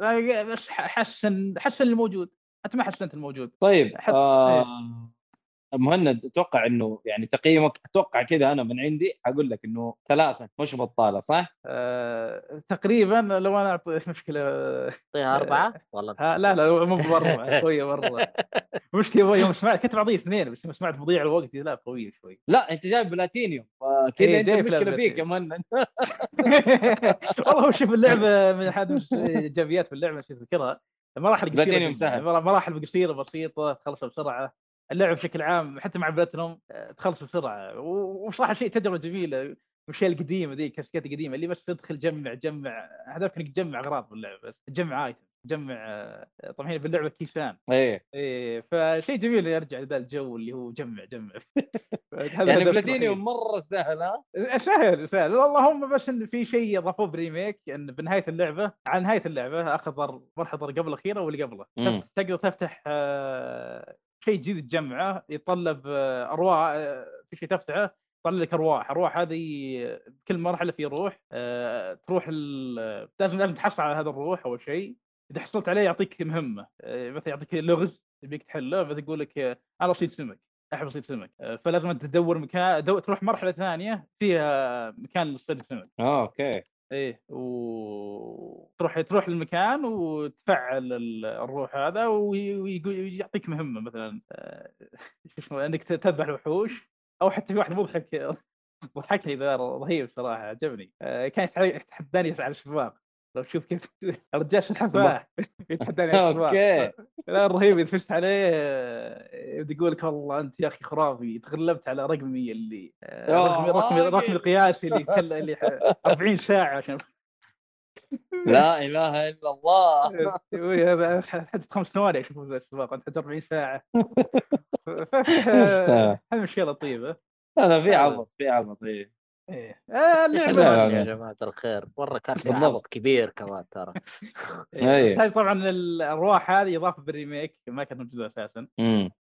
[SPEAKER 5] لا، <laughs> بس حسن حسن الموجود. أنت ما حسنت الموجود.
[SPEAKER 4] طيب آه مهند أتوقع إنه يعني تقييمك أتوقع كذا أنا من عندي أقول لك إنه ثلاثة مش بطالة صح؟
[SPEAKER 5] آه تقريبا لو أنا أعطي <laughs> مشكلة
[SPEAKER 6] اعطيها أربعة والله
[SPEAKER 5] لا لا مو بأربعة <laughs> شوية مره مشكله يوم سمعت كنت بعطيه اثنين بس يوم سمعت مضيع الوقت لا قويه شوي
[SPEAKER 4] لا أنت جايب بلاتينيوم فكذا
[SPEAKER 5] إيه، أنت
[SPEAKER 4] المشكلة
[SPEAKER 5] بلاتينيوم.
[SPEAKER 4] فيك يا مهند
[SPEAKER 5] والله هو شوف اللعبة من أحد الإيجابيات في اللعبة مراحل
[SPEAKER 4] قصيرة.
[SPEAKER 5] مرا- مراحل قصيرة بسيطة تخلصها بسرعة اللعبه بشكل عام حتى مع بلاتينوم آه، تخلص بسرعة. و- وصراحه شيء تجربة جميلة. الاشياء القديمة ذي الكلاسيكات القديمة اللي بس تدخل جمع جمع هدفك انك تجمع أغراض باللعبه بس تجمع item تجمع آه، طبعا هي باللعبة كيسان
[SPEAKER 4] إيه.
[SPEAKER 5] إيه فشيء جميل يرجع لذا الجو اللي هو جمع جمع. <laughs>
[SPEAKER 4] يعني بلاتينيوم. مرة سهل ها؟
[SPEAKER 5] سهل سهل. اللهم بس إن في شيء اضافوه ب remake إن بنهاية اللعبة على نهاية اللعبة أخذ المرحله قبل الأخيرة واللي قبله. تقدر تفتح آه، شيء جديد تجمعه يتطلب آه، أرواح آه، في شيء تفتحه يطلع لك أرواح أرواح هذه كل مرحلة في روح آه، تروح لازم لازم تحصل على هذا الروح أول شيء. إذا حصلت عليه يعطيك مهمة مثلا يعطيك لغز يبيك تحله مثلا يقول لك أنا أصيد سمك أحب أصيد سمك فلازم تدور مكان دو... تروح مرحلة ثانية فيها مكان لصيد السمك.
[SPEAKER 4] آه okay.
[SPEAKER 5] إيه وتروح تروح للمكان وتفعل ال- الروح هذا وي- ويقول يعطيك مهمة مثلا آه، <laughs> شو اسمه إنك تذبح الوحوش أو حتى في واحد مضحك <laughs> ضحكني ذا رهيب صراحة عجبني. آه، كان يتح- يتحداني على السباق لو تشوف كيف الرجال سباح يتحداني على السباق
[SPEAKER 4] أوكي.
[SPEAKER 5] لا رهيب اذا فزت عليه. يبدأ يقول لك والله أنت يا أخي خرافي. تغلبت على رقمي اللي آه، رقمي رقمي. رقمي القياسي اللي كل اللي ح- 40 ساعة عشان
[SPEAKER 4] لا إله إلا الله. <laughs>
[SPEAKER 5] حتى خمس ثواني أشوف السباق حتى 40 ساعة. ففيه هذه اشياء لطيفه
[SPEAKER 4] لا في. عبط في عبط إيه.
[SPEAKER 5] إيه. آه،
[SPEAKER 4] اللعبة.
[SPEAKER 6] يا جماعة الخير. مره كان في. عبط كبير كمان ترى. <laughs>
[SPEAKER 5] إيه، هذه طبعا الأرواح هذه إضافة بال remake ما كانت موجودة
[SPEAKER 4] أساسا.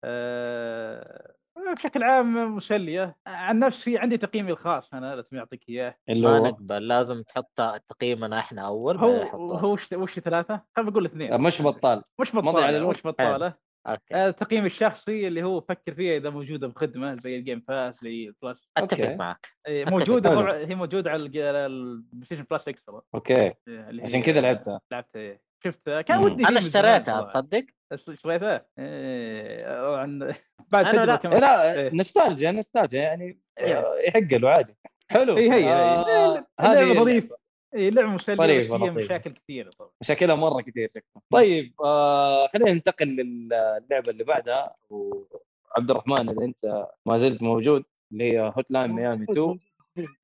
[SPEAKER 5] آه، بشكل عام مسلية. عن نفسي عندي تقييمي الخاص أنا لازم اعطيك
[SPEAKER 4] إياه.
[SPEAKER 6] ما نقبل لازم تحط تقييمنا إحنا أول
[SPEAKER 5] هو. هو وش وش ثلاثة؟ خلينا نقول اثنين.
[SPEAKER 4] مش بطال.
[SPEAKER 5] مش
[SPEAKER 4] بطالة.
[SPEAKER 5] مش بطالة.
[SPEAKER 6] okay
[SPEAKER 5] آه، التقييم الشخصي اللي هو فكر فيها إذا موجودة بخدمة زي ال Game Pass زي ال
[SPEAKER 6] Plus
[SPEAKER 4] أتفق okay.
[SPEAKER 6] معك
[SPEAKER 5] إيه،
[SPEAKER 6] أتفق.
[SPEAKER 4] موجودة.
[SPEAKER 5] طبعا هي موجودة على الج- على ال PlayStation Plus Extra
[SPEAKER 4] okay
[SPEAKER 5] إيه، اللي
[SPEAKER 4] عشان
[SPEAKER 5] هي-
[SPEAKER 4] كذا لعبتها
[SPEAKER 5] لعبتها إيه. شفتها كان
[SPEAKER 4] مم.
[SPEAKER 5] ودي أنا
[SPEAKER 6] اشتريتها. تصدق؟
[SPEAKER 5] اشتريتها إيه، عن <laughs> بعد
[SPEAKER 6] أنا
[SPEAKER 5] تجربة
[SPEAKER 6] لا.
[SPEAKER 5] كمان
[SPEAKER 4] لا. nostalgia nostalgia يعني
[SPEAKER 5] إيه.
[SPEAKER 4] يحق له عادي حلو
[SPEAKER 5] اي هي
[SPEAKER 4] آه،
[SPEAKER 5] هي
[SPEAKER 4] هذه
[SPEAKER 5] ظريفه اي
[SPEAKER 4] لعبة
[SPEAKER 5] مسلية فيها. مشاكل كثيرة طبعا.
[SPEAKER 4] مشاكلها مرة كثير شكلها. طيب آه خلينا ننتقل للعبة اللي بعدها. وعبد الرحمن إذا أنت ما زلت موجود اللي هي Hotline Miami 2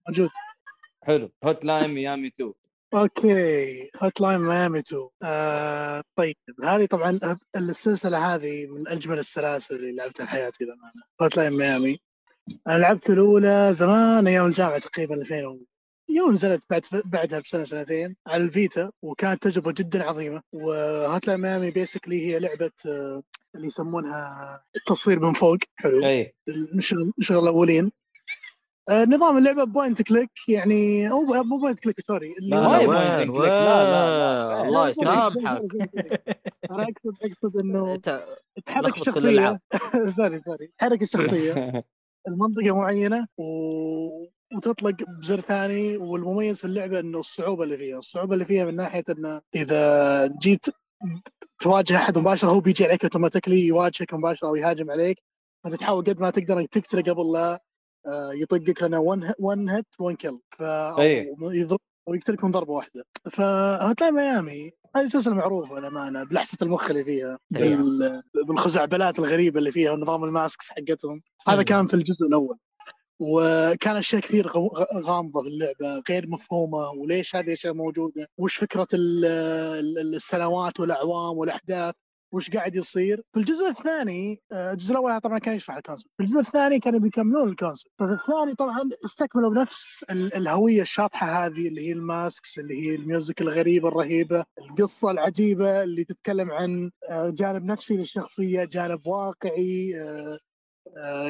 [SPEAKER 3] موجود.
[SPEAKER 4] حلو Hotline Miami 2
[SPEAKER 3] أوكي هوت لاين ميامي 2 آه طيب هذه طبعا السلسلة هذه من أجمل السلاسل اللي لعبتها في حياتي للامانه هوت لاين ميامي أنا لعبت الأولى زمان أيام الجامعة تقريبا 2000 يوم نزلت بعد بعدها بسنة سنتين على ال Vita وكانت تجربة جدا عظيمة. و Hotline Miami basically هي لعبة آه، اللي يسمونها التصوير من فوق. حلو.
[SPEAKER 4] أي.
[SPEAKER 3] الشغل الاولين آه، نظام اللعبة point click يعني مو مو point click sorry
[SPEAKER 4] لا، لا، لا، لا،.
[SPEAKER 6] الله يسامحك.
[SPEAKER 3] أنا اقصد اقصد
[SPEAKER 6] إنه <laughs> <laughs>
[SPEAKER 3] تحرك
[SPEAKER 6] الشخصية.
[SPEAKER 3] sorry sorry تحرك الشخصية. المنطقة معينة و... وتطلق بزر ثاني والمميز في اللعبة إنه الصعوبة اللي فيها، الصعوبة اللي فيها من ناحية إنه إذا جيت تواجه أحد مباشرة هو بيجي عليك automatically يواجهك مباشرة أو يهاجم عليك فأنت تحاول قد ما تقدر إنك تقتله قبل لا آه، يطقك لأنه 1 1 هيت 1 كيل ف
[SPEAKER 4] إيه.
[SPEAKER 3] أو يضرب أو يقتلك من ضربة واحدة فهتلاقي ميامي هذه سلسلة معروفة للأمانة بلحسة المخ اللي فيها. بال... بالخزعبلات الغريبة اللي فيها ونظام الماسكس حقتهم هذا. كان في الجزء الأول وكان اشياء كثير غامضة في اللعبة غير مفهومة وليش هذه الأشياء موجودة؟ وش فكرة ال- ال- السنوات والأعوام والأحداث؟ وش قاعد يصير؟ في الجزء الثاني آه، الجزء الأول طبعا كان يشرح ال concept في الجزء الثاني كانوا بيكملون ال concept الثاني طبعا استكملوا بنفس ال- الهوية الشاطحة هذه اللي هي ال masks اللي هي ال music الغريبة الرهيبة القصة العجيبة اللي تتكلم عن آه، جانب نفسي للشخصية جانب واقعي آه،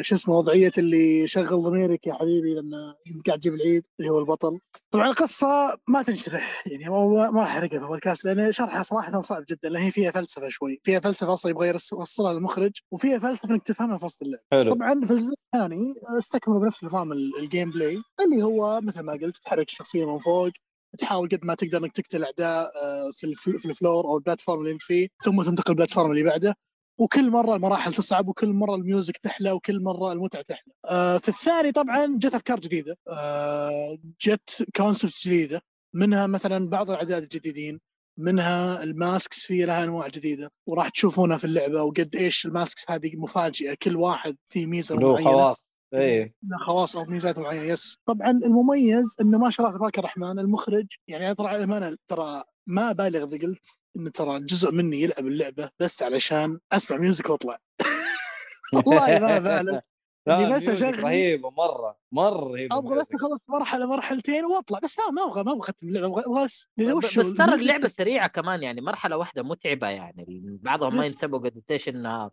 [SPEAKER 3] شو اسمه وضعية اللي شغل ضميرك يا حبيبي لما انت قاعد تجيب العيد اللي هو البطل. طبعا القصة ما تنشرح يعني ما راح احرقها في البودكاست لأن شرحها صراحة صعب جدا لأن هي فيها فلسفة شوي فيها فلسفة أصلا يبغى يوصلها للمخرج وفيها فلسفة إنك تفهمها في وسط اللعب.
[SPEAKER 4] حلو.
[SPEAKER 3] طبعا في الجزء الثاني استكملوا بنفس نظام ال- ال gameplay اللي هو مثل ما قلت تحرك الشخصية من فوق تحاول قد ما تقدر إنك تقتل أعداء آه، في ال floor أو ال platform اللي أنت فيه ثم تنتقل ال platform اللي بعده. وكل مرة المراحل تصعب وكل مرة ال music تحلى وكل مرة المتعة تحلى. آه في الثاني طبعا جت أفكار جديدة. آه جت concepts جديدة. منها مثلا بعض الأعداء الجديدين. منها ال masks في لها أنواع جديدة. وراح تشوفونها في اللعبة وقد إيش ال masks هذه مفاجئة. كل واحد فيه ميزة
[SPEAKER 4] له
[SPEAKER 3] معينة.
[SPEAKER 4] خواص. اي
[SPEAKER 3] له خواص أو ميزات معينة yes طبعا المميز إنه ما شاء الله تبارك الرحمن المخرج يعني ترى الامانه ترى ما بالغ إذا قلت انه ترى جزء مني يلعب اللعبة بس علشان أسمع music وأطلع. <laughs> والله ما بالغ <laughs>
[SPEAKER 4] لا
[SPEAKER 3] بس
[SPEAKER 4] رهيبة مرة مرة رهيبة
[SPEAKER 3] أبغى بس أخلص مرحلة مرحلتين وأطلع. بس لا ما أبغى ما أبغى أختم اللعبة أبغى بس
[SPEAKER 6] بس ترى اللعبة سريعة كمان يعني مرحلة واحدة متعبة يعني. بعضهم ما ينتبهوا قد إيش انها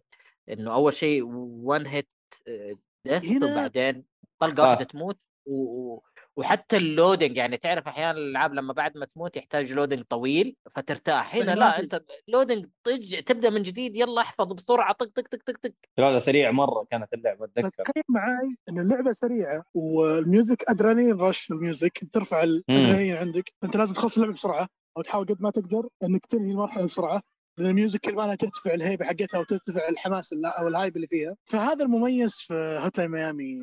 [SPEAKER 6] إنه أول شيء one hit
[SPEAKER 3] death
[SPEAKER 6] وبعدين
[SPEAKER 4] طلقة.
[SPEAKER 6] واحدة تموت و... وحتى ال loading يعني تعرف أحيانا الألعاب لما بعد ما تموت يحتاج loading طويل فترتاح. هنا لا أنت loading طج تبدأ من جديد يلا احفظ بسرعة طق طق طق طق طق.
[SPEAKER 4] لا لا سريع مرة كانت اللعبة أتذكر.
[SPEAKER 3] تخيل معاي ان اللعبة سريعة وال music adrenaline rush ال music ترفع الأدرينالين عندك. أنت لازم تخلص اللعبة بسرعة أو تحاول قد ما تقدر إنك تنهي المرحلة بسرعة لأن ال music كل ما ترتفع الهيبة حقتها وترتفع الحماس أو ال hype اللي فيها. فهذا المميز في هوتلاين ميامي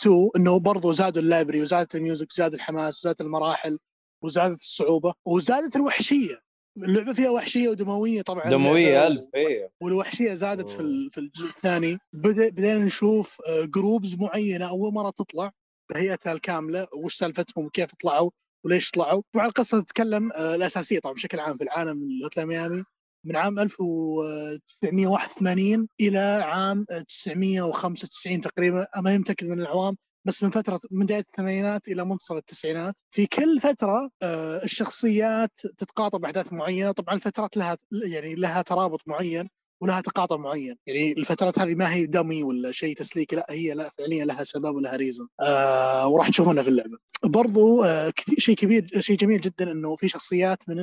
[SPEAKER 3] 2 إنه برضو زادوا ال library وزادت ال music زاد الحماس وزادت المراحل وزادت الصعوبة وزادت الوحشية. اللعبة فيها وحشية ودموية طبعا. دموية
[SPEAKER 4] ألف اي
[SPEAKER 3] والوحشية زادت في. ال- في الجزء الثاني. بدا بدينا نشوف آه، groups معينة. أول مرة تطلع بهيئتها الكاملة. وش سالفتهم؟ وكيف طلعوا؟ وليش طلعوا؟ طبعا القصة تتكلم آه، الأساسية طبعا بشكل عام في العالم الهوتلاين ميامي. من عام 1981 إلى عام 995 تقريبا ما متأكد من الاعوام بس من فترة من بداية الثمانينات إلى منتصف التسعينات. في كل فترة آه، الشخصيات تتقاطع بأحداث معينة طبعا الفترات لها يعني لها ترابط معين ولها تقاطع معين. يعني الفترات هذه ما هي dummy ولا شيء تسليكي لا هي لا فعليا لها سبب ولها reason آه وراح تشوفونها في اللعبة. برضو آه شيء كبير شيء جميل جدا إنه في شخصيات من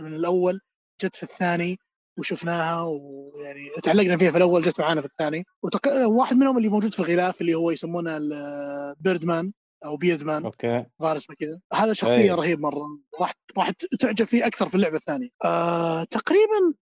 [SPEAKER 3] من الأول جت في الثاني وشفناها ويعني تعلقنا فيها في الأول جت معانا في الثاني. وتق... واحد منهم اللي موجود في الغلاف اللي هو يسمونه البيردمان أو بيردمان
[SPEAKER 4] okay.
[SPEAKER 3] ظاهر اسمه كذا. هذا شخصية
[SPEAKER 4] أي.
[SPEAKER 3] رهيب مرة. راح راح تعجب فيه أكثر في اللعبة الثانية. آه تقريبا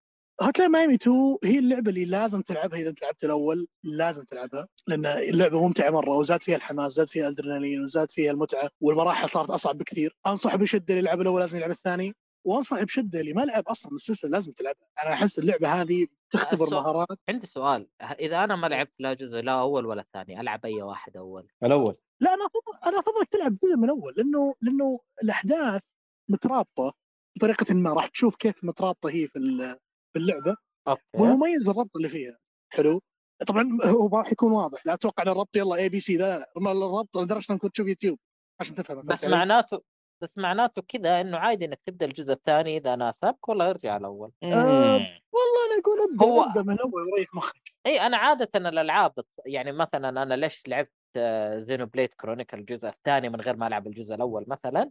[SPEAKER 3] هوتلاين ميامي 2 هي اللعبة اللي لازم تلعبها إذا أنت لعبت الأول لازم تلعبها. لأن اللعبة ممتعة مرة وزاد فيها الحماس زاد فيها الأدرينالين وزاد فيها المتعة والمراحل صارت أصعب بكثير. انصح بشدة اللي يلعب الأول لازم يلعب الثاني. وانصح بشده اللي ما لعب أصلا السلسلة لازم تلعبها. أنا أحس اللعبة هذه تختبر
[SPEAKER 6] السؤال-
[SPEAKER 3] مهارات
[SPEAKER 6] عندي سؤال. إذا أنا ما لعبت لا جزء لا أول ولا ثاني ألعب أي واحد أول؟
[SPEAKER 4] الأول.
[SPEAKER 3] لا أنا أفضل أنا أفضلك تلعب الجزء من الأول لأنه لأنه الأحداث مترابطة بطريقة ما. راح تشوف كيف مترابطة هي في ال- في اللعبة.
[SPEAKER 6] okay.
[SPEAKER 3] والمميز الربط اللي فيها. حلو. طبعا هو ما راح يكون واضح. لا أتوقع إن الربط يلا ABC لا الربط لدرجة إنك تشوف يوتيوب عشان تفهم.
[SPEAKER 6] بس معناته بس معناته كذا إنه عادي إنك تبدأ الجزء الثاني إذا ناسبك ولا أرجع الأول.
[SPEAKER 3] آه، والله أنا أقول أبدأ
[SPEAKER 6] هو-
[SPEAKER 3] أبدأ من الأول. وريح مخك.
[SPEAKER 6] إي أنا عادة الألعاب يعني مثلا أنا ليش لعبت زينو بليد كرونيكل الجزء الثاني من غير ما ألعب الجزء الأول مثلا؟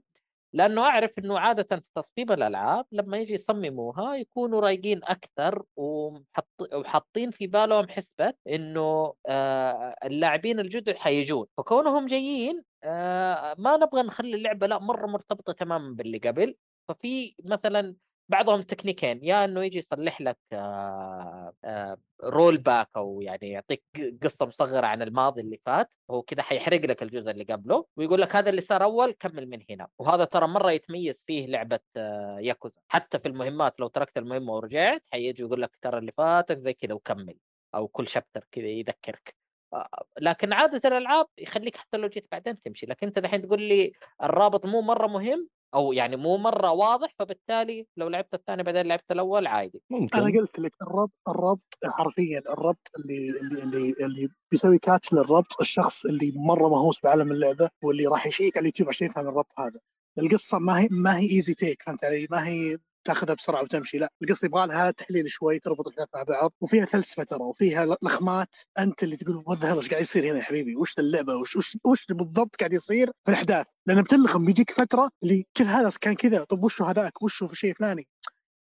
[SPEAKER 6] لأنه أعرف إنه عادة في تصميم الألعاب لما يجي يصمموها يكونوا رايقين أكثر ومحط وحاطين في بالهم حسبة إنه آه، اللاعبين الجدد حيجون. فكونهم جايين آه، ما نبغى نخلي اللعبة لا مرة مرتبطة تماما باللي قبل. ففي مثلا بعضهم تكنيكين يا إنه يجي يصلح لك آه، آه، roll back أو يعني يعطيك قصة مصغرة عن الماضي اللي فات. هو كذا حيحرق لك الجزء اللي قبله ويقول لك هذا اللي صار أول كمل من هنا. وهذا ترى مرة يتميز فيه لعبة آه، ياكوزا. حتى في المهمات لو تركت المهمة ورجعت حيجي يقول لك ترى اللي فاتك زي كذا وكمل. أو كل chapter كذا يذكرك. آه، لكن عادة الألعاب يخليك حتى لو جيت بعدين تمشي لكن أنت دحين تقول لي الرابط مو مرة مهم أو يعني مو مرة واضح فبالتالي لو لعبت الثاني بعدين لعبت الأول عادي.
[SPEAKER 4] ممكن.
[SPEAKER 3] أنا قلت لك الربط الربط حرفيا الربط اللي اللي اللي, اللي بيسوي catch للربط الشخص اللي مرة مهووس بعالم اللعبة واللي راح يشيك على اليوتيوب عشان يفهم الربط هذا. القصة ما هي ما هي easy take فهمت علي؟ ما هي تاخذها بسرعة وتمشي. لا القصة يبغى لها تحليل شوي تربط الاحداث مع بعض وفيها فلسفة ترى وفيها لخمات. أنت اللي تقول what إيش قاعد يصير هنا يا حبيبي؟ وش اللعبة؟ وش وش, وش بالضبط قاعد يصير في الأحداث؟ لأن بتلخم بيجيك فترة اللي كل هذا كان كذا طب وش هذاك؟ وش في شيء فلاني؟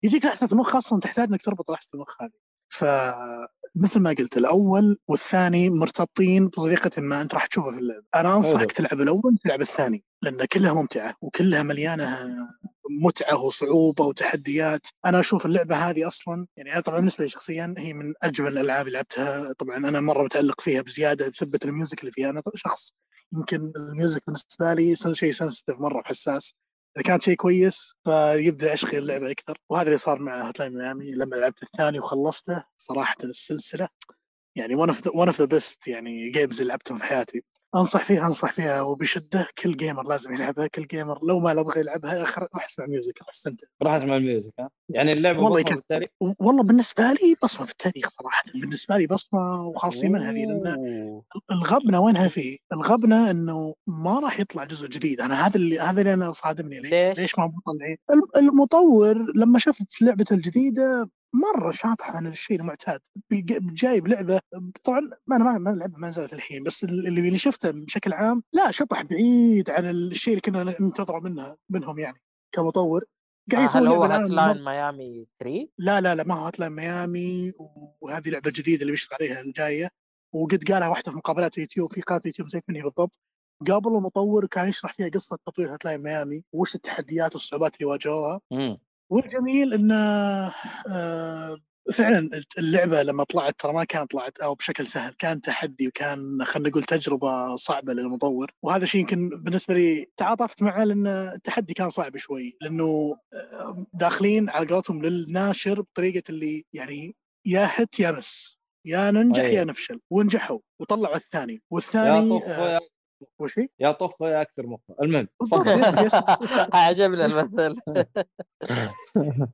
[SPEAKER 3] يجيك لحسه المخ أصلا تحتاج إنك تربط لحسه المخ هذه. فمثل ما قلت الأول والثاني مرتبطين بطريقة ما أنت راح تشوفها في اللعبة. أنا أنصحك تلعب الأول تلعب الثاني لأن كلها ممتعة وكلها مليانة متعة وصعوبة وتحديات. أنا أشوف اللعبة هذه أصلا يعني أنا طبعا بالنسبة لي شخصيا هي من أجمل الألعاب اللي لعبتها. طبعا أنا مرة متعلق فيها بزيادة بسبه ال music اللي فيها. أنا شخص يمكن ال music بالنسبة لي شيء sensitive مرة حساس. إذا كانت شيء كويس فيبدأ عشقي اللعبة أكثر. وهذا اللي صار مع Hotline Miami لما لعبت الثاني وخلصته. صراحة السلسلة يعني one of the best يعني games اللي لعبتهم في حياتي. أنصح فيها أنصح فيها وبشدة كل gamer لازم يلعبها كل gamer لو ما يبغى يلعبها أخر- راح أسمع music راح أستمتع
[SPEAKER 4] راح أسمع ال music ها يعني اللعبة
[SPEAKER 3] والله
[SPEAKER 4] بصمة
[SPEAKER 3] يكفي.
[SPEAKER 4] بالتاريخ
[SPEAKER 3] والله بالنسبة لي بصمة في التاريخ صراحة بالنسبة لي بصمة وخالصين منها ذي
[SPEAKER 4] لأن.
[SPEAKER 3] الغبنة وينها فيه؟ الغبنة إنه ما راح يطلع جزء جديد، أنا هذا اللي هذا اللي أنا صادمني ليه؟
[SPEAKER 6] ليش؟
[SPEAKER 3] ليش ما مطلعين؟ الم- المطور لما شفت لعبته الجديدة مرة شاطح عن الشيء المعتاد، جايب لعبة طبعا ما أنا ما ما لعبة ما نزلت الحين بس اللي اللي شفته بشكل عام لا شطح بعيد عن الشيء اللي كنا ننتظره منها منهم يعني كمطور. قاعد يسوي
[SPEAKER 6] هل هو Hotline Miami 3
[SPEAKER 3] لا لا لا ما هو Hotline Miami وهذه لعبة جديدة اللي بيشتغل عليها الجاية. وقد قالها واحدة في مقابلات يوتيوب في قناة يوتيوب زي مني بالضبط. قبل المطور كان يشرح فيها قصة تطوير Hotline Miami وش التحديات والصعوبات اللي واجهوها. والجميل انه آه، فعلا اللعبة لما طلعت ترى ما كانت طلعت أو بشكل سهل كان تحدي وكان خلينا نقول تجربة صعبة للمطور وهذا شيء يمكن بالنسبة لي تعاطفت معه لأن التحدي كان صعب شوي لأنه آه، داخلين على قولتهم للناشر بطريقة اللي يعني يا هت يا مس يا ننجح
[SPEAKER 4] أيوة.
[SPEAKER 3] يا نفشل ونجحوا وطلعوا الثاني
[SPEAKER 4] يا
[SPEAKER 3] والثاني
[SPEAKER 4] طف
[SPEAKER 3] آه،
[SPEAKER 4] يا-
[SPEAKER 3] وش هي؟
[SPEAKER 4] يا طف يا أكثر مخه المهم تفضل. <laughs> <laughs>
[SPEAKER 6] عجبني المثل. <laughs>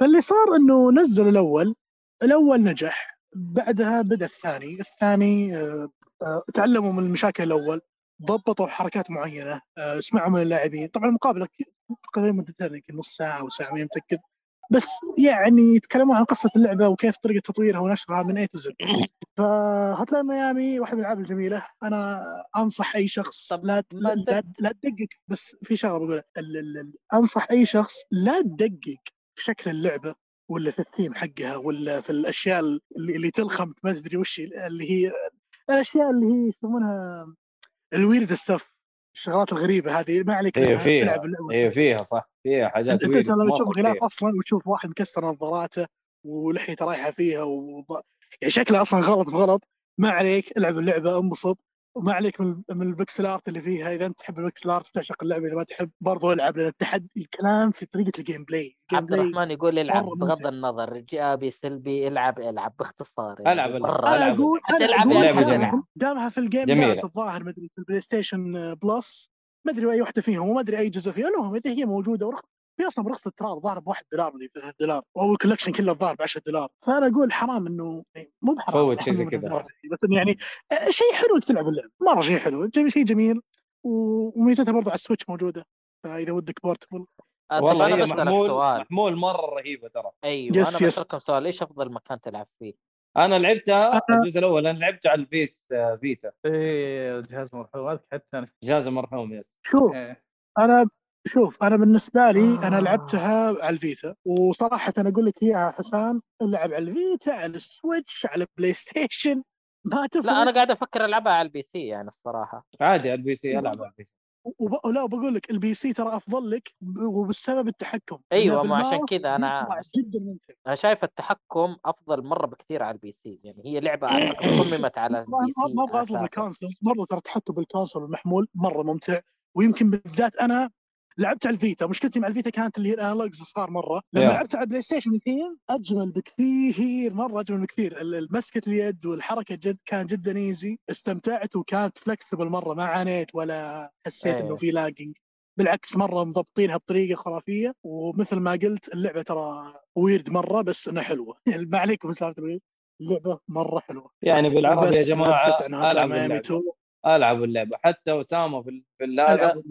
[SPEAKER 3] فاللي صار إنه نزل الأول الأول نجح بعدها بدأ الثاني. الثاني آه، آه، تعلموا من المشاكل الأول ضبطوا حركات معينة آه، سمعوا من اللاعبين. طبعا المقابله تقريبا مدتها يمكن نص ساعة أو ساعة ماني متأكد. بس يعني يتكلمون عن قصة اللعبة وكيف طريقة تطويرها ونشرها من اي تو زد فهتلاقي ميامي واحدة من الألعاب الجميلة. أنا أنصح أي شخص
[SPEAKER 6] طب
[SPEAKER 3] لا لا, لا, لا تدقق. بس في شغلة بقولها. ال- ال- ال- أنصح أي شخص لا تدقق في شكل اللعبة ولا في الثيم حقها ولا في الأشياء اللي, اللي تلخم. ما تدري وش اللي هي الأشياء اللي هي يسمونها ال weird stuff الشغلات الغريبة هذه ما عليك منها،
[SPEAKER 4] فيها
[SPEAKER 3] العب اللعبة.
[SPEAKER 4] هي فيها صح فيها حاجات أنت
[SPEAKER 3] لما تشوف غلاف. أصلا وتشوف واحد مكسر نظاراته ولحيته رايحة فيها وض... يعني شكله أصلا غلط في غلط ما عليك العب اللعبة انبسط وما عليك من من ال pixel art اللي فيها. إذا أنت تحب ال pixel art تعشق اللعبة إذا ما تحب برضو ألعب لأن التحدي الكلام في طريقة ال gameplay ال
[SPEAKER 6] game
[SPEAKER 3] عبد
[SPEAKER 6] الرحمن يقول العب بغض. النظر ايجابي سلبي العب العب باختصار يعني.
[SPEAKER 3] أقول أنا
[SPEAKER 6] حتلعب
[SPEAKER 3] أقول
[SPEAKER 4] اللعبة
[SPEAKER 3] دامها- في ال
[SPEAKER 4] Game.
[SPEAKER 3] Pass الظاهر مدري في ال PlayStation Plus ما أدري أي واحدة فيهم وما أدري أي جزء فيها المهم إذا هي موجودة هي أصلا برخص التراب الظاهر ب 1 دولار ولا 3 دولار أو ال collection كله الظاهر ب 10 دولار. فأنا أقول حرام إنه يعني مو بحرام
[SPEAKER 4] فوت شيء زي كذا.
[SPEAKER 3] بس إنه يعني آه، شيء حلو إنك تلعب اللعبه مرة شيء حلو شيء جميل وميزتها برضو على ال Switch موجودة فإذا ودك portable
[SPEAKER 6] آه، طب
[SPEAKER 4] والله
[SPEAKER 6] أنا
[SPEAKER 4] هي
[SPEAKER 6] بسألك
[SPEAKER 4] محمول
[SPEAKER 6] سؤال.
[SPEAKER 4] محمول مرة رهيبة ترى.
[SPEAKER 6] أيوه
[SPEAKER 3] yes،
[SPEAKER 6] أنا
[SPEAKER 3] yes.
[SPEAKER 6] بسألكم سؤال إيش أفضل مكان تلعب فيه؟
[SPEAKER 4] أنا لعبتها
[SPEAKER 3] أنا-
[SPEAKER 4] الجزء الأول أنا لعبته على ال PS آه، Vita.
[SPEAKER 5] إيه جهاز مرحوم حتى أنا.
[SPEAKER 4] جهاز المرحوم yes
[SPEAKER 3] شوف
[SPEAKER 5] إيه.
[SPEAKER 3] أنا شوف أنا بالنسبة لي أنا لعبتها على ال Vita وصراحه أنا أقول لك إياها حسام العب على ال Vita على ال Switch على ال PlayStation <laughs> ما تفرق
[SPEAKER 6] لا أنا قاعد أفكر ألعبها على ال PC يعني الصراحة.
[SPEAKER 4] عادي على ال PC ألعب على ال PC.
[SPEAKER 3] وب... لا بقول لك ال PC ترى أفضل لك وبسبب التحكم. أيوه
[SPEAKER 6] ما عشان كذا أنا
[SPEAKER 3] يطلع جدا ممتع.
[SPEAKER 6] أنا شايف التحكم أفضل مرة بكثير على ال PC يعني هي لعبة <coughs> أعتقد صممت على
[SPEAKER 3] ما
[SPEAKER 6] ال P
[SPEAKER 3] ما-
[SPEAKER 6] C
[SPEAKER 3] ما أبغى اطلب
[SPEAKER 6] أساساً.
[SPEAKER 3] ال console مرة ترى التحكم بال console المحمول مرة ممتع ويمكن بالذات أنا لعبت على ال Vita. مشكلتي مع ال Vita كانت اللي هي ال analogs صار مرة. لما
[SPEAKER 4] Yeah.
[SPEAKER 3] لعبت على ال PlayStation 2 أجمل بكثير مرة أجمل بكثير. مسكه اليد والحركة جد كان جدا easy استمتعت وكانت flexible مرة. ما عانيت ولا حسيت
[SPEAKER 6] إيه.
[SPEAKER 3] انه في lagging بالعكس مرة مضبطينها بطريقة خرافية. ومثل ما قلت اللعبة ترى weird مرة بس إنها حلوة. <laughs> يعني ما عليكم سالفه. اللعبة مرة حلوة.
[SPEAKER 4] يعني بالعربي يا جماعة
[SPEAKER 3] ألعب
[SPEAKER 4] اللعبة.
[SPEAKER 3] 2
[SPEAKER 4] ألعب اللعبة. حتى أسامة في في هذا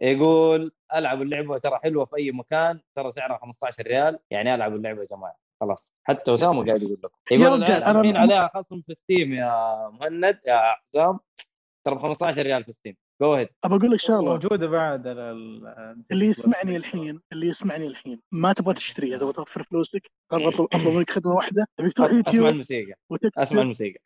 [SPEAKER 4] يقول ألعب اللعبة ترى حلوة في أي مكان ترى سعرها 15 ريال يعني ألعب اللعبة يا جماعة. خلاص. حتى أسامة <laughs> قاعد يقول لكم.
[SPEAKER 3] يا رجال،
[SPEAKER 4] الحين عليها خصم في Steam يا مهند يا حسام ترى ب 15 ريال في Steam go ahead
[SPEAKER 3] أبى أقول لك شغلة.
[SPEAKER 5] موجوده بعد على ال-
[SPEAKER 3] اللي يسمعني الحين اللي يسمعني الحين ما تبغى تشتريها تبغى توفر فلوسك أبغى اطلب اطلب منك خدمة واحدة. تبيك تروح
[SPEAKER 4] اسمع
[SPEAKER 3] يوتيوب
[SPEAKER 4] الموسيقى. أسمع
[SPEAKER 3] وتكتب
[SPEAKER 4] الموسيقى.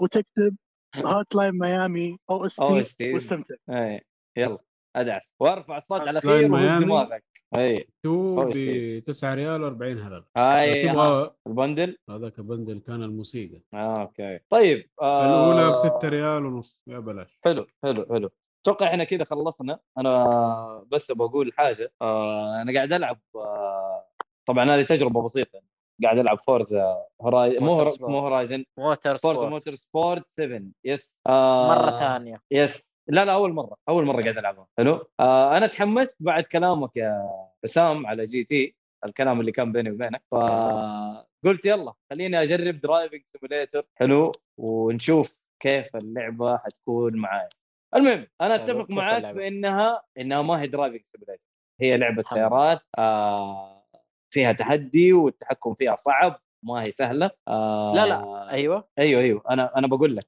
[SPEAKER 3] وتكتب هوت لاين ميامي أو اس
[SPEAKER 4] أو
[SPEAKER 3] تي
[SPEAKER 4] اس تي.
[SPEAKER 3] واستمتع.
[SPEAKER 4] اي يلا. أدعس وأرفع الصوت على خير وهز. دماغك. أي.
[SPEAKER 2] تو ب
[SPEAKER 4] ستيف.
[SPEAKER 2] 9 ريال و40 هلل
[SPEAKER 4] هاي
[SPEAKER 2] تبغى
[SPEAKER 4] ال bundle؟
[SPEAKER 2] هذاك bundle كان الموسيقى.
[SPEAKER 4] آه، okay. طيب آه
[SPEAKER 2] الأولى ب 6 ريال ونص. يا بلاش.
[SPEAKER 4] حلو حلو حلو. أتوقع إحنا كذا خلصنا. أنا بس بقول حاجة. آه أنا قاعد ألعب آه طبعا هذه تجربة بسيطة. قاعد ألعب Forza Hori... مو.
[SPEAKER 6] Motorsport.
[SPEAKER 4] مو
[SPEAKER 6] Horizon
[SPEAKER 4] Motor
[SPEAKER 6] Forza
[SPEAKER 4] Sport Motorsport 7 yes آه
[SPEAKER 6] مرة ثانية.
[SPEAKER 4] yes لا لا أول مرة أول مرة قاعد ألعبها. حلو؟ آه أنا تحمست بعد كلامك يا حسام على GT الكلام اللي كان بيني وبينك. فقلت يلا خليني أجرب driving simulator حلو؟ ونشوف كيف اللعبة حتكون معايا المهم أنا
[SPEAKER 6] أتفق
[SPEAKER 4] معاك؟ في إنها إنها ما هي driving simulator هي
[SPEAKER 6] لعبة
[SPEAKER 4] سيارات آه فيها تحدي والتحكم فيها صعب ما هي سهلة. آه
[SPEAKER 6] لا لا أيوه.
[SPEAKER 4] أيوه أيوه أنا أنا بقول لك.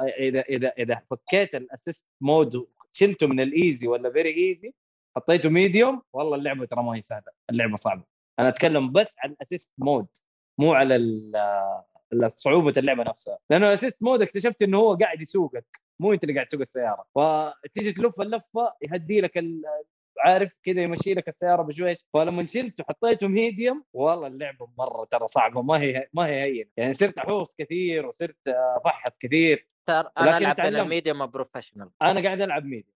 [SPEAKER 4] إذا إذا إذا فكيت ال assist mode شلته من ال easy ولا very easy حطيته medium والله اللعبة ترى ما هي سهلة اللعبة صعبة. أنا أتكلم بس عن ال assist mode مو على صعوبة اللعبة نفسها. لأنه ال assist mode اكتشفت إنه هو قاعد يسوقك مو أنت اللي قاعد تسوق السيارة. فتيجي تلف اللفة يهدي لك عارف كذا يمشي لك السيارة بشويش فلما شلته وحطيته medium والله اللعبة مرة ترى صعبة ما هي ما هي هينة. يعني صرت أحوص كثير وصرت أفحط كثير.
[SPEAKER 6] أنا ألعب.
[SPEAKER 4] ال
[SPEAKER 6] medium professional
[SPEAKER 4] أنا قاعد ألعب medium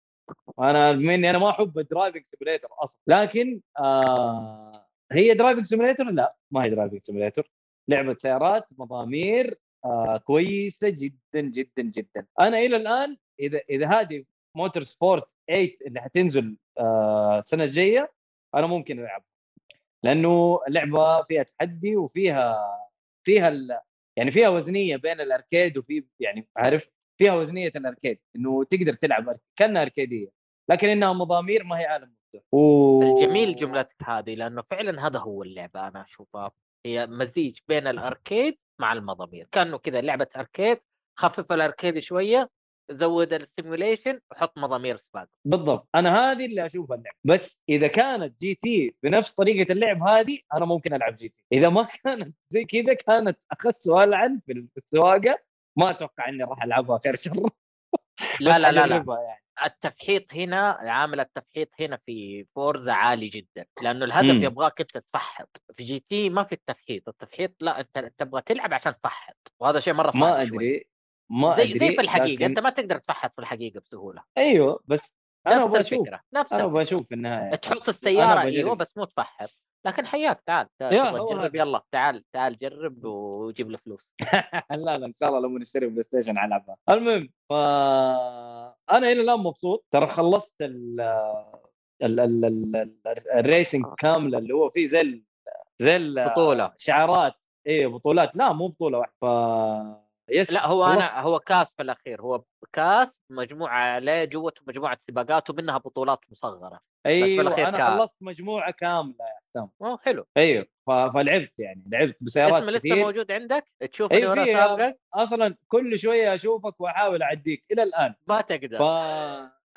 [SPEAKER 4] أنا مني أنا ما أحب ال driving simulator أصلا. لكن آه هي driving simulator لا ما هي driving simulator لعبة سيارات مضامير آه كويسة جدا جدا جدا. أنا إلى الآن إذا إذا هذه Motorsport 8 اللي حتنزل السنة الجاية أنا ممكن العبها لأنه اللعبة فيها تحدي وفيها فيها ال... يعني فيها وزنية بين ال arcade وفي يعني عارف فيها وزنية ال arcade إنه تقدر تلعب كأنها أركيدية لكن إنها مضامير ما هي عالم مفتوح و...
[SPEAKER 6] الجميل جملتك هذه لأنه فعلا هذا هو اللعبة أنا أشوفها. هي مزيج بين ال arcade مع المضامير كأنه كذا لعبة arcade خفف ال arcade شوية زود ال simulation وحط مضامير سباق.
[SPEAKER 4] بالضبط. أنا هذه اللي أشوفها اللعب. بس إذا كانت GT بنفس طريقة اللعب هذه أنا ممكن ألعب GT إذا ما كانت زي كذا كانت اخس والعن في السواقة ما أتوقع إني راح ألعبها خير شر.
[SPEAKER 6] لا لا لا لا.
[SPEAKER 4] يعني.
[SPEAKER 6] التفحيط هنا عامل التفحيط هنا في Forza عالي جدا. لأنه الهدف
[SPEAKER 4] مم.
[SPEAKER 6] يبغاك أنت تفحط. في GT ما في التفحيط. التفحيط لا أنت تبغى تلعب عشان تفحط. وهذا شيء مرة صعب
[SPEAKER 4] ما
[SPEAKER 6] شوي.
[SPEAKER 4] ما
[SPEAKER 6] زي
[SPEAKER 4] أدري
[SPEAKER 6] زي في الحقيقة
[SPEAKER 4] لكن...
[SPEAKER 6] أنت ما تقدر تفحط في الحقيقة بسهولة.
[SPEAKER 4] أيوه بس أنا
[SPEAKER 6] نفس الفكرة نفس
[SPEAKER 4] أنا في النهاية
[SPEAKER 6] تحط
[SPEAKER 4] السيارة.
[SPEAKER 6] أيوه بس مو تفحط. لكن حياك تعال تجرب. يلا تعال تعال جرب وجيب له فلوس. <laughs>
[SPEAKER 4] لا لا إن شاء الله لما نشتري بلاي ستيشن العبها المهم ف أنا إلى الآن مبسوط. ترى خلصت ال ال ال ال- ال- ال racing كامله اللي هو فيه زي ال- زي ال-
[SPEAKER 6] بطولة.
[SPEAKER 4] شعارات. إيه بطولات. لا مو بطولة واحدة ف بس
[SPEAKER 6] لا هو
[SPEAKER 4] خلصت.
[SPEAKER 6] أنا هو كاس في الأخير هو كاس مجموعة عليه جوته مجموعة سباقات ومنها بطولات
[SPEAKER 4] مصغرة
[SPEAKER 6] أيوه
[SPEAKER 4] أنا
[SPEAKER 6] كاس.
[SPEAKER 4] خلصت مجموعة كاملة يا حسام
[SPEAKER 6] حلو
[SPEAKER 4] أيوه. فلعبت يعني لعبت بسيارات
[SPEAKER 6] اسمه لسه موجود عندك تشوفني
[SPEAKER 4] اي
[SPEAKER 6] وأنا
[SPEAKER 4] في
[SPEAKER 6] سابقك
[SPEAKER 4] أصلا كل شوية أشوفك وأحاول أعديك إلى الآن
[SPEAKER 6] ما تقدر
[SPEAKER 4] ف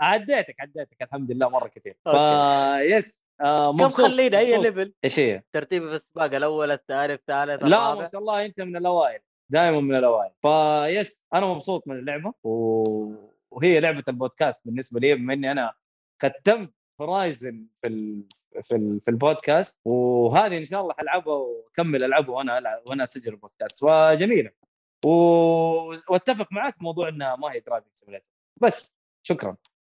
[SPEAKER 4] عديتك عديتك الحمد لله مرة كثير ف. بس آه
[SPEAKER 6] كم خلينا
[SPEAKER 4] أي.
[SPEAKER 6] level
[SPEAKER 4] إيش هي؟
[SPEAKER 6] ترتيبي في السباق الأول الثاني الثالث
[SPEAKER 4] لا ما شاء الله أنت من الأوائل دائما من الأوائل. فبس أنا مبسوط من اللعبة. وهي لعبة البودكاست بالنسبة لي بما إني أنا ختمت Horizon في ال... في ال... في البودكاست وهذه إن شاء الله حلعبها وأكمل ألعبها وأنا ألعب... وأنا أسجل البودكاست. وجميلة. و... وأتفق معك موضوع إنها ما هي driving بس شكرا.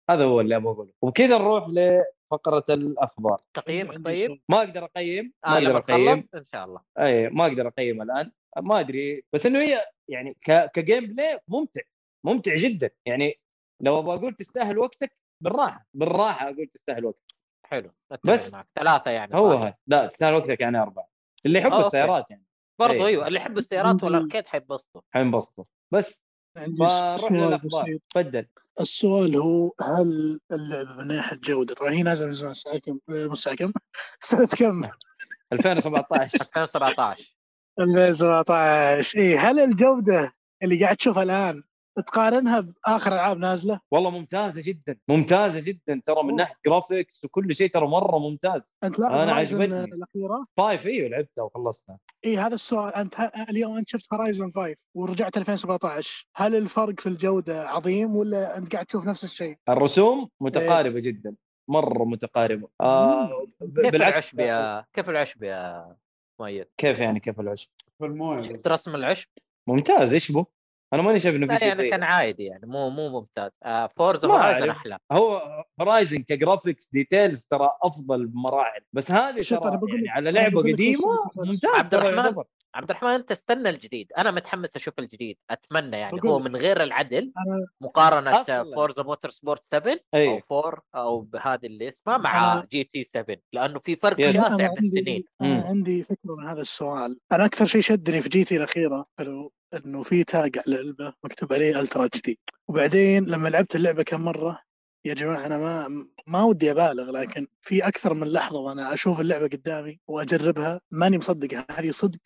[SPEAKER 4] هذا هو اللي أبغى أقوله. وبكذا نروح لفقرة الأخبار.
[SPEAKER 6] تقييمك
[SPEAKER 3] عندي
[SPEAKER 6] طيب.
[SPEAKER 4] ما أقدر أقيم ما
[SPEAKER 6] آه
[SPEAKER 4] أقدر
[SPEAKER 6] أقيم. إن شاء الله.
[SPEAKER 4] أي ما أقدر أقيم الآن. ما أدري بس إنه هي يعني ك... ك gameplay ممتع ممتع جدا. يعني لو أبغى أقول تستاهل وقتك بالراحة بالراحة أقول تستاهل وقتك.
[SPEAKER 6] حلو
[SPEAKER 4] بس.
[SPEAKER 6] معك. ثلاثة يعني
[SPEAKER 4] هو؟ هذا. لا تستاهل وقتك يعني أربعة. اللي يحب
[SPEAKER 6] آه،.
[SPEAKER 4] السيارات يعني.
[SPEAKER 6] برضو
[SPEAKER 4] أيوة.
[SPEAKER 6] أيوه اللي يحب السيارات والأركيد حيتبسطوا
[SPEAKER 4] حينبسطوا. بس
[SPEAKER 3] سؤال للأخبار.
[SPEAKER 4] تفضل.
[SPEAKER 3] السؤال هو هل اللعبه من ناحية جوده طبعا هي نازلة من زمان الساعة <laughs> كم من الساعة كم؟ سنه كم؟
[SPEAKER 4] 2017
[SPEAKER 6] 2017
[SPEAKER 3] 2017 اي هل الجودة اللي قاعد تشوفها الآن تقارنها بآخر ألعاب نازلة؟
[SPEAKER 4] والله ممتازة جدا ممتازة جدا ترى من. ناحية graphics وكل شيء ترى مرة ممتاز
[SPEAKER 3] أنت
[SPEAKER 4] أنا
[SPEAKER 3] Horizon
[SPEAKER 4] عجبتني.
[SPEAKER 3] الأخيرة؟
[SPEAKER 4] five إيوه لعبتها وخلصتها
[SPEAKER 3] إي هذا السؤال أنت ه- اليوم أنت شفت Horizon 5 ورجعت 2017 هل الفرق في الجودة عظيم ولا أنت قاعد تشوف نفس الشيء؟
[SPEAKER 4] الرسوم متقاربة جدا مرة متقاربة آه
[SPEAKER 6] كيف العشب يا كيف العشب يا مؤيد؟
[SPEAKER 4] كيف يعني كيف العشب
[SPEAKER 2] في الموية
[SPEAKER 6] شفت رسم العشب؟
[SPEAKER 4] ممتاز إيش بو أنا ماني شايف إنه في
[SPEAKER 6] لا
[SPEAKER 4] شيء
[SPEAKER 6] يعني كان. عادي يعني مو مو ممتاز آه فورزا
[SPEAKER 4] ما
[SPEAKER 6] هورايزن. أحلى
[SPEAKER 4] هو هورايزن كجرافيكس ديتيلز ترى أفضل بمراحل بس هذه
[SPEAKER 3] شوف،
[SPEAKER 4] ترى
[SPEAKER 3] أنا بقول
[SPEAKER 4] يعني على لعبة
[SPEAKER 3] قديمة.
[SPEAKER 4] ممتاز
[SPEAKER 6] عبد
[SPEAKER 4] ترى
[SPEAKER 6] الرحمن،. عبد الرحمن أنت استنى الجديد أنا متحمس أشوف الجديد أتمنى يعني هو. من غير العدل مقارنة
[SPEAKER 4] أصلاً.
[SPEAKER 6] فورزا موتور سبورت 7 أو
[SPEAKER 4] اي
[SPEAKER 6] 4 أو بهذه اللي اسمها مع
[SPEAKER 3] أنا-
[SPEAKER 6] جي تي 7 لأنه في فرق. شاسع
[SPEAKER 3] أنا
[SPEAKER 6] بالسنين
[SPEAKER 3] عندي
[SPEAKER 4] أنا.
[SPEAKER 3] عندي فكرة من هذا السؤال أنا أكثر شيء شدني في GT الأخيرة حلو إنه في tag على اللعبه مكتوب عليه Ultra HD وبعدين لما لعبت اللعبة كم مرة يا جماعة أنا ما ما ودي أبالغ لكن في أكثر من لحظة وأنا أشوف اللعبة قدامي وأجربها ماني مصدق هذه صدق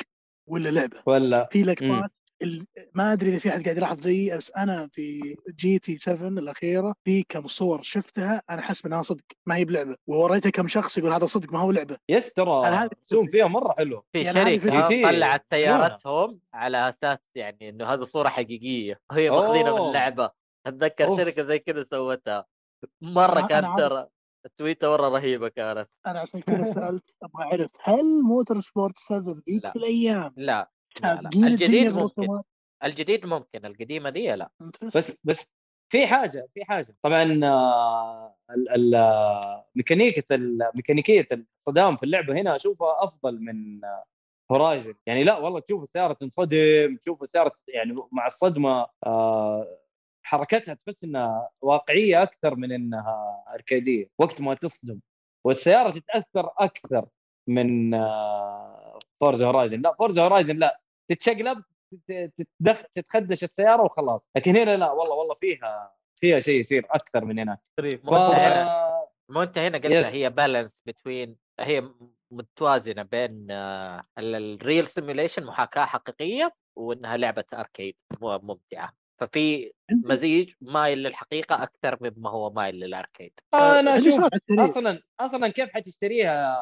[SPEAKER 3] ولا لعبة
[SPEAKER 4] ولا
[SPEAKER 3] في لقطات ال- ما أدري إذا في أحد قاعد يلاحظ زيي بس أنا في GT 7 الأخيرة في كم صور شفتها أنا حاسس انها صدق ما هي بلعبة ووريتها كم شخص يقول هذا صدق ما هو لعبة
[SPEAKER 4] بس ترى رسوم فيها مرة حلوة
[SPEAKER 6] في
[SPEAKER 3] يعني
[SPEAKER 4] شركة.
[SPEAKER 6] طلعت سيارتهم على أساس يعني إنه هذه صورة حقيقية وهي ماخذينها من. اللعبه
[SPEAKER 4] أتذكر.
[SPEAKER 6] شركة زي كذا سوتها
[SPEAKER 3] مرة
[SPEAKER 6] كانت. ترى التويتة مرة رهيبة كانت.
[SPEAKER 3] أنا عشان كذا <laughs> سألت أبغى اعرف هل موتور سبورت 7 ذيك
[SPEAKER 6] لا.
[SPEAKER 3] الأيام
[SPEAKER 6] لا لا, لا. الجديد ممكن؟ الجديد ممكن القديمة دي لا.
[SPEAKER 4] بس بس في حاجة في حاجة. طبعا آه، ال- ال- آه، ميكانيكيه ال- ميكانيكية الصدام في اللعبة هنا أشوفها أفضل من Horizon يعني لا والله تشوف السيارة تنصدم تشوف السيارة يعني مع الصدمة آه، حركتها تحس إنها واقعية أكثر من إنها اركاديه وقت ما تصدم. والسيارة تتأثر أكثر من Forza Horizon لا Forza Horizon لا تتشقلب تتدخ... تتخدش السيارة وخلاص. لكن هنا لا والله والله فيها فيها شيء يصير أكثر من هناك. ف...
[SPEAKER 6] مو أنت هنا قلت
[SPEAKER 4] Yes.
[SPEAKER 6] هي balance between هي متوازنة بين آه، ال real simulation محاكاة حقيقية وإنها لعبة arcade ممتعة. ففي مزيج مايل للحقيقة أكثر مما هو مايل لل
[SPEAKER 4] arcade.
[SPEAKER 3] أنا عندي
[SPEAKER 4] أشوف
[SPEAKER 3] سؤال على السريع.
[SPEAKER 4] أصلا أصلا كيف حتشتريها يا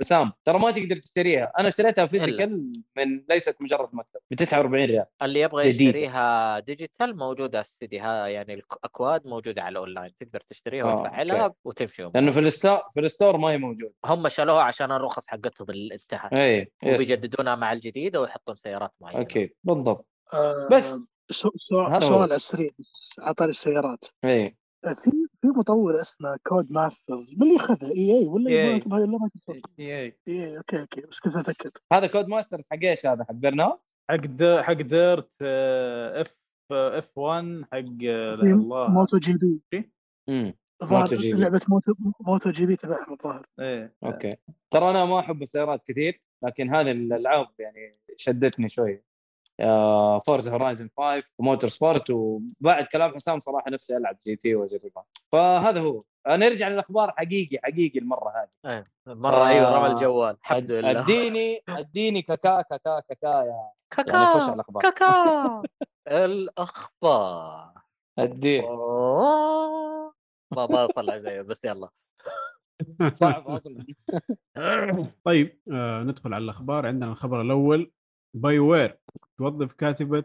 [SPEAKER 4] حسام ترى ما تقدر تشتريها. أنا اشتريتها physical من ليست مجرد مكتب ب 49 ريال.
[SPEAKER 6] اللي يبغى. يشتريها digital موجودة السيدي. يعني الأكواد موجودة على الأونلاين. تقدر تشتريها
[SPEAKER 4] آه،
[SPEAKER 6] وتفعلها
[SPEAKER 4] okay.
[SPEAKER 6] وتمشي لأنه.
[SPEAKER 4] في ال store في ال store ما هي موجودة.
[SPEAKER 6] هم شالوها عشان الرخص حقتهم انتهت.
[SPEAKER 4] اي
[SPEAKER 6] وبيجددونها مع الجديده ويحطون سيارات معينة.
[SPEAKER 4] okay بالضبط.
[SPEAKER 3] آه،
[SPEAKER 4] بس.
[SPEAKER 3] سؤال السريع على طاري السيارات.
[SPEAKER 4] اي
[SPEAKER 3] آه، في في مطور اسمه Codemasters من اللي اخذها
[SPEAKER 5] EA
[SPEAKER 3] ولا؟
[SPEAKER 5] إي
[SPEAKER 3] إي. إيه، okay okay بس كنت اتاكد
[SPEAKER 4] هذا Codemasters حق إيش هذا؟ حق Burnout
[SPEAKER 5] حق د- حق Dirt F F1 حق آه، الله.
[SPEAKER 3] Moto GP
[SPEAKER 4] امم
[SPEAKER 3] الظاهر
[SPEAKER 4] Moto
[SPEAKER 3] GP. لعبة Moto Moto GP تبعهم الظاهر
[SPEAKER 5] إيه
[SPEAKER 4] okay. ترى أنا ما أحب السيارات كثير لكن هذه الالعاب يعني شدتني شوي. Forza Horizon 5 و Motorsport وبعد كلام حسام صراحة نفسي ألعب GT واجربها فهذا هو. آه، نرجع للأخبار حقيقي حقيقي المرة هذه.
[SPEAKER 6] مرة أيوه رمى
[SPEAKER 4] آه،
[SPEAKER 6] الجوال. الحمد لله.
[SPEAKER 4] أديني أديني كاكا كاكا كاكا يا يعني خش
[SPEAKER 6] كاكا
[SPEAKER 4] على الأخبار.
[SPEAKER 6] كاكا. <laughs>
[SPEAKER 4] الأخبار.
[SPEAKER 6] أديني. ما بوصل زيه بس يلا.
[SPEAKER 4] صعب أصلا. <laughs>
[SPEAKER 2] طيب آه ندخل على الأخبار. عندنا الخبر الأول. BioWare توظف كاتبة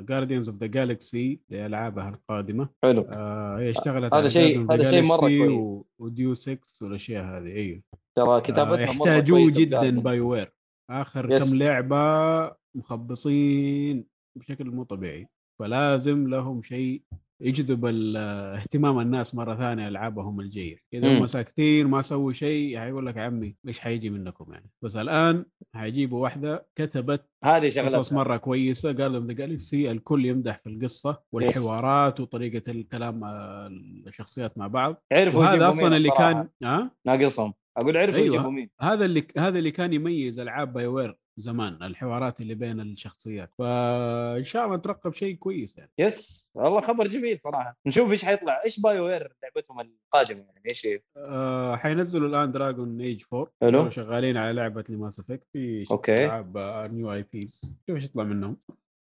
[SPEAKER 2] Guardians of the Galaxy لألعابها القادمة
[SPEAKER 4] حلو
[SPEAKER 2] آه هي اشتغلت
[SPEAKER 4] هذا شيء- هذا شيء مرة كويس.
[SPEAKER 2] و Deus Ex والأشياء هذه أيوه
[SPEAKER 4] ترى
[SPEAKER 2] آه
[SPEAKER 4] كتابتها مرة
[SPEAKER 2] يحتاجوه جدا. BioWare آخر
[SPEAKER 4] yes.
[SPEAKER 2] كم لعبة مخبصين بشكل مو طبيعي فلازم لهم شيء يجذب اهتمام الناس مرة ثانية العابهم الجيد. اذا. هم ساكتين ما سووا شيء حيقول لك يا عمي إيش حيجي منكم يعني. بس الآن حيجيبوا واحدة كتبت
[SPEAKER 4] هذه
[SPEAKER 2] قصص
[SPEAKER 4] شغلتها
[SPEAKER 2] مرة كويسة. قال the Galaxy الكل يمدح في القصة والحوارات وطريقة الكلام آه، الشخصيات مع بعض.
[SPEAKER 4] عرفوا يجيبوا
[SPEAKER 2] أصلا
[SPEAKER 4] مين
[SPEAKER 2] اللي. كان ها
[SPEAKER 4] ناقصهم. أقول عرفوا
[SPEAKER 2] أيوة.
[SPEAKER 4] يجيبوا مين.
[SPEAKER 2] هذا اللي هذا اللي كان يميز ألعاب BioWare زمان الحوارات اللي بين الشخصيات. فإن شاء الله نترقب شيء كويس يعني.
[SPEAKER 4] Yes والله خبر جميل صراحة. نشوف إيش حيطلع. إيش BioWare لعبتهم القادمة يعني؟ إيش؟
[SPEAKER 2] آه حينزلوا الآن Dragon Age 4
[SPEAKER 4] حلو.
[SPEAKER 2] شغالين على لعبة ل Mass Effect في
[SPEAKER 4] okay.
[SPEAKER 2] العاب new IPs شوف إيش يطلع منهم.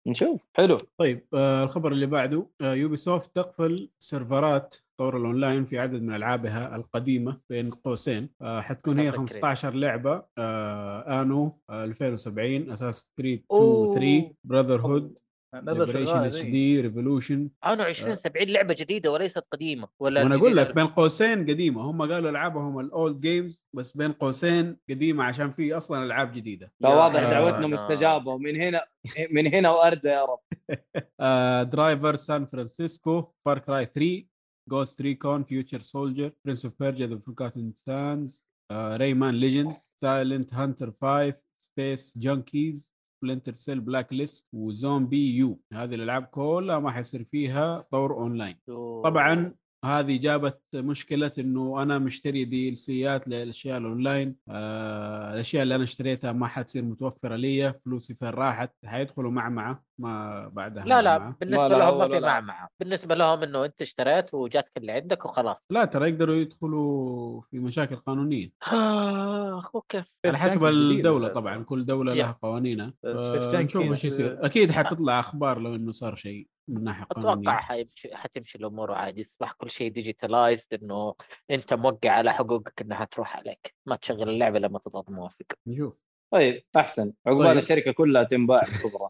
[SPEAKER 4] نشوف. حلو.
[SPEAKER 2] طيب آه الخبر اللي بعده آه Ubisoft تقفل سيرفرات طور الأونلاين في عدد من ألعابها القديمة بين قوسين. آه حتكون هي
[SPEAKER 6] فكرة.
[SPEAKER 2] 15 لعبة. آه Anno آه 2070 Assassin's Creed 2
[SPEAKER 6] أوه.
[SPEAKER 2] 3 Brotherhood
[SPEAKER 5] Liberation
[SPEAKER 2] HD Revelations.
[SPEAKER 6] Anno 20 70 لعبة جديدة وليست قديمة ولا
[SPEAKER 2] وأنا أقول لك بين قوسين قديمة. هم قالوا ألعابهم ال old games بس بين قوسين قديمة عشان في أصلا ألعاب جديدة.
[SPEAKER 4] لا واضح
[SPEAKER 2] آه،
[SPEAKER 4] دعوتنا مستجابه ومن هنا من هنا وارده يا رب. <laughs>
[SPEAKER 2] آه Driver San Francisco Far Cry 3 Ghost Recon Future Soldier Prince of Persia The Forgotten Sands Rayman Legends Silent Hunter 5 Space Junkies Splinter Cell Blacklist و ZombiU هذه الألعاب كلها ما حيصير فيها طور اونلاين طبعا هذه جابت مشكلة إنه أنا مشتري DLC ات للأشياء الاونلاين آه الأشياء اللي أنا اشتريتها ما حتصير متوفرة لي فلوسي فين راحت؟ حيدخلوا معمعه ما بعدها
[SPEAKER 6] لا لا
[SPEAKER 2] معمعة.
[SPEAKER 6] بالنسبة
[SPEAKER 4] لا،
[SPEAKER 6] لهم ما في. معمعه بالنسبة لهم إنه أنت اشتريت وجاتك اللي عندك وخلاص.
[SPEAKER 2] لا ترى يقدروا يدخلوا في مشاكل قانونية.
[SPEAKER 6] اخ okay.
[SPEAKER 2] على حسب. الدولة طبعا كل
[SPEAKER 6] دولة.
[SPEAKER 2] لها قوانينها. آه، نشوف. إيش يصير. أكيد حتطلع أخبار لو إنه صار شيء من ناحية
[SPEAKER 6] أتوقع
[SPEAKER 2] قانونية.
[SPEAKER 6] حيمشي حتمشي الأمور عادي. يصبح كل شيء digitalized إنه أنت موقع على حقوقك إنها تروح عليك. ما تشغل اللعبة لما تضغط موافق.
[SPEAKER 2] نشوف.
[SPEAKER 4] طيب أحسن. عقبال
[SPEAKER 2] طيب.
[SPEAKER 4] الشركة كلها تنباع <laughs> كبرى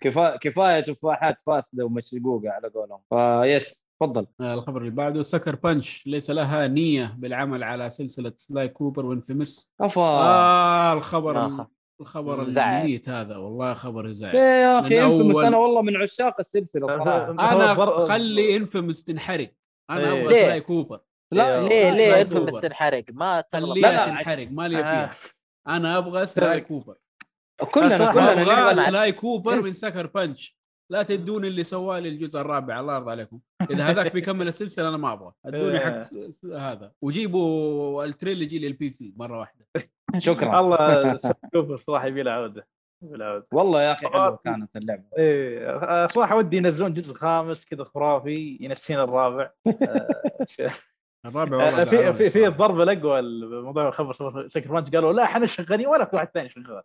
[SPEAKER 4] كفايه كفاية تفاحات فاسدة ومشقوقة على قولهم. فيس تفضل.
[SPEAKER 2] آه، الخبر اللي بعده Sucker Punch ليس لها نية بالعمل على سلسلة Sly Cooper و Infamous
[SPEAKER 4] افا
[SPEAKER 2] آه الخبر
[SPEAKER 6] آه.
[SPEAKER 2] الخبر
[SPEAKER 6] مزعج.
[SPEAKER 2] المميت هذا. والله خبر يزعج
[SPEAKER 4] يا
[SPEAKER 2] أخي
[SPEAKER 4] Infamous
[SPEAKER 2] أول-
[SPEAKER 4] أنا والله من عشاق
[SPEAKER 2] السلسلة
[SPEAKER 5] صراحة. أنا
[SPEAKER 2] خلي Infamous تنحرق. أنا
[SPEAKER 5] إيه.
[SPEAKER 6] أبغى؟
[SPEAKER 2] Sly Cooper
[SPEAKER 4] لا
[SPEAKER 6] ليه ليه
[SPEAKER 2] Infamous.
[SPEAKER 6] تنحرق. ما تغلط.
[SPEAKER 2] خليها تنحرق. ما لي
[SPEAKER 5] آه.
[SPEAKER 2] فيها. أنا أبغى Sly Cooper
[SPEAKER 4] كلنا كلنا
[SPEAKER 2] أبغى
[SPEAKER 4] نبغى
[SPEAKER 2] Sly
[SPEAKER 4] Cooper.
[SPEAKER 2] من Sucker Punch لا تدوني اللي سواه لي الجزء الرابع الله يرضى عليكم. إذا هذاك <laughs> بيكمل السلسلة أنا ما أبغى ادوني حق س- س- هذا. وجيبوا ال trilogy لل PC مرة واحدة. <laughs>
[SPEAKER 4] شكرا.
[SPEAKER 5] والله <laughs> شوف الصراحه يبي له عودة
[SPEAKER 4] والله يا أخي حلوة كانت
[SPEAKER 5] اللعبة. إيه صراحة ودي ينزلون جزء خامس كذا خرافي ينسينا الرابع. آه،
[SPEAKER 2] الرابع والله
[SPEAKER 5] آه، في
[SPEAKER 2] زعلوني
[SPEAKER 5] في في
[SPEAKER 2] صراحة.
[SPEAKER 5] الضربه الاقوى الموضوع خبر سكر بانش قالوا لا إحنا شغالين ولا في واحد ثاني شغال.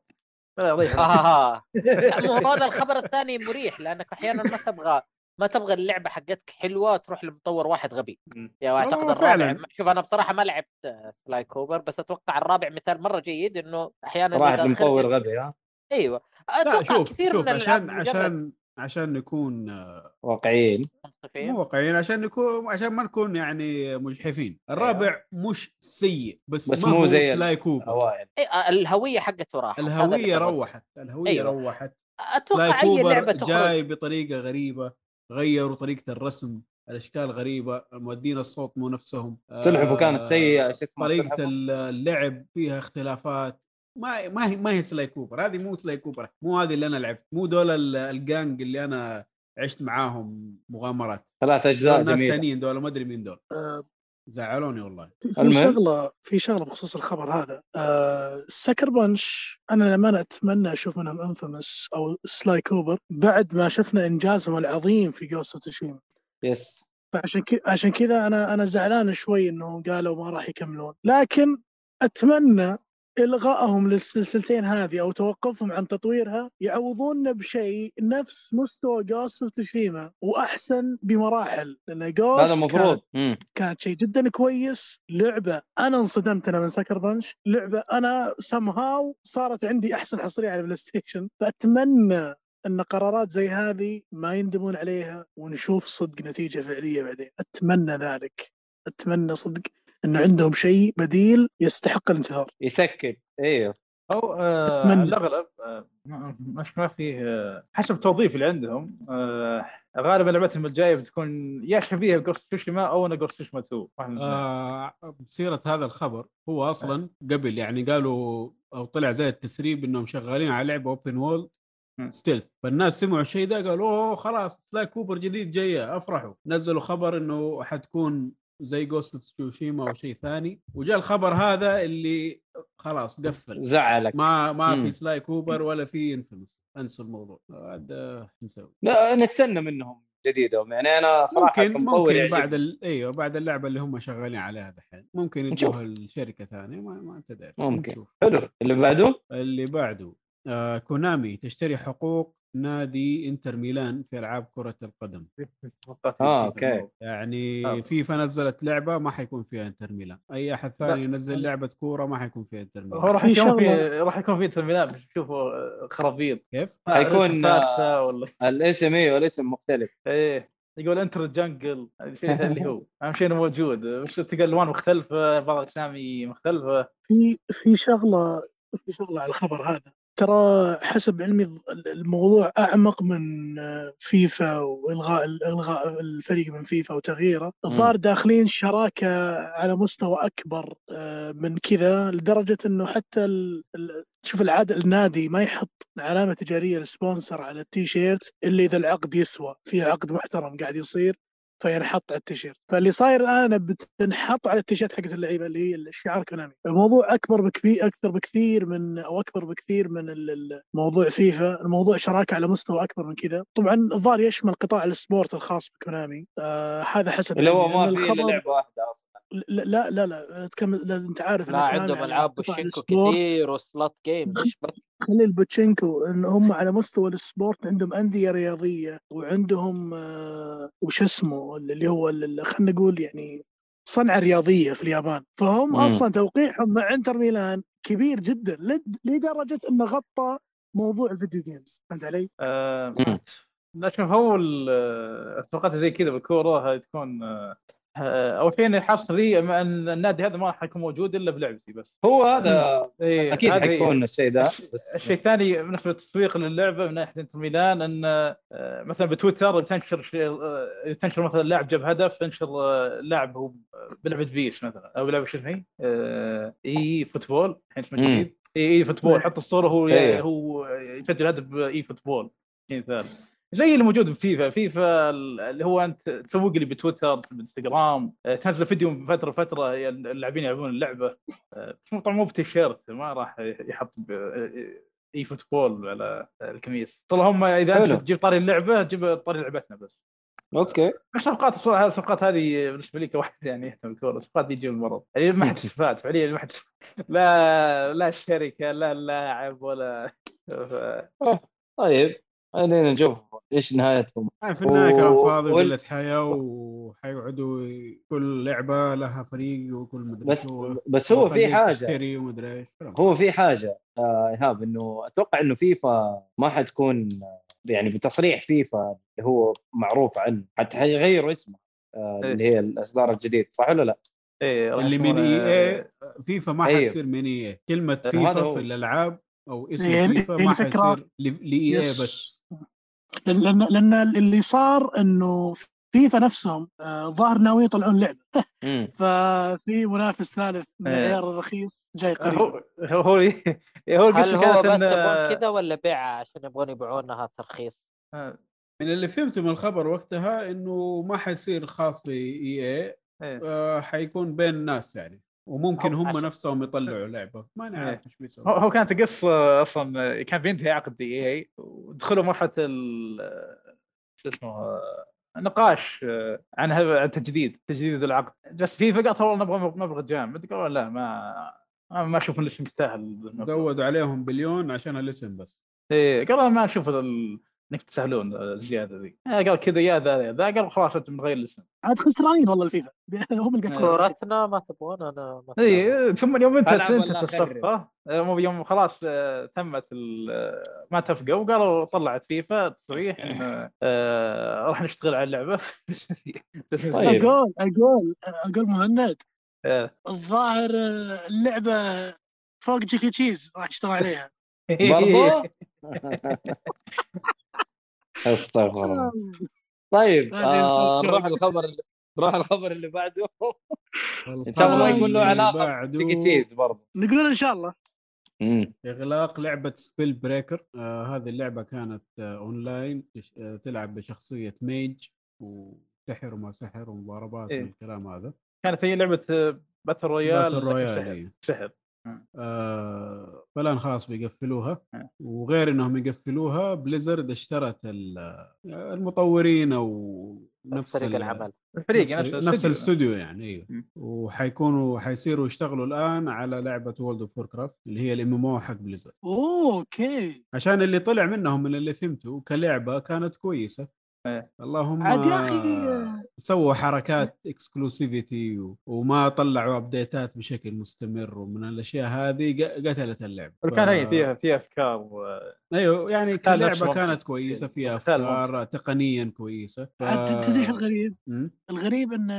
[SPEAKER 5] لا،
[SPEAKER 6] مو <laughs> هذا الخبر الثاني مريح لأنك أحيانا ما تبغى ما تبغى اللعبة حقتك حلوة تروح لمطور واحد غبي. يا أعتقد
[SPEAKER 2] والله
[SPEAKER 6] الرابع. شوف أنا بصراحة ما لعبت Sly Cooper بس أتوقع الرابع مثال مرة جيد
[SPEAKER 4] إنه
[SPEAKER 6] أحيانا
[SPEAKER 4] لمطور
[SPEAKER 6] خرجت-
[SPEAKER 4] غبي ها
[SPEAKER 6] أيوه
[SPEAKER 2] لا
[SPEAKER 6] أتوقع
[SPEAKER 2] شوف
[SPEAKER 6] كثير
[SPEAKER 2] شوف
[SPEAKER 6] من
[SPEAKER 2] عشان عشان عشان نكون آه،
[SPEAKER 4] واقعيين.
[SPEAKER 2] مو واقعيين عشان نكون عشان ما نكون يعني مجحفين. الرابع مش سيء بس,
[SPEAKER 4] بس
[SPEAKER 2] ما
[SPEAKER 4] مو
[SPEAKER 2] هو
[SPEAKER 4] زي
[SPEAKER 2] Sly
[SPEAKER 4] Cooper
[SPEAKER 6] إيه، آه، الهوية حقته راحت. الهوية.
[SPEAKER 2] روحت الهوية
[SPEAKER 6] أيوة.
[SPEAKER 2] روحت.
[SPEAKER 6] أتوقع
[SPEAKER 2] أي
[SPEAKER 6] لعبة تخرج
[SPEAKER 2] جاي بطريقة غريبة غيروا طريقة الرسم الأشكال غريبة مودين الصوت مو نفسهم.
[SPEAKER 4] سلحفه كانت سيئة شو اسمه طريقة.
[SPEAKER 2] اللعب فيها اختلافات. ما ما هي ما هي Sly Cooper هذه مو Sly Cooper مو هذه اللي أنا لعبت مو دول ال- الجانج اللي أنا عشت معاهم مغامرات.
[SPEAKER 4] ثلاث أجزاء
[SPEAKER 2] ناس ثانيين دول ما أدري مين دول.
[SPEAKER 3] آه،
[SPEAKER 2] زعلوني والله.
[SPEAKER 3] في. شغله في شغلة بخصوص الخبر هذا. آه Sucker Punch أنا لما أتمنى أشوف منهم Infamous أو Sly Cooper بعد ما شفنا إنجازهم العظيم في Ghost of
[SPEAKER 4] Tsushima yes
[SPEAKER 3] فعشان كذا عشان كذا أنا أنا زعلان شوي إنهم قالوا ما راح يكملون. لكن أتمنى الغائهم للسلسلتين هذه أو توقفهم عن تطويرها يعوضونا بشيء نفس مستوى Ghost of Tsushima وأحسن بمراحل لأن Ghost
[SPEAKER 4] هذا المفروض.
[SPEAKER 3] كانت شيء جدا كويس. لعبة أنا انصدمت أنا من Sucker Punch لعبة أنا سم هاو صارت عندي أحسن حصرية على ال PlayStation فأتمنى أن قرارات زي هذه ما يندمون عليها ونشوف صدق نتيجة فعلية بعدين. أتمنى ذلك. أتمنى صدق. إن عندهم شيء بديل يستحق الانتظار
[SPEAKER 4] يسكت. أيوه
[SPEAKER 5] أو آه الأغلب آه ما- مش ما فيه آه حسب التوظيف اللي عندهم آه غالبا لعبتهم الجاية بتكون يا شبيهه ب Ghost of Tsushima أو أنا Ghost of Tsushima 2 واحد من الاثنين.
[SPEAKER 2] آه بسيرة هذا الخبر هو أصلا قبل يعني قالوا أو طلع زي التسريب إنهم شغالين على لعبة open
[SPEAKER 5] world.
[SPEAKER 2] stealth فالناس سمعوا الشيء ده قالوا أوه خلاص Sly Cooper جديد جاية أفرحوا. نزلوا خبر إنه حتكون زي Ghost of Tsushima أو شيء ثاني. وجاء الخبر هذا اللي خلاص قفل.
[SPEAKER 4] زعلك.
[SPEAKER 2] ما ما. في Sly Cooper ولا في Infamous انسوا الموضوع. هذا نسوي
[SPEAKER 4] لا نستنى منهم جديدهم. يعني أنا صراحة
[SPEAKER 2] ممكن ممكن. بعد ال... إيوه بعد اللعبة اللي هم شغالين عليها دحين. ممكن. يدوها لشركة ثانية ما, ما انت داري
[SPEAKER 4] ممكن.
[SPEAKER 2] نشوف.
[SPEAKER 4] حلو. اللي بعده؟
[SPEAKER 2] اللي بعده آه Konami تشتري حقوق نادي إنتر ميلان في ألعاب كرة القدم.
[SPEAKER 5] توقعت
[SPEAKER 4] آه، أوكي.
[SPEAKER 2] يعني
[SPEAKER 5] آه.
[SPEAKER 2] فيفا نزلت لعبة ما حيكون فيها إنتر ميلان. أي أحد ثاني ينزل لعبة كورة ما حيكون فيها إنتر
[SPEAKER 5] هو
[SPEAKER 2] ميلان
[SPEAKER 5] راح
[SPEAKER 3] في
[SPEAKER 5] يكون في راح يكون في ترمينات بس تشوفوا آه، خرابيط
[SPEAKER 2] كيف؟
[SPEAKER 4] حيكون، الاسم أيوه الاسم مختلف.
[SPEAKER 5] إيه يقول إنتر jungle الشيء اللي هو. أهم شيء إنه موجود. مش تلقى الوان مختلفة بعض الاسامي مختلفة.
[SPEAKER 3] في في شغله في شغلة على الخبر هذا. ترى حسب علمي الموضوع أعمق من آه، فيفا وإلغاء إلغاء الفريق من فيفا وتغييره. الظاهر داخلين شراكة على مستوى أكبر آه، من كذا لدرجة إنه حتى ال- شوف العادة النادي ما يحط علامة تجارية لل sponsor على التي شيرت إلا إذا العقد يسوى في عقد محترم قاعد يصير. فينحط على التيشيرت. فاللي صاير الآن بتنحط على التيشيرت حقت اللعيبة اللي هي الشعار Konami الموضوع أكبر بكثير أكثر بكثير من أو أكبر بكثير من موضوع فيفا. الموضوع شراكة على مستوى أكبر من كذا. طبعا الظاهر يشمل قطاع ال sport الخاص ب Konami آه هذا حسب
[SPEAKER 4] اللي هو
[SPEAKER 3] علمي،
[SPEAKER 4] ما في لعبة واحدة أصلا.
[SPEAKER 3] لا لا لا, لا تكمل لازم تعرف
[SPEAKER 6] لا عندهم ألعاب بوشينكو كثير و slot games إيش بك
[SPEAKER 3] خلي البوتشينكو إن هم على مستوى ال sport عندهم أندية رياضية وعندهم آه وش اسمه اللي هو خلينا نقول يعني صناعة رياضية في اليابان فهم
[SPEAKER 4] مم.
[SPEAKER 3] أصلا توقيعهم مع إنتر ميلان كبير جدا لد- لدرجة إنه غطى موضوع ال video games فهمت علي؟
[SPEAKER 5] آه
[SPEAKER 4] مم.
[SPEAKER 5] لا شوف هو ال- التوقعات زي كذا بالكورة هاي تكون آه، آه، أول شيء حصري أن النادي هذا ما حيكون موجود إلا بلعبتي بس
[SPEAKER 4] هو هذا
[SPEAKER 5] إيه أكيد
[SPEAKER 4] حيكون الشيء بس
[SPEAKER 5] الشيء الثاني بالنسبة للتسويق للعبة من ناحية إنتر ميلان إن آه، مثلا بتويتر تنشر شيء آه، تنشر مثلا لاعب جاب هدف تنشر آه، لاعب هو بلعبة PES مثلا أو لعبه شو؟ آه، eFootball الحين اسمه. جديد e- eFootball حط الصورة هو
[SPEAKER 4] أيوه.
[SPEAKER 5] هو يسجل هدف ب eFootball مثال زي اللي موجود ب FIFA FIFA. اللي هو أنت تسوق لي ب Twitter بال Instagram آه، تنزل فيديو من فترة فتره اللاعبين يلعبون اللعبة. آه، طبعا مو بتيشيرت ما راح يحط ب- eFootball على الكميس طلع هم إذا
[SPEAKER 4] أنت.
[SPEAKER 5] تجيب طاري اللعبة جيب طاري لعبتنا بس.
[SPEAKER 4] أوكي.
[SPEAKER 5] الصفقات بصراحه الصفقات هذه بالنسبة لي كواحد يعني يهتم بالكوره الصفقات دي تجيب المرض. يعني ما حد <laughs> استفاد فعليا ما حد لا لا الشركة لا اللاعب ولا
[SPEAKER 4] طيب. خلينا نشوف إيش نهايتهم
[SPEAKER 2] يعني في النهاية كلام فاضي وقلة حياة وحيقعدوا كل لعبة لها فريق وكل مدري
[SPEAKER 4] بس
[SPEAKER 2] شو
[SPEAKER 4] بس هو في
[SPEAKER 2] حاجة
[SPEAKER 4] هو في حاجة آه، إيهاب إنه أتوقع إنه فيفا ما حتكون آه، يعني بتصريح فيفا اللي هو معروف عنه حتى حيغيروا اسمه آه،
[SPEAKER 5] إيه.
[SPEAKER 4] اللي هي الأصدار الجديد صح ولا لا؟
[SPEAKER 5] إيه
[SPEAKER 2] اللي من EA FIFA ما
[SPEAKER 4] أيوه.
[SPEAKER 2] حيصير من EA كلمة
[SPEAKER 4] هذا
[SPEAKER 2] فيفا
[SPEAKER 4] هو.
[SPEAKER 2] في الألعاب أو اسم فيفا ما حيصير ل
[SPEAKER 3] EA.
[SPEAKER 2] بس
[SPEAKER 3] لأن لأن اللي صار إنه فيفا نفسهم آه، ظاهر ناويين يطلعون
[SPEAKER 4] لعبة. <laughs>
[SPEAKER 3] ففي منافس ثالث من
[SPEAKER 5] إيه.
[SPEAKER 3] العيار الرخيص جاي قريب
[SPEAKER 5] هو هو هو هو
[SPEAKER 6] هل هو بس يبغون كذا ولا بيعها عشان يبغون يبيعونها ترخيص؟
[SPEAKER 5] آه،
[SPEAKER 2] من اللي فهمته من الخبر وقتها إنه ما حيصير خاص ب EA
[SPEAKER 5] إيه.
[SPEAKER 2] آه حيكون بين الناس يعني وممكن هم
[SPEAKER 6] عشان-
[SPEAKER 2] نفسهم يطلعوا لعبة. ماني
[SPEAKER 5] إيه.
[SPEAKER 2] عارف إيش بيسوي.
[SPEAKER 5] هو كانت القصة أصلا كان بينتهي عقد دي إي ودخلوا مرحلة ال شو اسمه نقاش آه، عن هذا عن تجديد تجديد العقد. بس في فقط والله نبغى مبلغ جامد قالوا لا ما ما ما أشوف الاسم يستاهل.
[SPEAKER 2] زودوا عليهم بليون عشان الاسم بس.
[SPEAKER 5] إيه قالوا ما أشوف ال- إنك تسهلون الزيادة ذي. آه، قال كذا يا ذا يا ذا قال خلاص أنت بنغير الاسم
[SPEAKER 3] عاد خسرانين والله الفيفا. هم اللي
[SPEAKER 5] إيه.
[SPEAKER 3] قاعد
[SPEAKER 6] كورتنا ما تبغون أنا ما
[SPEAKER 5] اي ثم يوم أنت
[SPEAKER 4] أخرب؟
[SPEAKER 5] الصفقه آه، مو يوم خلاص آه، تمت ال- آه، ما تفقوا وقالوا طلعت فيفا تصريح ان <laughs> آه، راح نشتغل على اللعبة. <laughs>
[SPEAKER 4] طيب.
[SPEAKER 3] أقول أقول أقول مهند.
[SPEAKER 5] آه.
[SPEAKER 3] الظاهر آه، اللعبة فوق جيكي تشيز راح اشتغل عليها. <laughs>
[SPEAKER 4] برضو؟ أستغفر الله. طيب
[SPEAKER 3] هذه
[SPEAKER 4] آه. نروح الخبر نروح الخبر اللي بعده. إن
[SPEAKER 2] الخبر
[SPEAKER 4] شاء الله ما يكون له علاقة تشيز برضه
[SPEAKER 3] نقول إن شاء الله.
[SPEAKER 4] مم.
[SPEAKER 2] إغلاق لعبة Spellbreak آه هذه اللعبة كانت آه اونلاين آه تلعب بشخصية mage وسحر وما سحر ومضاربات
[SPEAKER 5] إيه.
[SPEAKER 2] والكلام هذا.
[SPEAKER 5] كانت هي لعبة آه، battle
[SPEAKER 2] royale
[SPEAKER 5] battle
[SPEAKER 2] royale
[SPEAKER 5] سحر.
[SPEAKER 2] إيه.
[SPEAKER 5] سحر.
[SPEAKER 2] آه فالآن خلاص بيقفلوها.
[SPEAKER 5] آه.
[SPEAKER 2] وغير إنهم يقفلوها Blizzard اشترت ال- المطورين أو نفس
[SPEAKER 6] فريق
[SPEAKER 2] ال-
[SPEAKER 6] العمل.
[SPEAKER 5] الفريق
[SPEAKER 2] نفس, الاستوديو. يعني
[SPEAKER 5] أيوه.
[SPEAKER 2] وحيكونوا حيصيروا يشتغلوا الآن على لعبة World of Warcraft اللي هي ال MMO حق Blizzard
[SPEAKER 3] oh okay.
[SPEAKER 2] عشان اللي طلع منهم من اللي فهمته كلعبة كانت كويسة.
[SPEAKER 5] إيه.
[SPEAKER 2] اللهم
[SPEAKER 3] عاد يا أخي،
[SPEAKER 2] سووا حركات exclusivity وما طلعوا update ات بشكل مستمر ومن الأشياء هذه ق- قتلت اللعبة
[SPEAKER 5] كان هي فيها فيها أفكار آه،
[SPEAKER 2] أيوه يعني
[SPEAKER 5] المنطق.
[SPEAKER 2] كانت كويسة فيها أفكار تقنيا كويسة ف...
[SPEAKER 3] تدري إيش الغريب؟ الغريب إن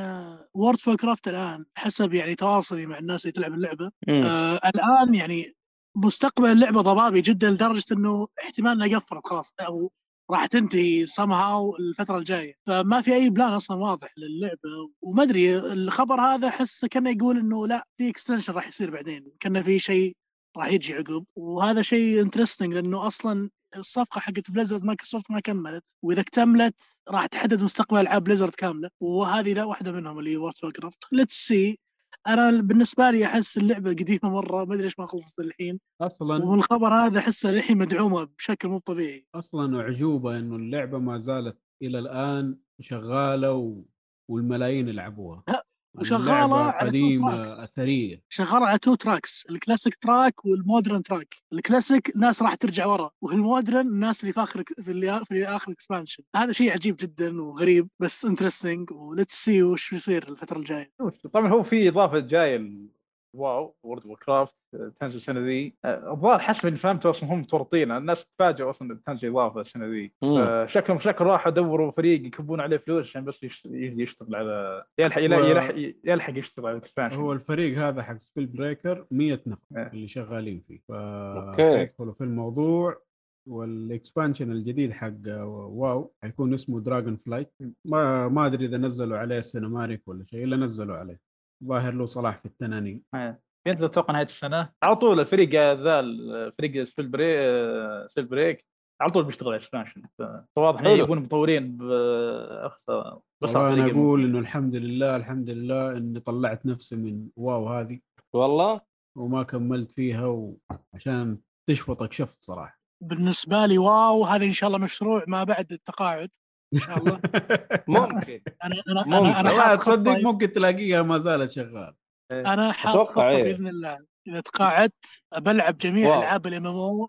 [SPEAKER 3] World of Warcraft الآن حسب يعني تواصلي مع الناس اللي تلعب
[SPEAKER 4] اللعبة.
[SPEAKER 3] آه الآن يعني مستقبل اللعبة ضبابي جدا لدرجة إنه احتمال إنها قفلت خلاص أو راح تنتهي somehow الفترة الجاية. فما في أي plan أصلا واضح للعبة وما أدري الخبر هذا أحس كأنه يقول إنه لا في extension راح يصير بعدين كأنه في شيء راح يجي عقب. وهذا شيء interesting لأنه أصلا الصفقة حقت Blizzard Microsoft ما كملت وإذا اكتملت راح تحدد مستقبل ألعاب Blizzard كاملة. وهذه لا واحدة منهم اللي World of let's see أنا بالنسبة لي أحس اللعبة قديمة مرة ما أدري ليش ما خلصت الحين.
[SPEAKER 2] أصلا
[SPEAKER 3] ومن الخبر هذا احسها الحين مدعومة بشكل مو طبيعي.
[SPEAKER 2] أصلا أعجوبة إنه اللعبة ما زالت إلى الآن شغالة و... والملايين يلعبوها.
[SPEAKER 3] وشغالة
[SPEAKER 2] اللعبة
[SPEAKER 3] على two
[SPEAKER 2] قديمة أثرية.
[SPEAKER 3] شغالة على two tracks. ال classic track وال modern track. الكلاسيك ناس راح ترجع ورا وال modern الناس اللي في آخر في اللي في آخر expansion هذا شيء عجيب جدا وغريب بس interesting و let's see وش بيصير الفترة الجاية.
[SPEAKER 5] طبعا هو في إضافة جاية WoW World of Warcraft تنزل السنة ذي. آه، الظاهر حسب اللي فهمته أصلا هم متورطين. الناس تفاجئوا أصلا إن تنزل إضافة السنة ذي.
[SPEAKER 4] مم.
[SPEAKER 5] فشكلهم شكل راحوا دوروا فريق يكبون عليه فلوس عشان بس يجي يشتغل على يلحق يلحق, يلحق, يشتغل على ال expansion
[SPEAKER 2] هو الفريق هذا حق Spellbreak 100 نفر
[SPEAKER 5] إيه.
[SPEAKER 2] اللي شغالين فيه. فيدخلوا في الموضوع وال expansion الجديد حق WoW حيكون اسمه Dragonflight ما ما أدري إذا نزلوا عليه ال cinematic ولا شيء إلا نزلوا عليه. ظاهر له صلاح في التنانين.
[SPEAKER 5] ينزل أتوقع نهاية السنة. على طول الفريق ذا الفريق Spellbreak Spellbreak على طول بيشتغل على expansion فواضح
[SPEAKER 4] إنه.
[SPEAKER 5] يبون مطورين بس أنا
[SPEAKER 2] أقول إنه الحمد لله الحمد لله إني طلعت نفسي من WoW هذه.
[SPEAKER 4] والله.
[SPEAKER 2] وما كملت فيها وعشان تشفطك شفط صراحة.
[SPEAKER 3] بالنسبة لي WoW هذا إن شاء الله مشروع ما بعد التقاعد. إن شاء الله. <laughs>
[SPEAKER 4] ممكن.
[SPEAKER 3] أنا أنا
[SPEAKER 4] ممكن.
[SPEAKER 3] أنا أنا
[SPEAKER 2] لا تصدق
[SPEAKER 3] خطة-
[SPEAKER 2] ممكن تلاقيها ما زالت شغال
[SPEAKER 3] أنا حاط
[SPEAKER 4] أتوقع
[SPEAKER 3] خطة
[SPEAKER 4] إيه.
[SPEAKER 3] بإذن الله. إذا تقاعدت بلعب جميع. ألعاب
[SPEAKER 5] ال MMO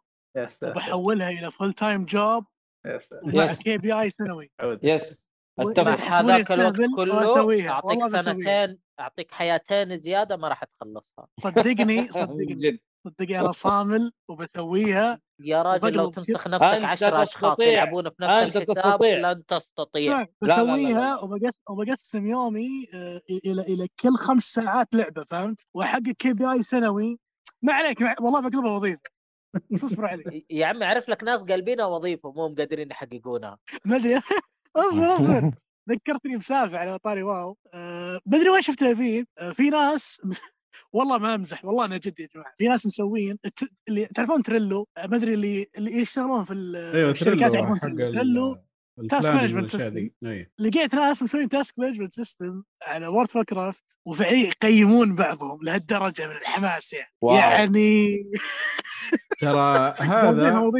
[SPEAKER 3] وبحولها
[SPEAKER 5] إلى
[SPEAKER 3] full
[SPEAKER 4] time
[SPEAKER 3] job Yes. KPI سنوي. Yes.
[SPEAKER 4] أتفق.
[SPEAKER 6] مع هذاك الوقت كله. اعطيك. سنتين أعطيك حياتين زيادة ما راح تخلصها.
[SPEAKER 3] صدقني <laughs> صدقني.
[SPEAKER 4] جد.
[SPEAKER 3] صدقني أنا صامل وبسويها
[SPEAKER 6] يا راجل لو تنسخ نفسك
[SPEAKER 4] أنت
[SPEAKER 6] 10
[SPEAKER 4] أشخاص.
[SPEAKER 6] يلعبون في نفس
[SPEAKER 4] أنت
[SPEAKER 6] الحساب
[SPEAKER 4] تستطيع.
[SPEAKER 6] لن تستطيع.
[SPEAKER 3] بسويها وبقس- وبقسم يومي آه، إلى إلى كل خمس ساعات لعبة فهمت؟ وأحقق KPI سنوي. ما عليك ما- والله بقلبها وظيفة. بس اصبر علي. <laughs>
[SPEAKER 6] يا عمي عرف لك ناس قلبينها وظيفة مو قادرين يحققونها.
[SPEAKER 3] ما أدري. <laughs> اصبر اصبر. <laughs> ذكرتني بسالفة على طاري WoW. أه بدري وين شفتها فيه. أه في ناس والله ما امزح والله أنا جد يا جماعة. في ناس مسوين اللي تعرفون Trello؟ ما أدري اللي اللي يشتغلون في
[SPEAKER 2] أيوه
[SPEAKER 3] الشركات يعرفون
[SPEAKER 2] حق Trello.
[SPEAKER 3] system.
[SPEAKER 2] ذي اي
[SPEAKER 3] لقيت ناس مسوين task management system على World of Warcraft وفعليا يقيمون بعضهم لهالدرجة من الحماس يعني.
[SPEAKER 4] Wow.
[SPEAKER 3] يعني <laughs>
[SPEAKER 2] ترى <laughs>
[SPEAKER 3] هذا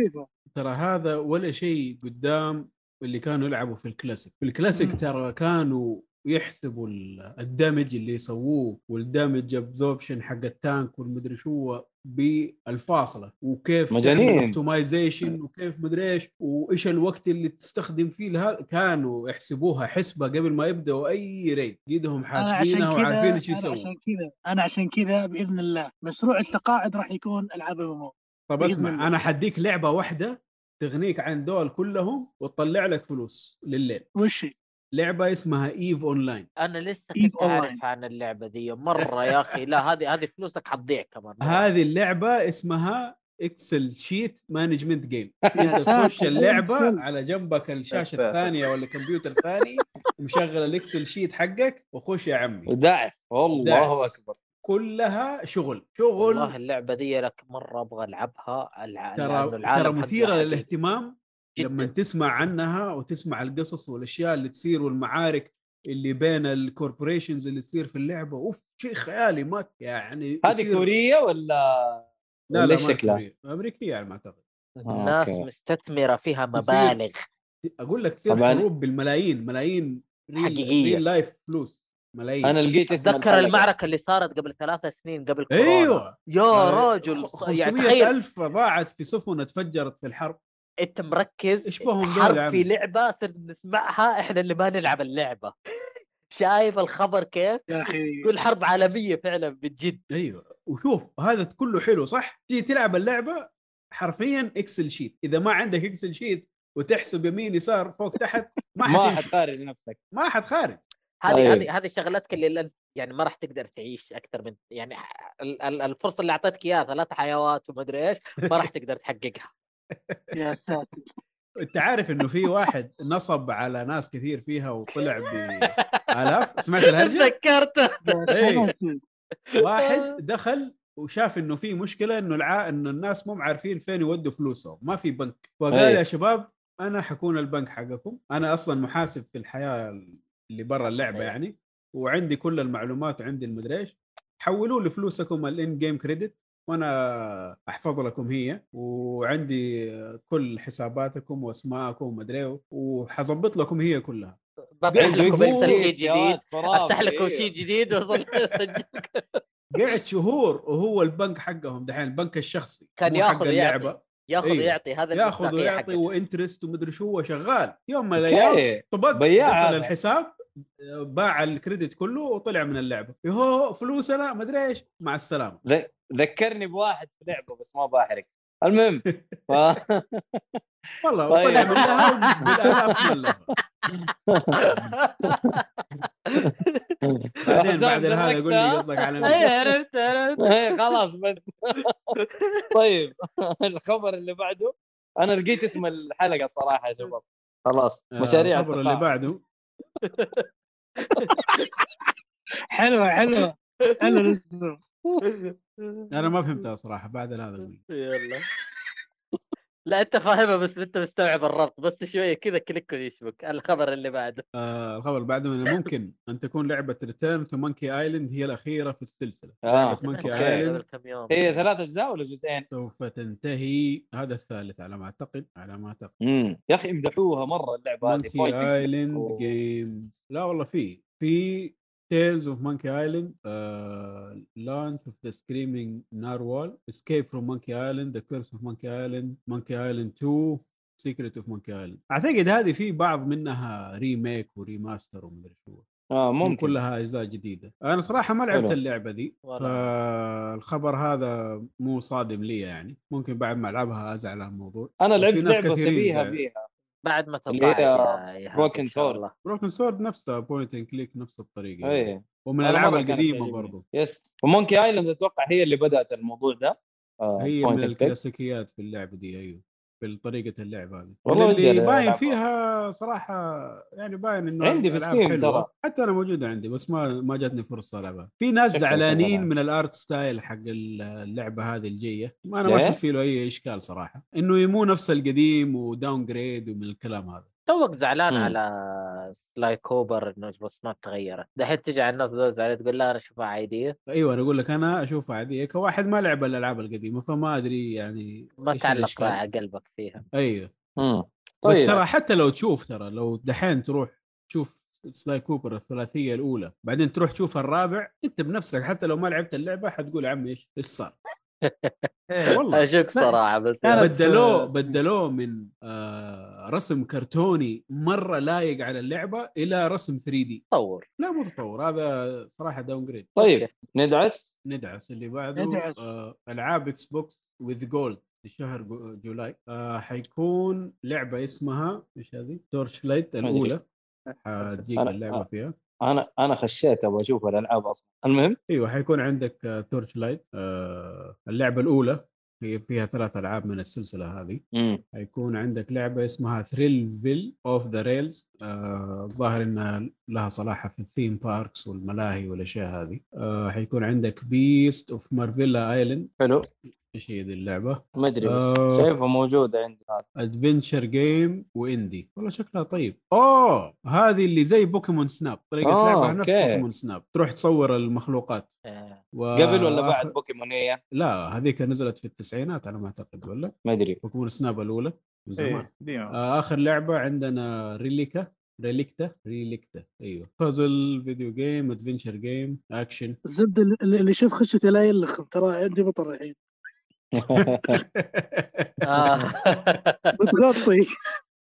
[SPEAKER 2] ترى هذا ولا شيء قدام اللي كانوا يلعبوا في الكلاسيك. في الكلاسيك. ترى كانوا يحسبوا ال- damage اللي يسووه وال damage absorption حق ال tank والمدري شو بالفاصلة وكيف
[SPEAKER 4] مجانين.
[SPEAKER 2] optimization وكيف مدري إيش وإيش الوقت اللي تستخدم فيه لهذا كانوا يحسبوها حسبة قبل ما يبدأوا أي raid ايدهم حاسبينها وعارفين إيش
[SPEAKER 3] أنا
[SPEAKER 2] يسووا
[SPEAKER 3] عشان كذا أنا عشان كذا بإذن الله مشروع التقاعد راح يكون ألعاب MMO
[SPEAKER 2] طب اسمع. أنا حديك لعبة واحدة تغنيك عن دول كلهم وتطلع لك فلوس لليل
[SPEAKER 3] وش هي؟
[SPEAKER 2] لعبة اسمها EVE Online
[SPEAKER 6] أنا لسه كنت. عارف عن اللعبة دي مرة يا أخي لا هذه هذه فلوسك حتضيع كمان.
[SPEAKER 2] هذه اللعبة اسمها Excel sheet management
[SPEAKER 3] game
[SPEAKER 2] انت. تخش اللعبة على جنبك
[SPEAKER 5] الشاشة.
[SPEAKER 2] الثانية ولا الكمبيوتر الثاني مشغل ال Excel sheet حقك وخش يا عمي
[SPEAKER 4] ودعس والله. أكبر
[SPEAKER 2] كلها شغل
[SPEAKER 6] والله
[SPEAKER 2] شغل
[SPEAKER 6] اللعبة دي لك مرة أبغى ألعبها
[SPEAKER 2] ترى
[SPEAKER 6] العالم
[SPEAKER 2] ترى
[SPEAKER 6] مثيرة.
[SPEAKER 2] للاهتمام
[SPEAKER 6] جداً.
[SPEAKER 2] لما تسمع عنها وتسمع القصص والأشياء اللي تصير والمعارك اللي بين ال corporations اللي تصير في اللعبة أوف شيء خيالي ما يعني
[SPEAKER 4] هذه
[SPEAKER 2] يصير-
[SPEAKER 4] كورية ولا
[SPEAKER 2] لا لا
[SPEAKER 4] شكلها؟
[SPEAKER 2] أمريكية على ما أعتقد
[SPEAKER 6] الناس
[SPEAKER 4] okay.
[SPEAKER 6] مستثمرة فيها
[SPEAKER 2] تصير
[SPEAKER 6] مبالغ
[SPEAKER 2] أقول لك تصير. حروب بالملايين ملايين real
[SPEAKER 6] حقيقية.
[SPEAKER 2] real life فلوس ملايين
[SPEAKER 4] أنا لقيت أتذكر.
[SPEAKER 6] المعركة اللي صارت قبل ثلاث سنين قبل كورونا
[SPEAKER 2] أيوه
[SPEAKER 6] يا
[SPEAKER 2] آه،
[SPEAKER 6] رجل يعني
[SPEAKER 2] 500
[SPEAKER 6] تخيل
[SPEAKER 2] ألف ضاعت في سفن تفجرت في الحرب
[SPEAKER 6] أنت مركز
[SPEAKER 2] يا
[SPEAKER 6] حرب؟ في لعبة نسمعها إحنا اللي ما نلعب اللعبة. <laughs> شايف الخبر كيف؟
[SPEAKER 3] يا أخي.
[SPEAKER 6] كل حرب عالمية فعلا بجد
[SPEAKER 2] أيوه. وشوف هذا كله حلو صح؟ تيجي تلعب اللعبة حرفيا Excel sheet إذا ما عندك Excel sheet وتحسب يمين يسار فوق تحت ما <laughs>
[SPEAKER 4] ما
[SPEAKER 2] حتمشي.
[SPEAKER 4] حتخارج نفسك.
[SPEAKER 2] ما حتخارج
[SPEAKER 6] هذه
[SPEAKER 4] أيوة.
[SPEAKER 6] هذه هذه شغلاتك اللي يعني ما راح تقدر تعيش أكثر من يعني ال- ال- الفرصة اللي أعطيتك إياها ثلاث حيوات وما أدري إيش ما راح تقدر تحققها.
[SPEAKER 3] يا ساتر <laughs>
[SPEAKER 2] أنت عارف إنه في واحد نصب على ناس كثير فيها وطلع بالاف سمعت <laughs> الهرجة؟
[SPEAKER 6] تذكرته
[SPEAKER 2] إيه. واحد دخل وشاف إنه في مشكلة إنه الع... إنه الناس مو عارفين فين يودوا فلوسهم ما في بنك فقال
[SPEAKER 4] أي.
[SPEAKER 2] يا شباب أنا حكون البنك حقكم أنا أصلا محاسب في الحياة اللي برا اللعبة
[SPEAKER 6] أي.
[SPEAKER 2] يعني وعندي كل المعلومات وعندي المدري إيش حولوا لي فلوسكم الان جيم كريدت وأنا أحفظ لكم هي وعندي كل حساباتكم وأسماءكم ومدري وحظبط لكم هي كلها
[SPEAKER 6] بفتح لكم شيء جديد. أفتح لكم
[SPEAKER 4] إيه.
[SPEAKER 6] شيء جديد وصل <laughs>
[SPEAKER 2] قعد شهور وهو البنك حقهم دحين البنك الشخصي
[SPEAKER 6] كان ياخذ
[SPEAKER 2] اللعبة
[SPEAKER 6] ياخذ
[SPEAKER 2] أيوه.
[SPEAKER 6] ويعطي هذا
[SPEAKER 2] ياخذ ويعطي. وإنترست ومدري شو هو شغال يوم من
[SPEAKER 4] الأيام
[SPEAKER 2] طبق
[SPEAKER 4] بياع.
[SPEAKER 2] الحساب باع الكريدت كله وطلع من اللعبة. يهو فلوسنا مدري إيش. مع
[SPEAKER 4] السلامة. ذكرني بواحد في لعبة بس ما بحرق المهم ف... <laughs>
[SPEAKER 2] والله
[SPEAKER 4] طيب.
[SPEAKER 2] وطلع منها بالالاف بعدين بعد هذا يقول لي قصدك على؟ <laughs>
[SPEAKER 6] إيه عرفت عرفت.
[SPEAKER 4] إيه، خلاص بس. <laughs> طيب الخبر اللي بعده. أنا لقيت اسم الحلقة صراحة يا شباب. خلاص
[SPEAKER 2] آه،
[SPEAKER 4] مشاريع
[SPEAKER 2] الخبر اللي. بعده.
[SPEAKER 3] حلوة حلوة حلوة. <laughs>
[SPEAKER 2] أنا ما فهمتها صراحة بعد هذا
[SPEAKER 6] يلا. لا أنت فاهمها بس أنت مستوعب الربط. بس شوية كذا click يشبك الخبر اللي بعده.
[SPEAKER 2] آه الخبر اللي بعده إنه ممكن أن تكون لعبة Return to Monkey Island هي الأخيرة في
[SPEAKER 6] السلسلة. <laughs>
[SPEAKER 2] Island.
[SPEAKER 6] كم يوم؟
[SPEAKER 4] هي ثلاث أجزاء ولا جزئين؟
[SPEAKER 2] سوف تنتهي هذا الثالث على ما أعتقد على ما أعتقد.
[SPEAKER 4] امم يا أخي امدحوها مرة اللعبة هذه
[SPEAKER 2] Monkey
[SPEAKER 4] Island
[SPEAKER 2] games لا والله في في Tales of Monkey Island Launch of the Screaming Narwhal Escape from Monkey Island The Curse of Monkey Island Monkey Island 2 Secret of Monkey Island اعتقد هذه في بعض منها remake و remaster ومدري شو.
[SPEAKER 4] آه
[SPEAKER 2] ممكن
[SPEAKER 4] ممكن.
[SPEAKER 2] كلها أجزاء جديدة. أنا صراحة ما لعبت. اللعبة دي فالخبر هذا مو صادم لي يعني. ممكن بعد ما ألعبها أزعل على الموضوع. أنا
[SPEAKER 4] لعبت
[SPEAKER 2] لعبة
[SPEAKER 4] شبيهه. فيها
[SPEAKER 6] بعد ما تقاعد يا
[SPEAKER 4] Sword.
[SPEAKER 6] الله.
[SPEAKER 2] Broken Sword نفسها point and click نفس الطريقة يعني.
[SPEAKER 4] اي
[SPEAKER 2] ومن الالعاب
[SPEAKER 4] القديمة.
[SPEAKER 2] برضو
[SPEAKER 4] yes و Monkey Island أتوقع هي اللي بدأت الموضوع ده آه
[SPEAKER 2] هي من. الكلاسيكيات في اللعبة دي أيوه في طريقة اللعب هذه
[SPEAKER 4] والله
[SPEAKER 2] اللي باين. فيها صراحة يعني باين إنه
[SPEAKER 4] عندي في
[SPEAKER 2] Steam.
[SPEAKER 4] ترى.
[SPEAKER 2] حتى أنا موجودة عندي بس ما ما جاتني فرصة ألعبها في ناس زعلانين. من ال art style حق اللعبة هذه الجاية ما أنا ما
[SPEAKER 4] ليه؟
[SPEAKER 2] أشوف فيه له أي إشكال صراحة إنه مو نفس القديم و downgrade ومن الكلام هذا
[SPEAKER 6] توك زعلان
[SPEAKER 4] مم.
[SPEAKER 6] على Sly Cooper إنه الرسومات تغيرت. دحين تجي على الناس ذول زعلان تقول لا أنا أشوفها عادية.
[SPEAKER 2] أيوه أنا أقول لك أنا أشوفها عادية. كواحد ما لعب الألعاب القديمة فما أدري يعني
[SPEAKER 6] ما تعلق قلبك فيها.
[SPEAKER 2] أيوه.
[SPEAKER 4] مم.
[SPEAKER 2] بس
[SPEAKER 4] طيب.
[SPEAKER 2] ترى حتى لو تشوف ترى لو دحين تروح تشوف Sly Cooper الثلاثية الأولى بعدين تروح تشوف الرابع أنت بنفسك حتى لو ما لعبت اللعبة حتقول عمي إيش إيش صار؟
[SPEAKER 5] إيه.
[SPEAKER 2] والله
[SPEAKER 6] أشوك صراحة بس
[SPEAKER 2] بدلوه بدلوه من آه رسم كرتوني مرة لايق على اللعبة إلى رسم 3D
[SPEAKER 6] تطور
[SPEAKER 2] لا مو تطور هذا صراحة downgrade
[SPEAKER 4] طيب. ندعس
[SPEAKER 2] ندعس اللي بعده
[SPEAKER 3] ندعس.
[SPEAKER 2] آه ألعاب Xbox with Gold في شهر Ju- July آه حيكون لعبة اسمها إيش هذه؟
[SPEAKER 4] Torchlight.
[SPEAKER 2] الأولى حتجيك اللعبة
[SPEAKER 4] آه.
[SPEAKER 2] فيها
[SPEAKER 4] أنا أنا خشيت أبغى أشوف الألعاب أصلا. المهم؟
[SPEAKER 2] أيوه حيكون عندك Torchlight آه اللعبة الأولى. هي فيها ثلاث ألعاب من السلسلة هذه.
[SPEAKER 4] مم.
[SPEAKER 2] حيكون عندك لعبة اسمها Thrillville Off the Rails الظاهر إنها لها صلاحة في ال theme parks والملاهي والأشياء هذه. آه حيكون عندك Beasts of Maravilla Island
[SPEAKER 4] حلو.
[SPEAKER 2] إيش هي ذي اللعبة.
[SPEAKER 4] ما أدري بس
[SPEAKER 2] آه.
[SPEAKER 4] شايفها موجودة عندي هذا
[SPEAKER 2] adventure game و indie والله شكلها طيب. أوه! هذه اللي زي Pokemon Snap طريقة
[SPEAKER 4] آه،
[SPEAKER 2] لعبها نفس. Pokemon Snap تروح تصور المخلوقات.
[SPEAKER 6] آه.
[SPEAKER 2] و...
[SPEAKER 4] قبل ولا بعد
[SPEAKER 2] آخر-
[SPEAKER 4] بوكيمون هي؟
[SPEAKER 2] لا هذيك نزلت في التسعينات على ما أعتقد ولا؟
[SPEAKER 4] ما ادري
[SPEAKER 2] Pokemon Snap الأولى من زمان.
[SPEAKER 5] إيه.
[SPEAKER 2] آه، آخر لعبة عندنا Relica Relicta Relicta أيوه. puzzle video game adventure game action
[SPEAKER 3] الزبده اللي خشته لا يلخم ترى عندي بطل الحين.
[SPEAKER 6] آه.
[SPEAKER 3] بتغطي
[SPEAKER 2] آه،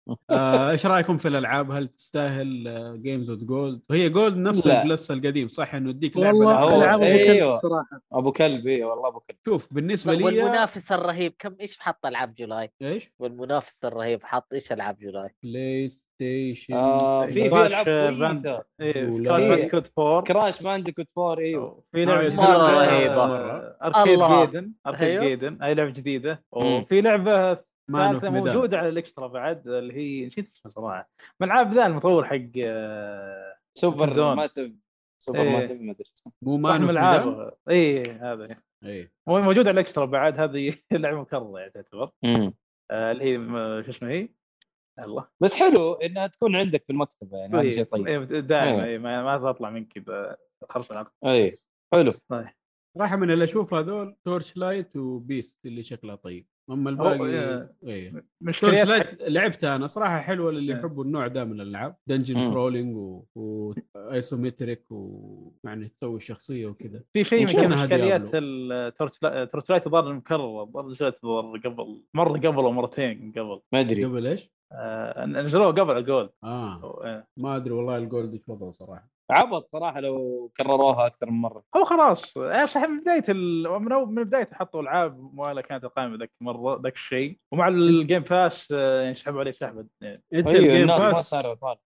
[SPEAKER 2] <laughs> إيش رأيكم في الألعاب هل تستاهل جيمز اوف جولد وهي جولد نفس. البلس القديم صح إنه يديك لعبة
[SPEAKER 3] والله العاب أبو
[SPEAKER 4] أيوه.
[SPEAKER 3] كلب صراحة
[SPEAKER 4] أبو كلب اي والله أبو كلب
[SPEAKER 2] شوف بالنسبة لي
[SPEAKER 6] والمنافس الرهيب كم إيش حط ألعاب جولاي
[SPEAKER 2] إيش
[SPEAKER 6] والمنافس الرهيب حط إيش ألعاب جولاي
[SPEAKER 2] بلاي ستيشن
[SPEAKER 4] آه في في
[SPEAKER 5] كراش
[SPEAKER 4] ألعاب
[SPEAKER 5] باند.
[SPEAKER 2] كويسة
[SPEAKER 5] كراش
[SPEAKER 4] إيه.
[SPEAKER 5] بانديكوت 4
[SPEAKER 4] كراش بانديكوت 4 أيوه
[SPEAKER 5] في لعبة
[SPEAKER 6] رهيبة.
[SPEAKER 5] آه، اركيد. جيدن اركيد
[SPEAKER 6] أيوه.
[SPEAKER 5] جيدن هاي لعبة
[SPEAKER 4] جديدة.
[SPEAKER 5] وفي
[SPEAKER 2] لعبة
[SPEAKER 5] ثالثه موجوده على الاكسترا بعد اللي هي نسيت اسمها صراحة. من العاب ذا المطور حق آه،
[SPEAKER 4] سوبر
[SPEAKER 5] دون.
[SPEAKER 4] ماسيف سوبر
[SPEAKER 5] إيه.
[SPEAKER 4] ماسيف ما أدري اسمه.
[SPEAKER 2] مو
[SPEAKER 5] واحد
[SPEAKER 2] مان
[SPEAKER 5] من
[SPEAKER 2] اوف ميدان؟
[SPEAKER 5] الالعاب اي هذا.
[SPEAKER 2] إيه.
[SPEAKER 5] مو- موجود على الاكسترا بعد هذه <laughs> لعبة مكررة يعني تعتبر. آه، اللي هي شو اسمها هي؟ الله
[SPEAKER 4] بس حلو إنها تكون عندك في المكتبه يعني هذا شيء طيب.
[SPEAKER 5] إيه، دائما
[SPEAKER 4] إيه.
[SPEAKER 5] إيه، ما ما تطلع من كذا خرف العقل
[SPEAKER 4] اي حلو.
[SPEAKER 2] صراحة من اللي أشوف هذول Torchlight وبيست اللي شكلها طيب. أما الباقي
[SPEAKER 5] إيه.
[SPEAKER 2] Light لعبتها أنا صراحة حلوة للي
[SPEAKER 5] إيه.
[SPEAKER 2] يحبوا النوع ده من الألعاب dungeon.
[SPEAKER 4] crawling
[SPEAKER 2] و isometric ويعني تسوي الشخصيه وكذا
[SPEAKER 5] في شيء من إشكاليات
[SPEAKER 2] يابلو.
[SPEAKER 5] ال Torch ال Torchlight الظاهر مكررة نزلت الظاهر قبل مرة قبل أو مرتين قبل
[SPEAKER 4] ما أدري
[SPEAKER 2] قبل إيش؟
[SPEAKER 5] آه، نزلوه قبل الجول.
[SPEAKER 2] آه.
[SPEAKER 5] إيه.
[SPEAKER 2] ما أدري والله ال Gold إيش وضعه صراحة.
[SPEAKER 4] عبط صراحة لو كرروها أكثر من مرة.
[SPEAKER 5] هو خلاص صح من بداية ال... من, بداية حطوا العاب مواله كانت القائمة ذاك مرة ذاك الشيء. ومع ال Game Pass آه، يعني سحبوا عليه سحبة. يعني
[SPEAKER 2] انت
[SPEAKER 4] ال
[SPEAKER 2] Game
[SPEAKER 4] Pass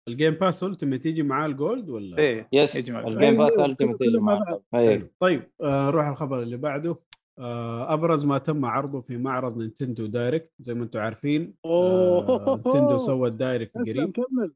[SPEAKER 4] ال
[SPEAKER 2] Game Pass Ultimate يجي معاه ال
[SPEAKER 5] Gold
[SPEAKER 4] ولا؟
[SPEAKER 5] إيه yes.
[SPEAKER 4] ال Game
[SPEAKER 3] Pass
[SPEAKER 4] Ultimate
[SPEAKER 3] كله
[SPEAKER 4] يجي
[SPEAKER 3] مع
[SPEAKER 4] معك
[SPEAKER 3] بعض.
[SPEAKER 4] اي
[SPEAKER 2] حلو. طيب آه نروح الخبر اللي بعده. أبرز ما تم عرضه في معرض Nintendo Direct زي ما أنتم عارفين آه. Nintendo سوى ال
[SPEAKER 3] Direct
[SPEAKER 2] قريب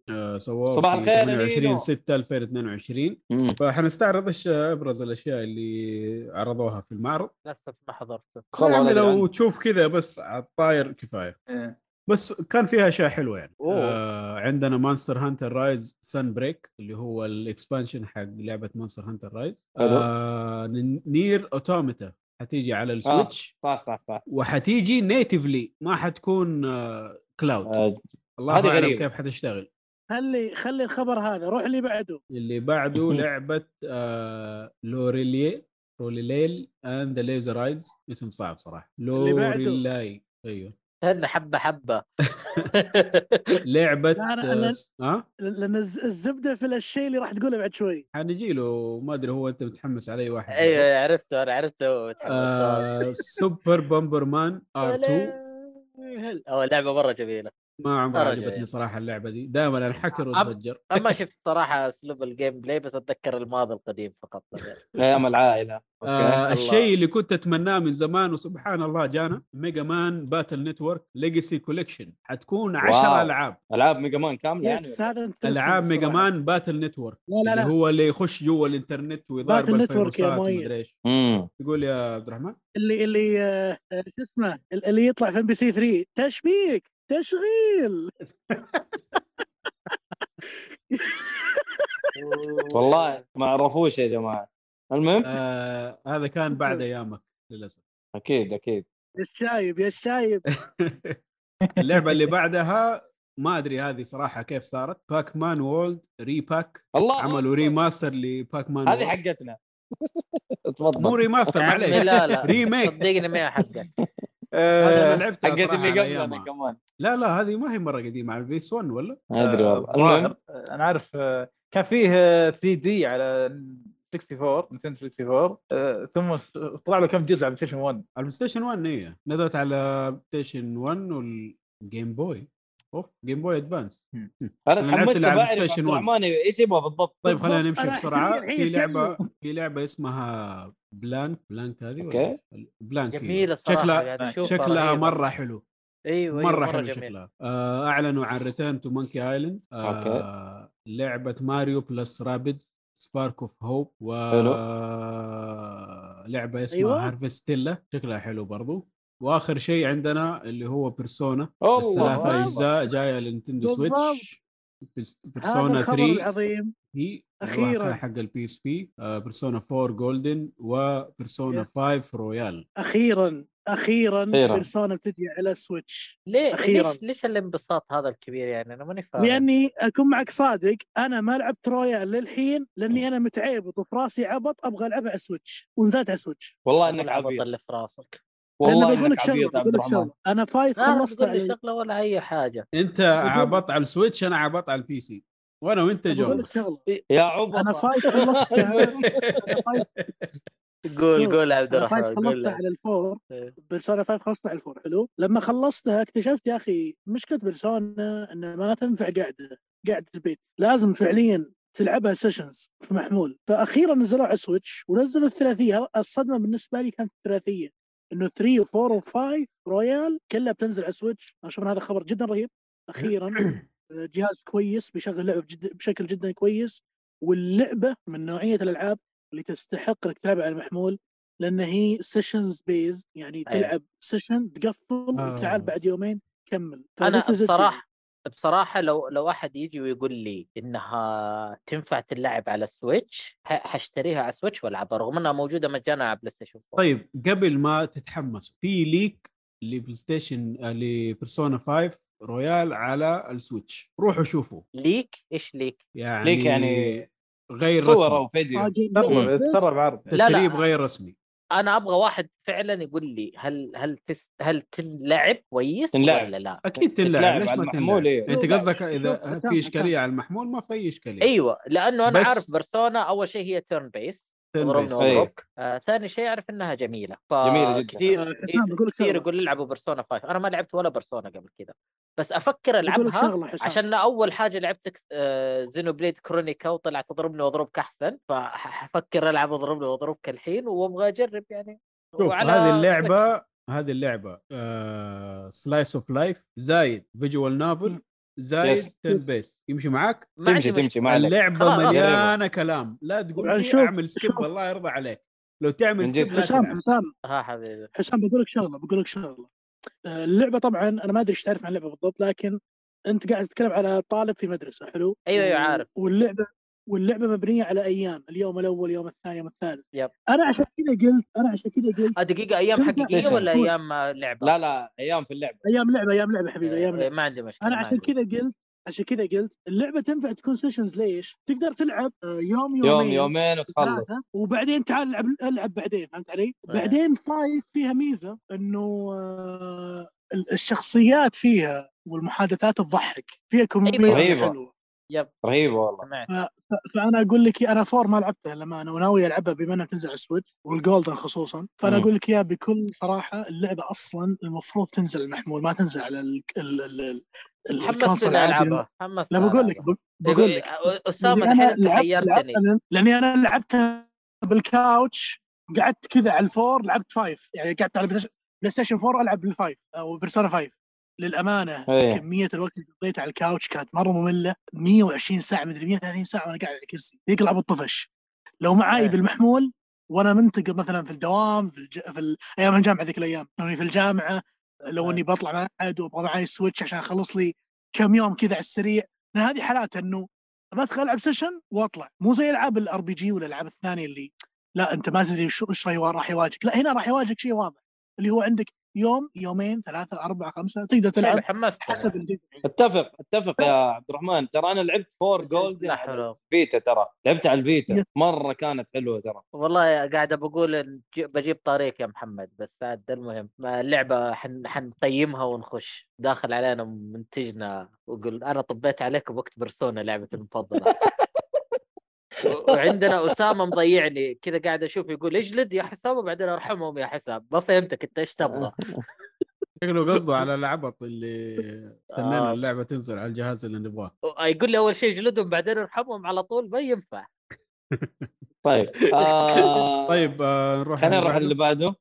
[SPEAKER 2] آه سووه
[SPEAKER 4] صباح
[SPEAKER 2] في
[SPEAKER 4] الخير يا
[SPEAKER 2] 28
[SPEAKER 4] يونيو.
[SPEAKER 2] 6 2022
[SPEAKER 4] مم.
[SPEAKER 2] فحنستعرض إيش أبرز الأشياء اللي عرضوها في المعرض
[SPEAKER 6] للأسف ما حضرته
[SPEAKER 4] خلاص
[SPEAKER 2] يعني لو. تشوف كذا بس على الطاير كفاية
[SPEAKER 5] إيه.
[SPEAKER 2] بس كان فيها أشياء حلوة يعني
[SPEAKER 6] أوه.
[SPEAKER 2] آه عندنا Monster Hunter Rise Sunbreak اللي هو ال expansion حق لعبة Monster Hunter
[SPEAKER 4] Rise.
[SPEAKER 2] آه Nier Automata حتيجي على ال Switch
[SPEAKER 4] صح صح صح.
[SPEAKER 2] وحتيجي natively ما حتكون آه cloud
[SPEAKER 4] آه،
[SPEAKER 2] الله
[SPEAKER 4] هذه أعلم.
[SPEAKER 2] كيف حتشتغل.
[SPEAKER 3] خلي خلي الخبر هذا روح اللي بعده.
[SPEAKER 2] اللي بعده <laughs> لعبة آه Lorelei روليليل and the Laser Eyes اسم صعب
[SPEAKER 3] صراحة.
[SPEAKER 2] Lorelei. أيوه.
[SPEAKER 6] استنى
[SPEAKER 2] حبة
[SPEAKER 3] حبة. <laughs>
[SPEAKER 2] لعبة ها؟
[SPEAKER 3] لأن الز- الزبدة في الشيء اللي راح تقوله بعد شوي.
[SPEAKER 2] حنجي له ما أدري هو أنت متحمس على أي واحد.
[SPEAKER 6] أيوه عرفته أنا عرفته
[SPEAKER 2] آه Super Bomberman R 2
[SPEAKER 6] هو لعبة مرة جميلة.
[SPEAKER 2] ما
[SPEAKER 6] ترى
[SPEAKER 2] عجبتني. صراحة اللعبة دي. دائما انحكر
[SPEAKER 6] أم-
[SPEAKER 2] واتفجر <laughs>
[SPEAKER 6] أما شفت صراحة أسلوب ال gameplay بس أتذكر الماضي القديم فقط.
[SPEAKER 4] أيام العائلة.
[SPEAKER 2] آه. الشيء اللي كنت أتمناه من زمان وسبحان الله جانا Mega Man Battle Network Legacy Collection حتكون 10
[SPEAKER 4] wow.
[SPEAKER 2] ألعاب.
[SPEAKER 4] ألعاب Mega Man كاملة يعني
[SPEAKER 3] yes هذا أنت
[SPEAKER 2] ألعاب Mega Man Battle Network
[SPEAKER 3] لا لا
[SPEAKER 2] اللي
[SPEAKER 3] لا.
[SPEAKER 2] هو اللي يخش جوا الإنترنت ويضارب
[SPEAKER 3] Battle Network يا
[SPEAKER 2] الفيروسات
[SPEAKER 3] مؤيد.
[SPEAKER 2] ومدري
[SPEAKER 4] إيش.
[SPEAKER 2] تقول يا عبد الرحمن؟
[SPEAKER 3] اللي اللي آه، آه، شو اسمه؟ اللي يطلع في MBC 3 تشبيك! تشغيل.
[SPEAKER 4] والله ما عرفوش يا جماعة. المهم؟
[SPEAKER 2] آه هذا كان بعد أيامك للأسف.
[SPEAKER 4] أكيد أكيد.
[SPEAKER 3] يا الشايب يا الشايب. <laughs>
[SPEAKER 2] اللعبة اللي بعدها ما أدري هذه صراحة كيف صارت. Pac-Man World Re-Pac
[SPEAKER 4] الله.
[SPEAKER 2] عملوا remaster ل Pac-Man
[SPEAKER 4] هذه. حقتنا. <laughs>
[SPEAKER 2] مو
[SPEAKER 4] تفضل.
[SPEAKER 2] remaster
[SPEAKER 6] يا عمي
[SPEAKER 2] معليش.
[SPEAKER 6] لا <laughs> لا
[SPEAKER 2] remake.
[SPEAKER 6] صدقني ما هي حقك
[SPEAKER 2] أنا لعبتها
[SPEAKER 4] حقت اللي قبلنا. كمان
[SPEAKER 2] لا لا هذه ما هي مرة قديمة على ال PS 1 ولا؟
[SPEAKER 4] ما أدري
[SPEAKER 5] آه،
[SPEAKER 4] والله.
[SPEAKER 5] أنا عارف آه، كان فيه 3 D على 64 Nintendo 64 آه، ثم طلع له كم جزء على PlayStation 1
[SPEAKER 2] على ال PlayStation 1 هي نزلت على PlayStation 1 وال Game Boy أوف Game Boy
[SPEAKER 4] Advance
[SPEAKER 2] أنا
[SPEAKER 4] تحمست بعرف
[SPEAKER 2] ستيشن
[SPEAKER 4] عبد
[SPEAKER 2] 1.
[SPEAKER 4] الرحمن إيش يبغى بالضبط
[SPEAKER 2] طيب خلينا نمشي
[SPEAKER 3] بسرعة
[SPEAKER 2] في
[SPEAKER 3] لعبة.
[SPEAKER 2] في لعبة اسمها Blanc Blanc هذه. ولا Blanc.
[SPEAKER 6] جميلة صراحة
[SPEAKER 2] شكلها
[SPEAKER 6] يعني
[SPEAKER 2] شكلها
[SPEAKER 6] رهيبة.
[SPEAKER 2] مرة حلو
[SPEAKER 6] أيوه
[SPEAKER 2] مرة
[SPEAKER 6] أيوه
[SPEAKER 2] حلو
[SPEAKER 6] جميل.
[SPEAKER 2] شكلها آه أعلنوا عن Return to Monkey Island آه لعبة Mario plus Rabbids Sparks of Hope و. لعبة اسمها
[SPEAKER 3] أيوة.
[SPEAKER 2] Harvestella شكلها حلو برضو وآخر شيء عندنا اللي هو Persona
[SPEAKER 4] الله
[SPEAKER 2] ثلاثة
[SPEAKER 3] بالضبط.
[SPEAKER 2] أجزاء جاية
[SPEAKER 3] لل
[SPEAKER 2] Nintendo بالضبط.
[SPEAKER 3] Switch
[SPEAKER 2] Persona
[SPEAKER 3] الخبر
[SPEAKER 2] 3
[SPEAKER 3] العظيم.
[SPEAKER 2] هي
[SPEAKER 3] أخيراً.
[SPEAKER 2] الواقع حق ال PSP Persona 4 Golden و Persona 5 Royal
[SPEAKER 3] أخيرا. أخيرا
[SPEAKER 4] أخيراً.
[SPEAKER 3] Persona تجي على Switch
[SPEAKER 6] ليه
[SPEAKER 3] أخيراً.
[SPEAKER 6] ليش ليش الانبساط هذا الكبير يعني؟ أنا ماني فاهم.
[SPEAKER 3] لاني أكون معك صادق أنا ما لعبت Royal للحين لأني أنا متعيبط وفي راسي عبط أبغى ألعبها على Switch ونزلت على Switch
[SPEAKER 4] والله
[SPEAKER 6] إنك
[SPEAKER 4] عبيط
[SPEAKER 6] اللي في راسك.
[SPEAKER 4] والله
[SPEAKER 3] لأن بقول لك
[SPEAKER 4] انك
[SPEAKER 3] شغلة
[SPEAKER 4] عبيط عبد الرحمن.
[SPEAKER 3] أنا Five
[SPEAKER 6] لا
[SPEAKER 3] خلصت
[SPEAKER 6] تقول لي
[SPEAKER 3] على
[SPEAKER 6] شغلة ولا أي
[SPEAKER 2] حاجة.
[SPEAKER 3] أنت
[SPEAKER 2] عبط على ال Switch أنا عبط على ال PC. وأنا وأنت
[SPEAKER 3] بقول
[SPEAKER 2] جو
[SPEAKER 3] لك شغلة.
[SPEAKER 4] يا عبط.
[SPEAKER 3] أنا Five خلصت
[SPEAKER 6] قول قول عبد الرحمن قول له.
[SPEAKER 3] على ال Four.
[SPEAKER 6] إيه.
[SPEAKER 3] Persona 5 خلصتها على ال Four. حلو. لما خلصتها اكتشفت يا أخي مشكلة Persona انها ما تنفع قاعدة قاعدة البيت. لازم فعليا تلعبها sessions في محمول. فاخيرا نزلوها على Switch ونزلوا الثلاثية. الصدمة بالنسبة لي كانت الثلاثية. إنه 3 و4 و5 Royal كلها بتنزل على Switch أنا أشوف هذا خبر جدا رهيب أخيرا <clears throat> جهاز كويس بيشغل لعبه بجد بشكل جدا كويس واللعبة من نوعية الألعاب اللي تستحق إنك تلعبها على المحمول لأن هي sessions based يعني
[SPEAKER 6] أيوة.
[SPEAKER 3] تلعب session تقفل
[SPEAKER 2] آه.
[SPEAKER 3] وتعال بعد يومين كمل
[SPEAKER 6] أنا
[SPEAKER 3] ف
[SPEAKER 6] بصراحة لو لو احد يجي ويقول لي إنها تنفع تلعب على ال Switch حاشتريها على ال Switch وألعبها رغم إنها موجودة مجانا على PlayStation 4
[SPEAKER 2] طيب قبل ما تتحمسوا في ليك لبلاي ستيشن آه، ل Persona 5 Royal على السويتش. روحوا شوفوا.
[SPEAKER 6] leak؟ إيش leak؟
[SPEAKER 2] يعني
[SPEAKER 4] leak يعني
[SPEAKER 2] غير
[SPEAKER 4] صور
[SPEAKER 2] رسمي.
[SPEAKER 4] أو فيديو.
[SPEAKER 3] فاجئ
[SPEAKER 5] ترى
[SPEAKER 3] لعبة.
[SPEAKER 5] ترى بعرض
[SPEAKER 6] لا، لا.
[SPEAKER 2] تسريب غير رسمي.
[SPEAKER 6] أنا أبغى واحد فعلا يقول لي هل هل تس هل تنلعب كويس
[SPEAKER 4] تنلعب.
[SPEAKER 6] ولا لا؟
[SPEAKER 2] أكيد تنلعب ليش ما
[SPEAKER 4] المحمول،
[SPEAKER 2] تنلعب
[SPEAKER 4] إيه.
[SPEAKER 3] أنت
[SPEAKER 2] قصدك
[SPEAKER 3] إذا
[SPEAKER 2] في إشكالية على المحمول ما في إشكالية
[SPEAKER 6] أيوه لأنه أنا
[SPEAKER 2] بس-
[SPEAKER 6] عارف بيرسونا أول شيء هي
[SPEAKER 4] turn-based
[SPEAKER 6] واضربك آه ثاني شيء أعرف إنها جميلة.
[SPEAKER 4] جميلة جدا.
[SPEAKER 6] كثير
[SPEAKER 3] آه، لك
[SPEAKER 6] كثير. يقول ألعبوا بيرسونا 5 أنا ما لعبت ولا بيرسونا قبل كذا. بس
[SPEAKER 3] أفكر ألعبها
[SPEAKER 6] عشان أول حاجة لعبت آه زينو بليد كرونيكا وطلعت تضربني واضربك أحسن. فحفكر ألعب اضربني واضربك الحين وأبغى أجرب يعني.
[SPEAKER 2] شوف
[SPEAKER 6] وعلى
[SPEAKER 2] هذه. اللعبة هذه اللعبة slice of life زايد. visual novel زايد
[SPEAKER 4] Yes.
[SPEAKER 2] turn-based يمشي
[SPEAKER 6] عندي
[SPEAKER 4] تمشي. تمشي ما عليك.
[SPEAKER 6] اللعبة.
[SPEAKER 2] مليانة كلام. لا تقول
[SPEAKER 3] طبعاً
[SPEAKER 2] لي
[SPEAKER 3] شوف-
[SPEAKER 2] اعمل
[SPEAKER 3] skip.
[SPEAKER 2] الله يرضى عليك. لو تعمل skip
[SPEAKER 3] حسام حسام.
[SPEAKER 6] ها حبيبي.
[SPEAKER 3] حسام بقول لك شغلة بقول لك شغلة. آه، اللعبة طبعا أنا ما أدري إيش تعرف عن اللعبة بالضبط لكن أنت قاعد تتكلم على طالب في مدرسة حلو؟
[SPEAKER 6] أيوة، أيوة،
[SPEAKER 3] و-
[SPEAKER 6] عارف.
[SPEAKER 3] واللعبة واللعبة مبنية على أيام اليوم الأول اليوم الثاني اليوم الثالث
[SPEAKER 6] yep.
[SPEAKER 3] أنا عشان كذا قلت أنا عشان كذا قلت
[SPEAKER 6] آه،
[SPEAKER 3] دقيقة
[SPEAKER 6] أيام
[SPEAKER 4] حقيقية
[SPEAKER 6] ولا؟ أيام لعبة؟
[SPEAKER 4] لا لا أيام في اللعبة
[SPEAKER 3] أيام لعبة أيام لعبة حبيبي أيام
[SPEAKER 6] آه،
[SPEAKER 3] لعبة
[SPEAKER 6] ما عندي
[SPEAKER 3] مشكلة
[SPEAKER 6] أنا
[SPEAKER 3] عشان. كذا قلت عشان كذا قلت اللعبة تنفع تكون sessions ليش؟ تقدر تلعب آه، يوم
[SPEAKER 4] يوم
[SPEAKER 3] يومين
[SPEAKER 4] يومين وتخلص
[SPEAKER 3] وبعدين تعال العب العب بعدين فهمت علي؟
[SPEAKER 6] إيه.
[SPEAKER 3] بعدين five فيها ميزة إنه آه، ال- الشخصيات فيها والمحادثات تضحك فيها كوميديا
[SPEAKER 4] رهيبة.
[SPEAKER 3] حلوة
[SPEAKER 6] yep.
[SPEAKER 4] رهيبه والله.
[SPEAKER 3] فأنا أقول لك أنا four ما لعبتها لما أنا وناوي العبها بما انها تنزل على السويتش وال Golden خصوصا
[SPEAKER 4] فأنا.
[SPEAKER 3] أقول لك يا بكل صراحة اللعبة أصلا المفروض تنزل المحمول ما تنزل على ال ال ال
[SPEAKER 6] حمستني. العبها حمستني
[SPEAKER 3] لا بقول لك
[SPEAKER 6] ألعبها.
[SPEAKER 3] بقول لك.
[SPEAKER 6] اسامه الحين
[SPEAKER 3] أنا
[SPEAKER 6] أنت
[SPEAKER 3] لعبت-
[SPEAKER 6] حيرتني.
[SPEAKER 3] لعبت- لأني أنا لعبتها بال couch قعدت كذا على ال four لعبت five يعني قعدت على بلاي بلاي ستيشن 4 ألعب بال five أو بيرسونا 5 للأمانة
[SPEAKER 4] إيه.
[SPEAKER 3] كمية الوقت اللي قضيته على ال couch كانت مرة مملة. 120 ساعة مدري 130 ساعة وأنا قاعد على الكرسي. يقلع بالطفش. لو معاي
[SPEAKER 6] إيه.
[SPEAKER 3] بالمحمول وأنا منتقل مثلا في الدوام في, الج... في ال... أيام الجامعة ذيك الأيام. لو إني في الجامعة لو
[SPEAKER 6] إيه.
[SPEAKER 3] إني بطلع مع أحد وأبغى معاي السويتش عشان أخلص لي كم يوم كذا على السريع. لأن هذه حالات إنه بدخل ألعب session وأطلع. مو زي ألعاب ال RPG والألعاب الثانية اللي لا أنت ما تدري شو إيش راح يواجهك. لا هنا راح يواجهك شيء واضح اللي هو عندك يوم يومين ثلاثة أربعة خمسة تقدر تلعب
[SPEAKER 6] حمست
[SPEAKER 4] اتفق اتفق يا عبد الرحمن. ترى أنا لعبت four Golden
[SPEAKER 6] لا حول
[SPEAKER 4] فيتا ترى. لعبتها على الفيتا. مرة كانت حلوة ترى.
[SPEAKER 6] والله قاعد بقول بجيب طريق يا محمد بس عاد المهم. حن حنقيمها ونخش. داخل علينا منتجنا وقول أنا طبيت عليك وقت بيرسونا لعبتي المفضلة. و- <laughs> وعندنا أسامة مضيعني كذا قاعد أشوف يقول اجلد يا حساب وبعدين أرحمهم يا حساب ما فهمتك أنت إيش تبغى.
[SPEAKER 2] شكله قصده على العبط اللي استنينا
[SPEAKER 6] آه.
[SPEAKER 2] اللعبة تنزل على الجهاز اللي نبغاه.
[SPEAKER 6] يقول لي أول شيء اجلدهم بعدين أرحمهم على طول ما ينفع. <laughs>
[SPEAKER 4] طيب آه
[SPEAKER 2] طيب آه نروح
[SPEAKER 4] خلينا نروح. اللي بعده.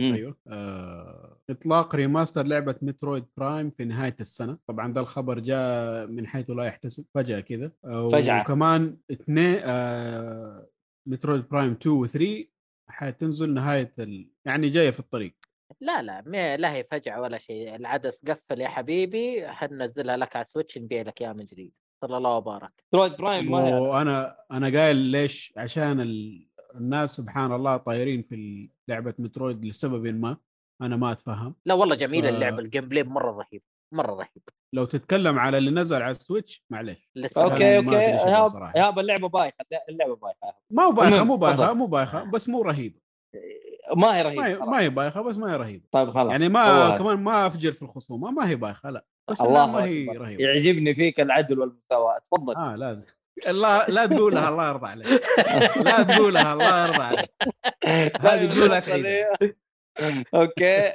[SPEAKER 2] أيوه آه إطلاق remaster لعبة مترويد برايم في نهاية السنة. طبعا ده الخبر جاء من حيث لا يحتسب فجأة كذا.
[SPEAKER 4] فجعة.
[SPEAKER 2] وكمان اثنين آه مترويد برايم 2 و 3 حتنزل نهاية ال... يعني جاية في الطريق.
[SPEAKER 6] لا لا ما لا هي فجعه ولا شيء. العدس قفل يا حبيبي حننزلها لك على سويتش نبيع لك إياها من جديد. صلى الله وبارك
[SPEAKER 4] ترويد برايم
[SPEAKER 2] وأنا أنا قايل ليش؟ عشان ال... الناس سبحان الله طايرين في لعبة مترويد لسبب ما. أنا ما أتفهم.
[SPEAKER 6] لا والله جميلة
[SPEAKER 2] ف-
[SPEAKER 6] اللعبة ال gameplay مرة رهيب مرة رهيب.
[SPEAKER 2] لو تتكلم على اللي نزل على السويتش معلش
[SPEAKER 6] لسه
[SPEAKER 4] okay
[SPEAKER 2] ما okay.
[SPEAKER 4] yep اللعبة بايخة اللعبة بايخة.
[SPEAKER 2] ما هو
[SPEAKER 4] بايخة
[SPEAKER 2] مو
[SPEAKER 4] بايخة.
[SPEAKER 2] مو بايخة بس مو رهيبة.
[SPEAKER 4] ما هي
[SPEAKER 2] ما هي,
[SPEAKER 4] رهيبه
[SPEAKER 2] ما هي بايخة بس ما هي رهيبة.
[SPEAKER 4] طيب خلاص
[SPEAKER 2] يعني ما. كمان ما أفجر في الخصومة ما هي بايخة لا. بس
[SPEAKER 4] الله
[SPEAKER 2] الله ما هي. رهيبة.
[SPEAKER 4] يعجبني فيك العدل والمساواة. تفضل.
[SPEAKER 2] آه لازم لا لا تقولها الله يرضى عليك. لا تقولها الله يرضى عليك. هذه تقولها.
[SPEAKER 4] okay. <laughs>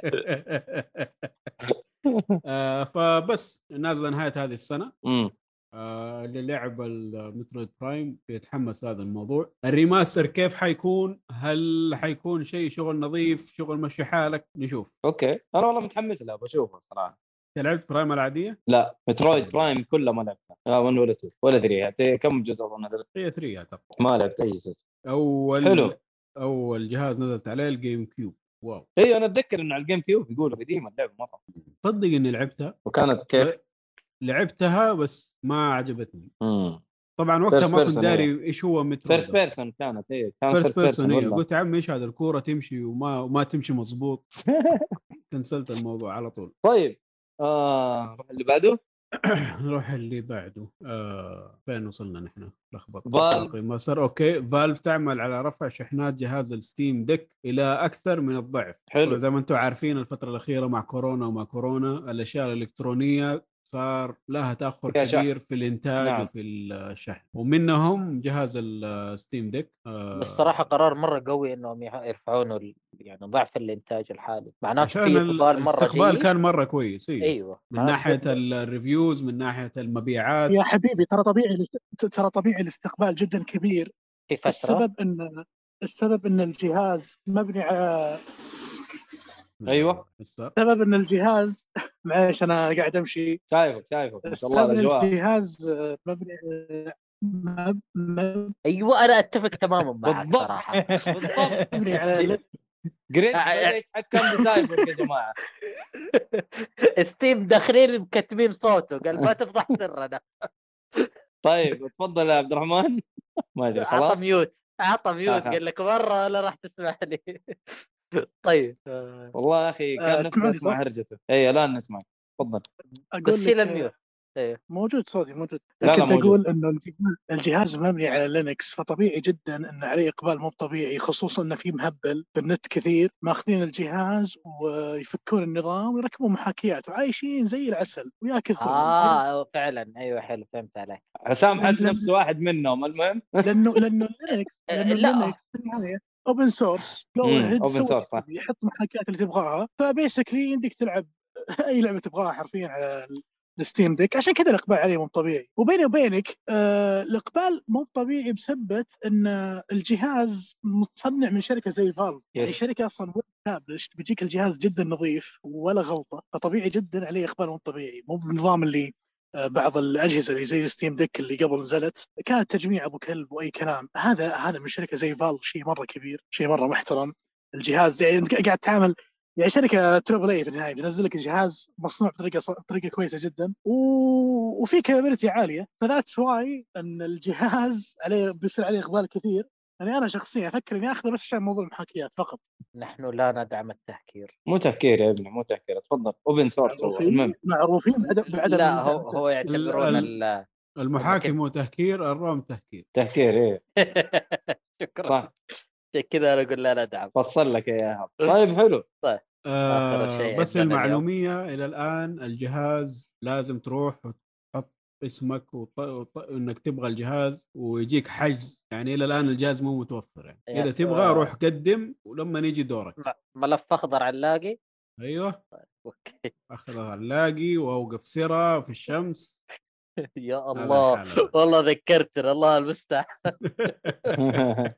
[SPEAKER 2] آه فبس نازلة نهاية هذه السنة.
[SPEAKER 4] أمم.
[SPEAKER 2] آه اللي لعب المترويد برايم يتحمس هذا الموضوع. ال remaster كيف حيكون؟ هل حيكون شيء شغل نظيف شغل مشي حالك؟ نشوف.
[SPEAKER 4] okay. أنا والله متحمس لها بشوفها صراحة.
[SPEAKER 2] أنت لعبت برايم العادية؟
[SPEAKER 4] لا مترويد برايم كلها ما لعبتها. لا 1 ولا 2 ولا 3 كم جزء أظن نزلت
[SPEAKER 2] هي 3 أعتقد.
[SPEAKER 4] ما لعبت أي جزء.
[SPEAKER 2] أول
[SPEAKER 4] حلو.
[SPEAKER 2] أول جهاز نزلت عليه الجيم كيوب. wow.
[SPEAKER 4] أيوه أنا أتذكر انه على الجيم كيوب يقولوا قديمة اللعبة مرة.
[SPEAKER 2] صدق إني لعبتها؟
[SPEAKER 4] وكانت كيف؟
[SPEAKER 2] لعبتها بس ما عجبتني.
[SPEAKER 4] امم
[SPEAKER 2] طبعا وقتها ما كنت داري إيش هو مترويد.
[SPEAKER 4] first person كانت إيه كانت first
[SPEAKER 2] person
[SPEAKER 4] والله.
[SPEAKER 2] قلت يا عم إيش هذا؟ الكورة تمشي وما وما تمشي مظبوط <laughs> cancel ت الموضوع على طول.
[SPEAKER 4] طيب آه اللي بعده؟ <clears throat>
[SPEAKER 2] نروح اللي بعده آه فين وصلنا نحن لخبط. remaster okay فالف تعمل على رفع شحنات جهاز الستيم ديك إلى أكثر من الضعف
[SPEAKER 4] حلو.
[SPEAKER 2] زي ما أنتم عارفين الفترة الأخيرة مع كورونا وما كورونا الأشياء الإلكترونية صار لها
[SPEAKER 4] تأخر.
[SPEAKER 2] كبير في الإنتاج
[SPEAKER 4] نعم.
[SPEAKER 2] وفي الشحن. ومنهم جهاز الستيم ديك آه
[SPEAKER 6] بس صراحة قرار مرة قوي إنهم يرفعونه ال- يعني ضعف الإنتاج الحالي. معناته
[SPEAKER 2] عشان
[SPEAKER 6] في
[SPEAKER 2] ال-
[SPEAKER 6] اقبال مرة
[SPEAKER 2] الاستقبال كان مرة كويس إيه.
[SPEAKER 6] أيوه.
[SPEAKER 2] من ناحية
[SPEAKER 6] في-
[SPEAKER 2] الريفيوز من ناحية المبيعات.
[SPEAKER 3] يا حبيبي ترى طبيعي ترى طبيعي الاستقبال جدا كبير.
[SPEAKER 6] في فتره
[SPEAKER 3] السبب إن السبب إن الجهاز مبني على
[SPEAKER 4] أيوة.
[SPEAKER 2] السبب
[SPEAKER 3] إن الجهاز <laughs> معليش أنا قاعد أمشي.
[SPEAKER 4] شايفك شايفك. ما شاء الله
[SPEAKER 3] السبب إن
[SPEAKER 4] الاجواء
[SPEAKER 3] الجهاز آه، مبني على- مب- مب-
[SPEAKER 6] أيوه أنا أتفق تماما معك
[SPEAKER 4] بالضبط.
[SPEAKER 6] صراحة.
[SPEAKER 4] بالضبط.
[SPEAKER 3] مبني على <laughs>
[SPEAKER 4] جريد
[SPEAKER 6] آه،
[SPEAKER 4] يتحكم بسايبر يا جماعة. <laughs>
[SPEAKER 6] ستيم داخلين مكتبين صوته. قال ما تفضح سرنا.
[SPEAKER 4] طيب تفضل يا عبد الرحمن. ما أدري خلاص.
[SPEAKER 6] عطى ميوت عطى ميوت
[SPEAKER 4] آه.
[SPEAKER 6] قال لك مرة ولا راح تسمح لي. <laughs> طيب آه،
[SPEAKER 4] والله يا أخي
[SPEAKER 3] آه،
[SPEAKER 4] كان نفسي
[SPEAKER 3] تسمعني
[SPEAKER 4] اسمع؟ هرجته اي الآن نسمعك تفضل.
[SPEAKER 3] أقول
[SPEAKER 6] بس شيل الميوت أيوه
[SPEAKER 3] موجود صوتي موجود.
[SPEAKER 4] موجود.
[SPEAKER 3] أقول إنه الجهاز- مبني على لينكس فطبيعي جدا انه عليه إقبال مو طبيعي خصوصا إنه في مهابيل بالنت كثير. ماخذين الجهاز ويفكون النظام ويركبوا محاكيات وعايشين زي العسل وياكثرون
[SPEAKER 6] آه فعلا. أيوه حلو فهمت عليك.
[SPEAKER 4] حسام حس نفسه واحد منهم. المهم.
[SPEAKER 3] لأنه <laughs> لأنه Linux لأنه
[SPEAKER 6] لا.
[SPEAKER 4] open source، صح.
[SPEAKER 3] يحط محاكيات اللي تبغاها. ف basically يمديك تلعب أي لعبة تبغاها حرفيا على ال Steam Deck عشان كذا الإقبال عليه مو طبيعي. وبيني وبينك آه الإقبال مو طبيعي بسبه إن الجهاز متصنع من شركة زي Valve يعني. شركة أصلا established بيجيك الجهاز جدا نظيف ولا غلطة. فطبيعي جدا عليه إقبال مو طبيعي. مو بالنظام اللي بعض الأجهزة اللي زي ال Steam Deck اللي قبل نزلت كانت تجميع أبو كلب وأي كلام. هذا هذا من شركة زي Valve شيء مرة كبير شيء مرة محترم. الجهاز يعني أنت قاعد تعامل يعني شركة triple A في النهاية بينزل لك الجهاز مصنوع بطريقة بطريقة كويسة جدا و... وفي capability عالية. ف that's why إن الجهاز عليه بيصير عليه إقبال كثير. يعني أنا شخصيا أفكر إني أخذه بس عشان موضوع المحاكيات فقط.
[SPEAKER 6] نحن لا ندعم التهكير
[SPEAKER 4] مو تهكير يا ابني مو تهكير. تفضل. open source هو المهم.
[SPEAKER 3] معروفين بعدم
[SPEAKER 6] لا هو هو يعتبرون ال
[SPEAKER 2] المحاكي مو تهكير ال ROM تهكير.
[SPEAKER 4] تهكير إيه. <laughs>
[SPEAKER 6] شكرا.
[SPEAKER 4] صح.
[SPEAKER 6] كذا أنا أقول لا ندعم.
[SPEAKER 4] فصل لك اياها طيب حلو.
[SPEAKER 2] آه
[SPEAKER 6] شيء
[SPEAKER 2] بس
[SPEAKER 6] عندنا
[SPEAKER 2] المعلومية إلى الآن الجهاز لازم تروح اسمك وط... وط... إنك تبغى الجهاز ويجيك حجز. يعني إلى الآن الجهاز مو متوفر يعني.
[SPEAKER 6] إذا.
[SPEAKER 2] تبغى روح قدم ولما يجي دورك.
[SPEAKER 6] ملف أخضر علاقي.
[SPEAKER 2] أيوه.
[SPEAKER 6] أوكي.
[SPEAKER 2] اخذ علاقي وأوقف سرة في الشمس. <laughs>
[SPEAKER 6] يا الله. <laughs> والله ذكرتنا الله المستعان. <laughs>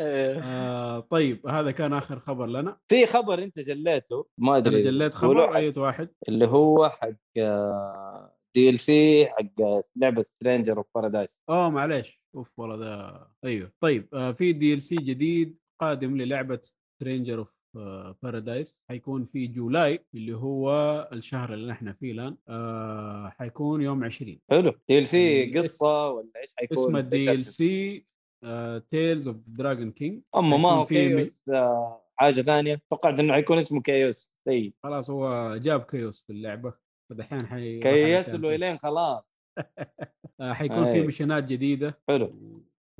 [SPEAKER 6] إيه.
[SPEAKER 2] آه طيب هذا كان آخر خبر لنا.
[SPEAKER 4] في خبر أنت جليته. ما أدري.
[SPEAKER 2] جليت خبر اي واحد؟
[SPEAKER 4] اللي هو حق DLC حق لعبة Stranger of Paradise
[SPEAKER 2] اوه معليش. أوف والله ذا أيوه. طيب آه في DLC جديد قادم للعبة Stranger of Paradise حيكون في July اللي هو الشهر اللي نحن فيه الآن آه حيكون يوم 20
[SPEAKER 4] حلو. دي ال سي قصة ولا إيش حيكون؟
[SPEAKER 2] اسمه الدي ال؟ سي تيلز اوف دراجون كينج
[SPEAKER 4] أما ما هو
[SPEAKER 2] في
[SPEAKER 4] كيوس آه، حاجة ثانية. توقعت إنه حيكون اسمه كيوس سيء
[SPEAKER 2] خلاص هو جاب كيوس في اللعبة. فدحين حي
[SPEAKER 4] كيس له إلين خلاص.
[SPEAKER 2] آه حيكون في
[SPEAKER 4] أي.
[SPEAKER 2] مشينات جديدة.
[SPEAKER 4] حلو.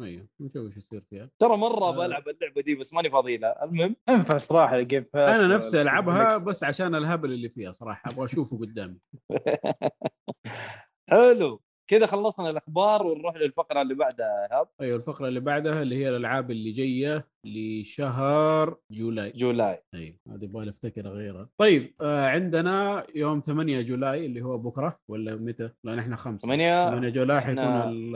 [SPEAKER 2] أيوه نشوف إيش يصير فيها.
[SPEAKER 4] ترى مرة
[SPEAKER 2] آه.
[SPEAKER 4] بلعب اللعبة دي بس ماني فاضي لها المهم
[SPEAKER 5] ينفع صراحة ال Game
[SPEAKER 2] Pass أنا نفسي ألعبها بس عشان الهبل اللي فيها صراحة أبغى أشوفه قدامي. <laughs>
[SPEAKER 4] حلو. كذا خلصنا الأخبار ونروح للفقرة اللي بعدها ايهاب
[SPEAKER 2] أيوه الفقرة اللي بعدها اللي هي الألعاب اللي جاية لشهر July.
[SPEAKER 4] July.
[SPEAKER 2] أيوه هذه يبغى أفتكر غيرها. طيب آه عندنا يوم 8 July اللي هو بكرة ولا متى؟ لأن إحنا خمسة.
[SPEAKER 4] 8
[SPEAKER 2] 8 July حيكون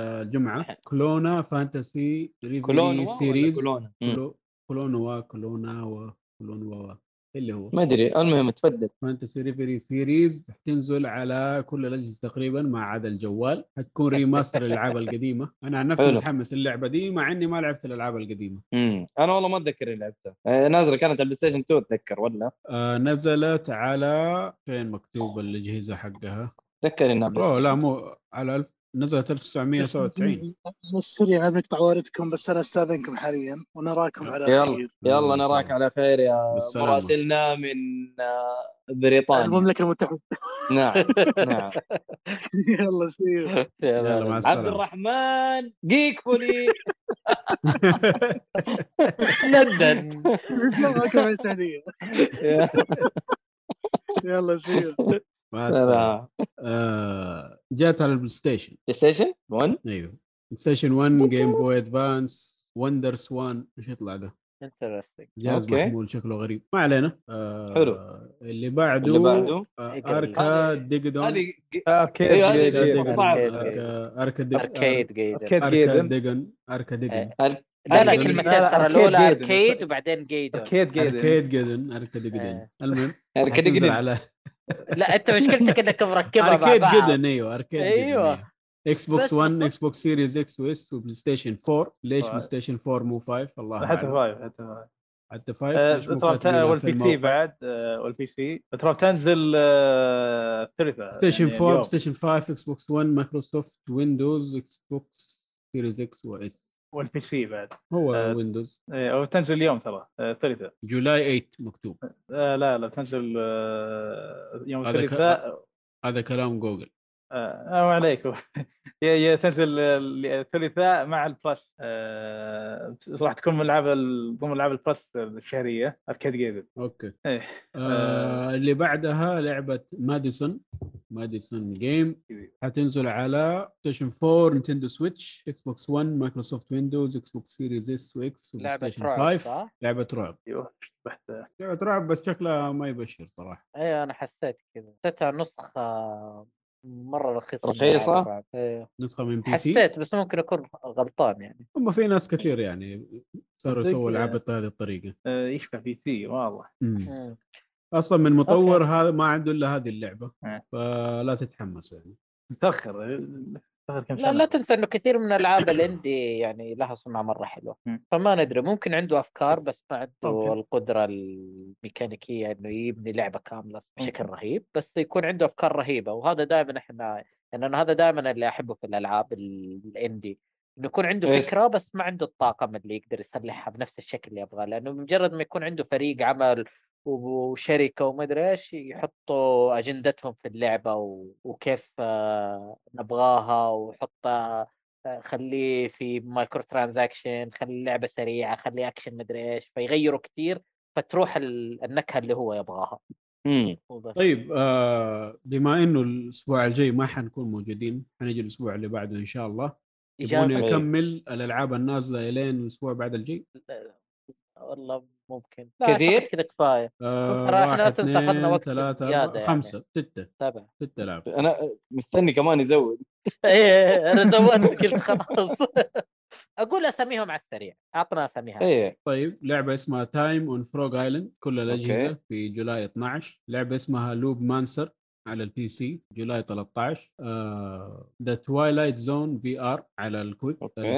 [SPEAKER 4] الجمعة.
[SPEAKER 2] Klonoa Phantasy
[SPEAKER 4] كولون
[SPEAKER 2] ريفري سيريز؟
[SPEAKER 4] كولون
[SPEAKER 2] كلو- كلونوا كلونا وكلونوا اللي هو.
[SPEAKER 4] ما أدري المهم تفضل
[SPEAKER 2] فانتسي ريفري سيريز حتنزل على كل الأجهزة تقريبا ما عدا الجوال. حتكون ريماستر الألعاب القديمة. أنا عن نفسي. متحمس اللعبه دي مع إني ما لعبت الألعاب القديمة.
[SPEAKER 4] امم أنا والله ما أتذكر إني لعبتها. آه، نازلة كانت على البلاي ستيشن 2 أتذكر ولا؟
[SPEAKER 2] آه نزلت على فين مكتوب الأجهزة حقها؟
[SPEAKER 4] أتذكر إنها
[SPEAKER 2] أوه لا مو على ألف نزلت 1997
[SPEAKER 3] بس سريع أنا بقطع واردكم بس أنا أستاذنكم حاليا ونراكم على
[SPEAKER 4] يلا
[SPEAKER 3] خير.
[SPEAKER 4] يلا نراك على خير يا. مراسلنا من آه، بريطانيا.
[SPEAKER 3] المملكه المتحدة. <laughs>
[SPEAKER 4] نعم نعم. <laughs>
[SPEAKER 3] يلا سير <laughs>
[SPEAKER 2] يلا. مع
[SPEAKER 4] عبد
[SPEAKER 2] السلامة.
[SPEAKER 4] الرحمن جيك فولي
[SPEAKER 6] لندن.
[SPEAKER 3] يلا سير
[SPEAKER 4] سلام
[SPEAKER 2] آه جات على البلاي ستيشن.
[SPEAKER 4] بلاي ستيشن 1
[SPEAKER 2] أيوه. بلاي ستيشن 1 جيم بوي ادفانس وندر سوان إيش يطلع ده؟
[SPEAKER 6] انترستنج
[SPEAKER 2] جهاز
[SPEAKER 4] أوكي.
[SPEAKER 2] محمول شكله غريب. ما علينا. آه
[SPEAKER 4] حلو.
[SPEAKER 2] اللي بعده
[SPEAKER 4] اللي بعده؟
[SPEAKER 2] آه اركا ديجدون
[SPEAKER 4] هذه ج-
[SPEAKER 5] أوكي
[SPEAKER 4] أيوة،.
[SPEAKER 2] اركا اركا
[SPEAKER 6] أركيد جيد
[SPEAKER 5] أركيد
[SPEAKER 2] اركا
[SPEAKER 5] جيدن.
[SPEAKER 2] ديجن اركا ديجن
[SPEAKER 6] لا لا
[SPEAKER 2] جيدن.
[SPEAKER 6] كلمتين
[SPEAKER 5] لا، لا،
[SPEAKER 6] ترى الأولى
[SPEAKER 5] جيدن.
[SPEAKER 6] أركيد وبعدين جيدون
[SPEAKER 5] أركيد جيد
[SPEAKER 2] اركيد جيدن اركا
[SPEAKER 6] إيه.
[SPEAKER 2] المهم
[SPEAKER 4] جيدن.
[SPEAKER 2] على
[SPEAKER 6] لا أنت مشكلتك إنك مركبها مع أركيد
[SPEAKER 2] جيدن أيوه أركيد
[SPEAKER 6] أيوة.
[SPEAKER 2] أيوة. إكس بوكس
[SPEAKER 6] بس
[SPEAKER 2] 1
[SPEAKER 6] بالضبط.
[SPEAKER 2] إكس بوكس سيريز إكس واس وبلاي ستيشن 4 ليش. بلاي ستيشن 4 مو 5 الله
[SPEAKER 5] حتى
[SPEAKER 2] أعلم
[SPEAKER 5] فايف حتى فايف
[SPEAKER 2] حتى 5
[SPEAKER 5] آه،
[SPEAKER 2] ليش مو
[SPEAKER 5] ترى
[SPEAKER 2] كاتبينها في
[SPEAKER 5] والبي سي؟ بعد والبي سي ترى تنزل ثلاثة
[SPEAKER 2] ستيشن
[SPEAKER 5] يعني
[SPEAKER 2] 4
[SPEAKER 5] اليوم.
[SPEAKER 2] ستيشن 5 إكس بوكس 1 مايكروسوفت ويندوز إكس بوكس سيريز إكس واس
[SPEAKER 5] والبي سي بعد.
[SPEAKER 2] هو
[SPEAKER 5] آه،
[SPEAKER 2] ويندوز
[SPEAKER 5] إيه، أو تنزل اليوم ترى آه، ثلاثة.
[SPEAKER 2] جولاي 8 مكتوب.
[SPEAKER 5] آه، لا لا تنزل آه، يوم الثلاثاء
[SPEAKER 2] هذا كلام جوجل.
[SPEAKER 5] آه ما عليكم هي الثلاثاء مع ال Plus. آه راح تكون من ألعاب ال- ضمن ألعاب ال Plus الشهرية Arcade
[SPEAKER 2] Games. okay.
[SPEAKER 5] إيه.
[SPEAKER 2] آه اللي بعدها لعبة MADiSON. MADiSON game. حتنزل على Station 4 Nintendo Switch Xbox 1 Microsoft Windows Xbox Series S و
[SPEAKER 6] X
[SPEAKER 2] Station
[SPEAKER 6] رعب
[SPEAKER 2] 5
[SPEAKER 6] صح؟
[SPEAKER 2] لعبة رعب.
[SPEAKER 5] أيوه
[SPEAKER 2] لعبة رعب بس شكلها ما يبشر صراحة.
[SPEAKER 6] أيوه أنا حسيت كذا. حسيتها نسخة مرة رخيصة من
[SPEAKER 4] رخيصة؟
[SPEAKER 6] ألعاب الرعب. أيوه
[SPEAKER 2] نسخة من P.T.
[SPEAKER 6] حسيت بس ممكن أكون غلطان يعني
[SPEAKER 2] هم في ناس كثير يعني صاروا؟ يسووا العاب بهذه الطريقة
[SPEAKER 5] آه، يشبه P.T. والله.
[SPEAKER 2] أصلا من مطور. هذا ما عنده إلا هذه اللعبة
[SPEAKER 5] آه.
[SPEAKER 2] فلا تتحمس يعني
[SPEAKER 5] متاخر اخر كم
[SPEAKER 6] لا
[SPEAKER 5] سنة
[SPEAKER 6] لا تنسى إنه كثير من الالعاب ال indie يعني لها صنع مرة
[SPEAKER 5] حلوة.
[SPEAKER 6] فما ندري ممكن عنده أفكار بس ما عنده
[SPEAKER 3] ممكن.
[SPEAKER 6] القدرة الميكانيكية إنه يبني لعبة كاملة بشكل. رهيب بس يكون عنده أفكار رهيبة وهذا دائما إحنا يعني أنا هذا دائما اللي أحبه في الألعاب ال- الإندي إنه يكون عنده
[SPEAKER 4] يس.
[SPEAKER 6] فكرة بس ما عنده الطاقم اللي يقدر يصلحها بنفس الشكل اللي يبغاه لأنه مجرد ما يكون عنده فريق عمل وشركة وما ادري إيش يحطوا أجندتهم في اللعبة وكيف آه، نبغاها وحط آه، خليه في microtransaction خلي اللعبة سريعة خلي اكشن مدري إيش فيغيروا كثير فتروح ال- النكهة اللي هو يبغاها.
[SPEAKER 2] طيب آه بما إنه الأسبوع الجاي ما حنكون موجودين حنجي الأسبوع اللي بعده إن شاء الله. تبغوني
[SPEAKER 6] إجازة.
[SPEAKER 2] أكمل الألعاب النازلة إلين الأسبوع بعد الجاي؟
[SPEAKER 6] والله ممكن.
[SPEAKER 4] كثير؟
[SPEAKER 6] كذا كفاية.
[SPEAKER 2] آه
[SPEAKER 6] أخذنا
[SPEAKER 2] اثنين
[SPEAKER 6] وقت
[SPEAKER 2] ثلاثة أربعة
[SPEAKER 6] يعني.
[SPEAKER 2] خمسة ستة
[SPEAKER 6] تابع
[SPEAKER 2] ستة العاب <laughs>
[SPEAKER 4] أنا مستني كمان يزود. <laughs> <laughs>
[SPEAKER 6] إيه أنا زودت قلت خلاص. أقول اساميهم على السريع. أعطنا أساميها
[SPEAKER 4] إيه.
[SPEAKER 2] طيب لعبة اسمها Time on Frog Island كل الأجهزة
[SPEAKER 4] okay.
[SPEAKER 2] في July 12 لعبة اسمها Loopmancer على ال PC July 13 The Twilight Zone VR على.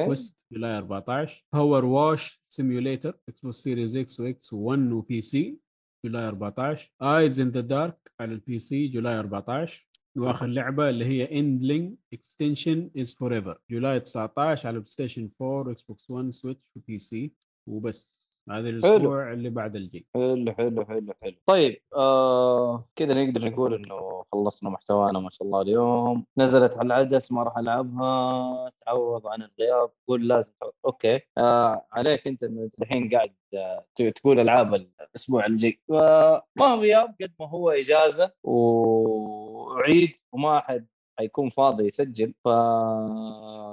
[SPEAKER 4] ال
[SPEAKER 2] Quest July 14 PowerWash Simulator Xbox Series X و Xbox 1 و PC July 14 Eyes in the Dark على ال PC July 14 وآخر لعبة اللي هي Endling Extinction Is Forever July 19 على PlayStation 4 Xbox 1 Switch و PC وبس هذا الأسبوع اللي بعد الجاي
[SPEAKER 4] حلو حلو حلو حلو. طيب آه كذا نقدر نقول إنه خلصنا محتوانا ما شاء الله اليوم. نزلت على العدس ما راح ألعبها. تعوض عن الغياب. قول لازم تعوض. okay. آه عليك أنت إنه الحين قاعد آه، تقول ألعاب الأسبوع الجاي فما هو غياب قد ما هو إجازة وعيد وما أحد حيكون فاضي يسجل. ف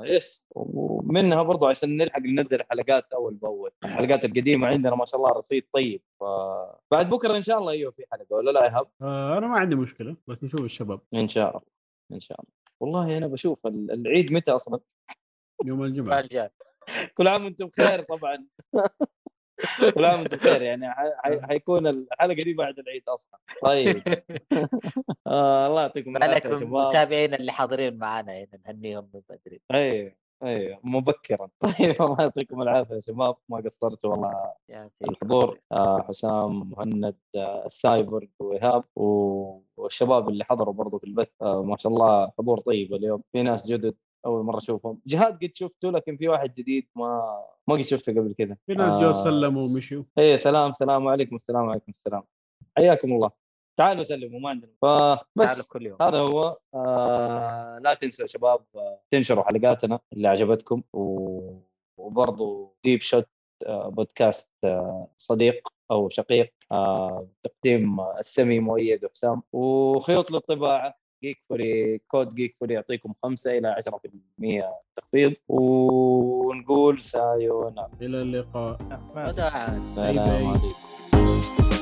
[SPEAKER 4] يس ومنها برضو عشان نلحق ننزل حلقات أول بأول. الحلقات القديمة عندنا ما شاء الله رصيد طيب. فبعد بكرة إن شاء الله أيوه في حلقة ولا لا يا ايهاب؟
[SPEAKER 2] آه أنا ما عندي مشكلة بس نشوف الشباب.
[SPEAKER 4] إن شاء الله إن شاء الله. والله أنا بشوف ال- العيد متى أصلا؟
[SPEAKER 2] يوم الجمعة.
[SPEAKER 6] الجاي <laughs>
[SPEAKER 4] كل عام وأنتم بخير طبعا. <laughs> كل عام وأنتم بخير يعني حيكون الحلقة دي بعد العيد أصلا. طيب. <laughs> آه الله يعطيكم العافية
[SPEAKER 6] المتابعين اللي حاضرين معنا هنا نهنيهم من بدري.
[SPEAKER 4] أيوه أيوه مبكرا. <laughs> طيب الله يعطيكم العافية يا شباب. ما قصرتوا والله. الحضور آه حسام مهند آه السايبر وايهاب والشباب اللي حضروا برضو في البث آه ما شاء الله حضور طيب اليوم. في ناس جدد. أول مرة أشوفهم. جهاد قد شفته لكن في واحد جديد ما ما قد شفته قبل كذا.
[SPEAKER 2] في ناس جو سلموا ومشوا.
[SPEAKER 4] إيه سلام سلام عليكم السلام عليكم السلام. حياكم الله. تعالوا سلموا ما عندنا. فبس
[SPEAKER 6] كل يوم.
[SPEAKER 4] هذا هو. آه لا تنسوا يا شباب آه تنشروا حلقاتنا اللي عجبتكم. و... وبرضو ديب شوت آه بودكاست آه صديق أو شقيق آه تقديم آه، السمي مؤيد وحسام. وخيوط للطباعة. جيك فوري كود جيك فوري يعطيكم 5 إلى 10% تخفيض. ونقول さ
[SPEAKER 2] よなら إلى اللقاء.
[SPEAKER 6] وداعا
[SPEAKER 4] سلام عليكم.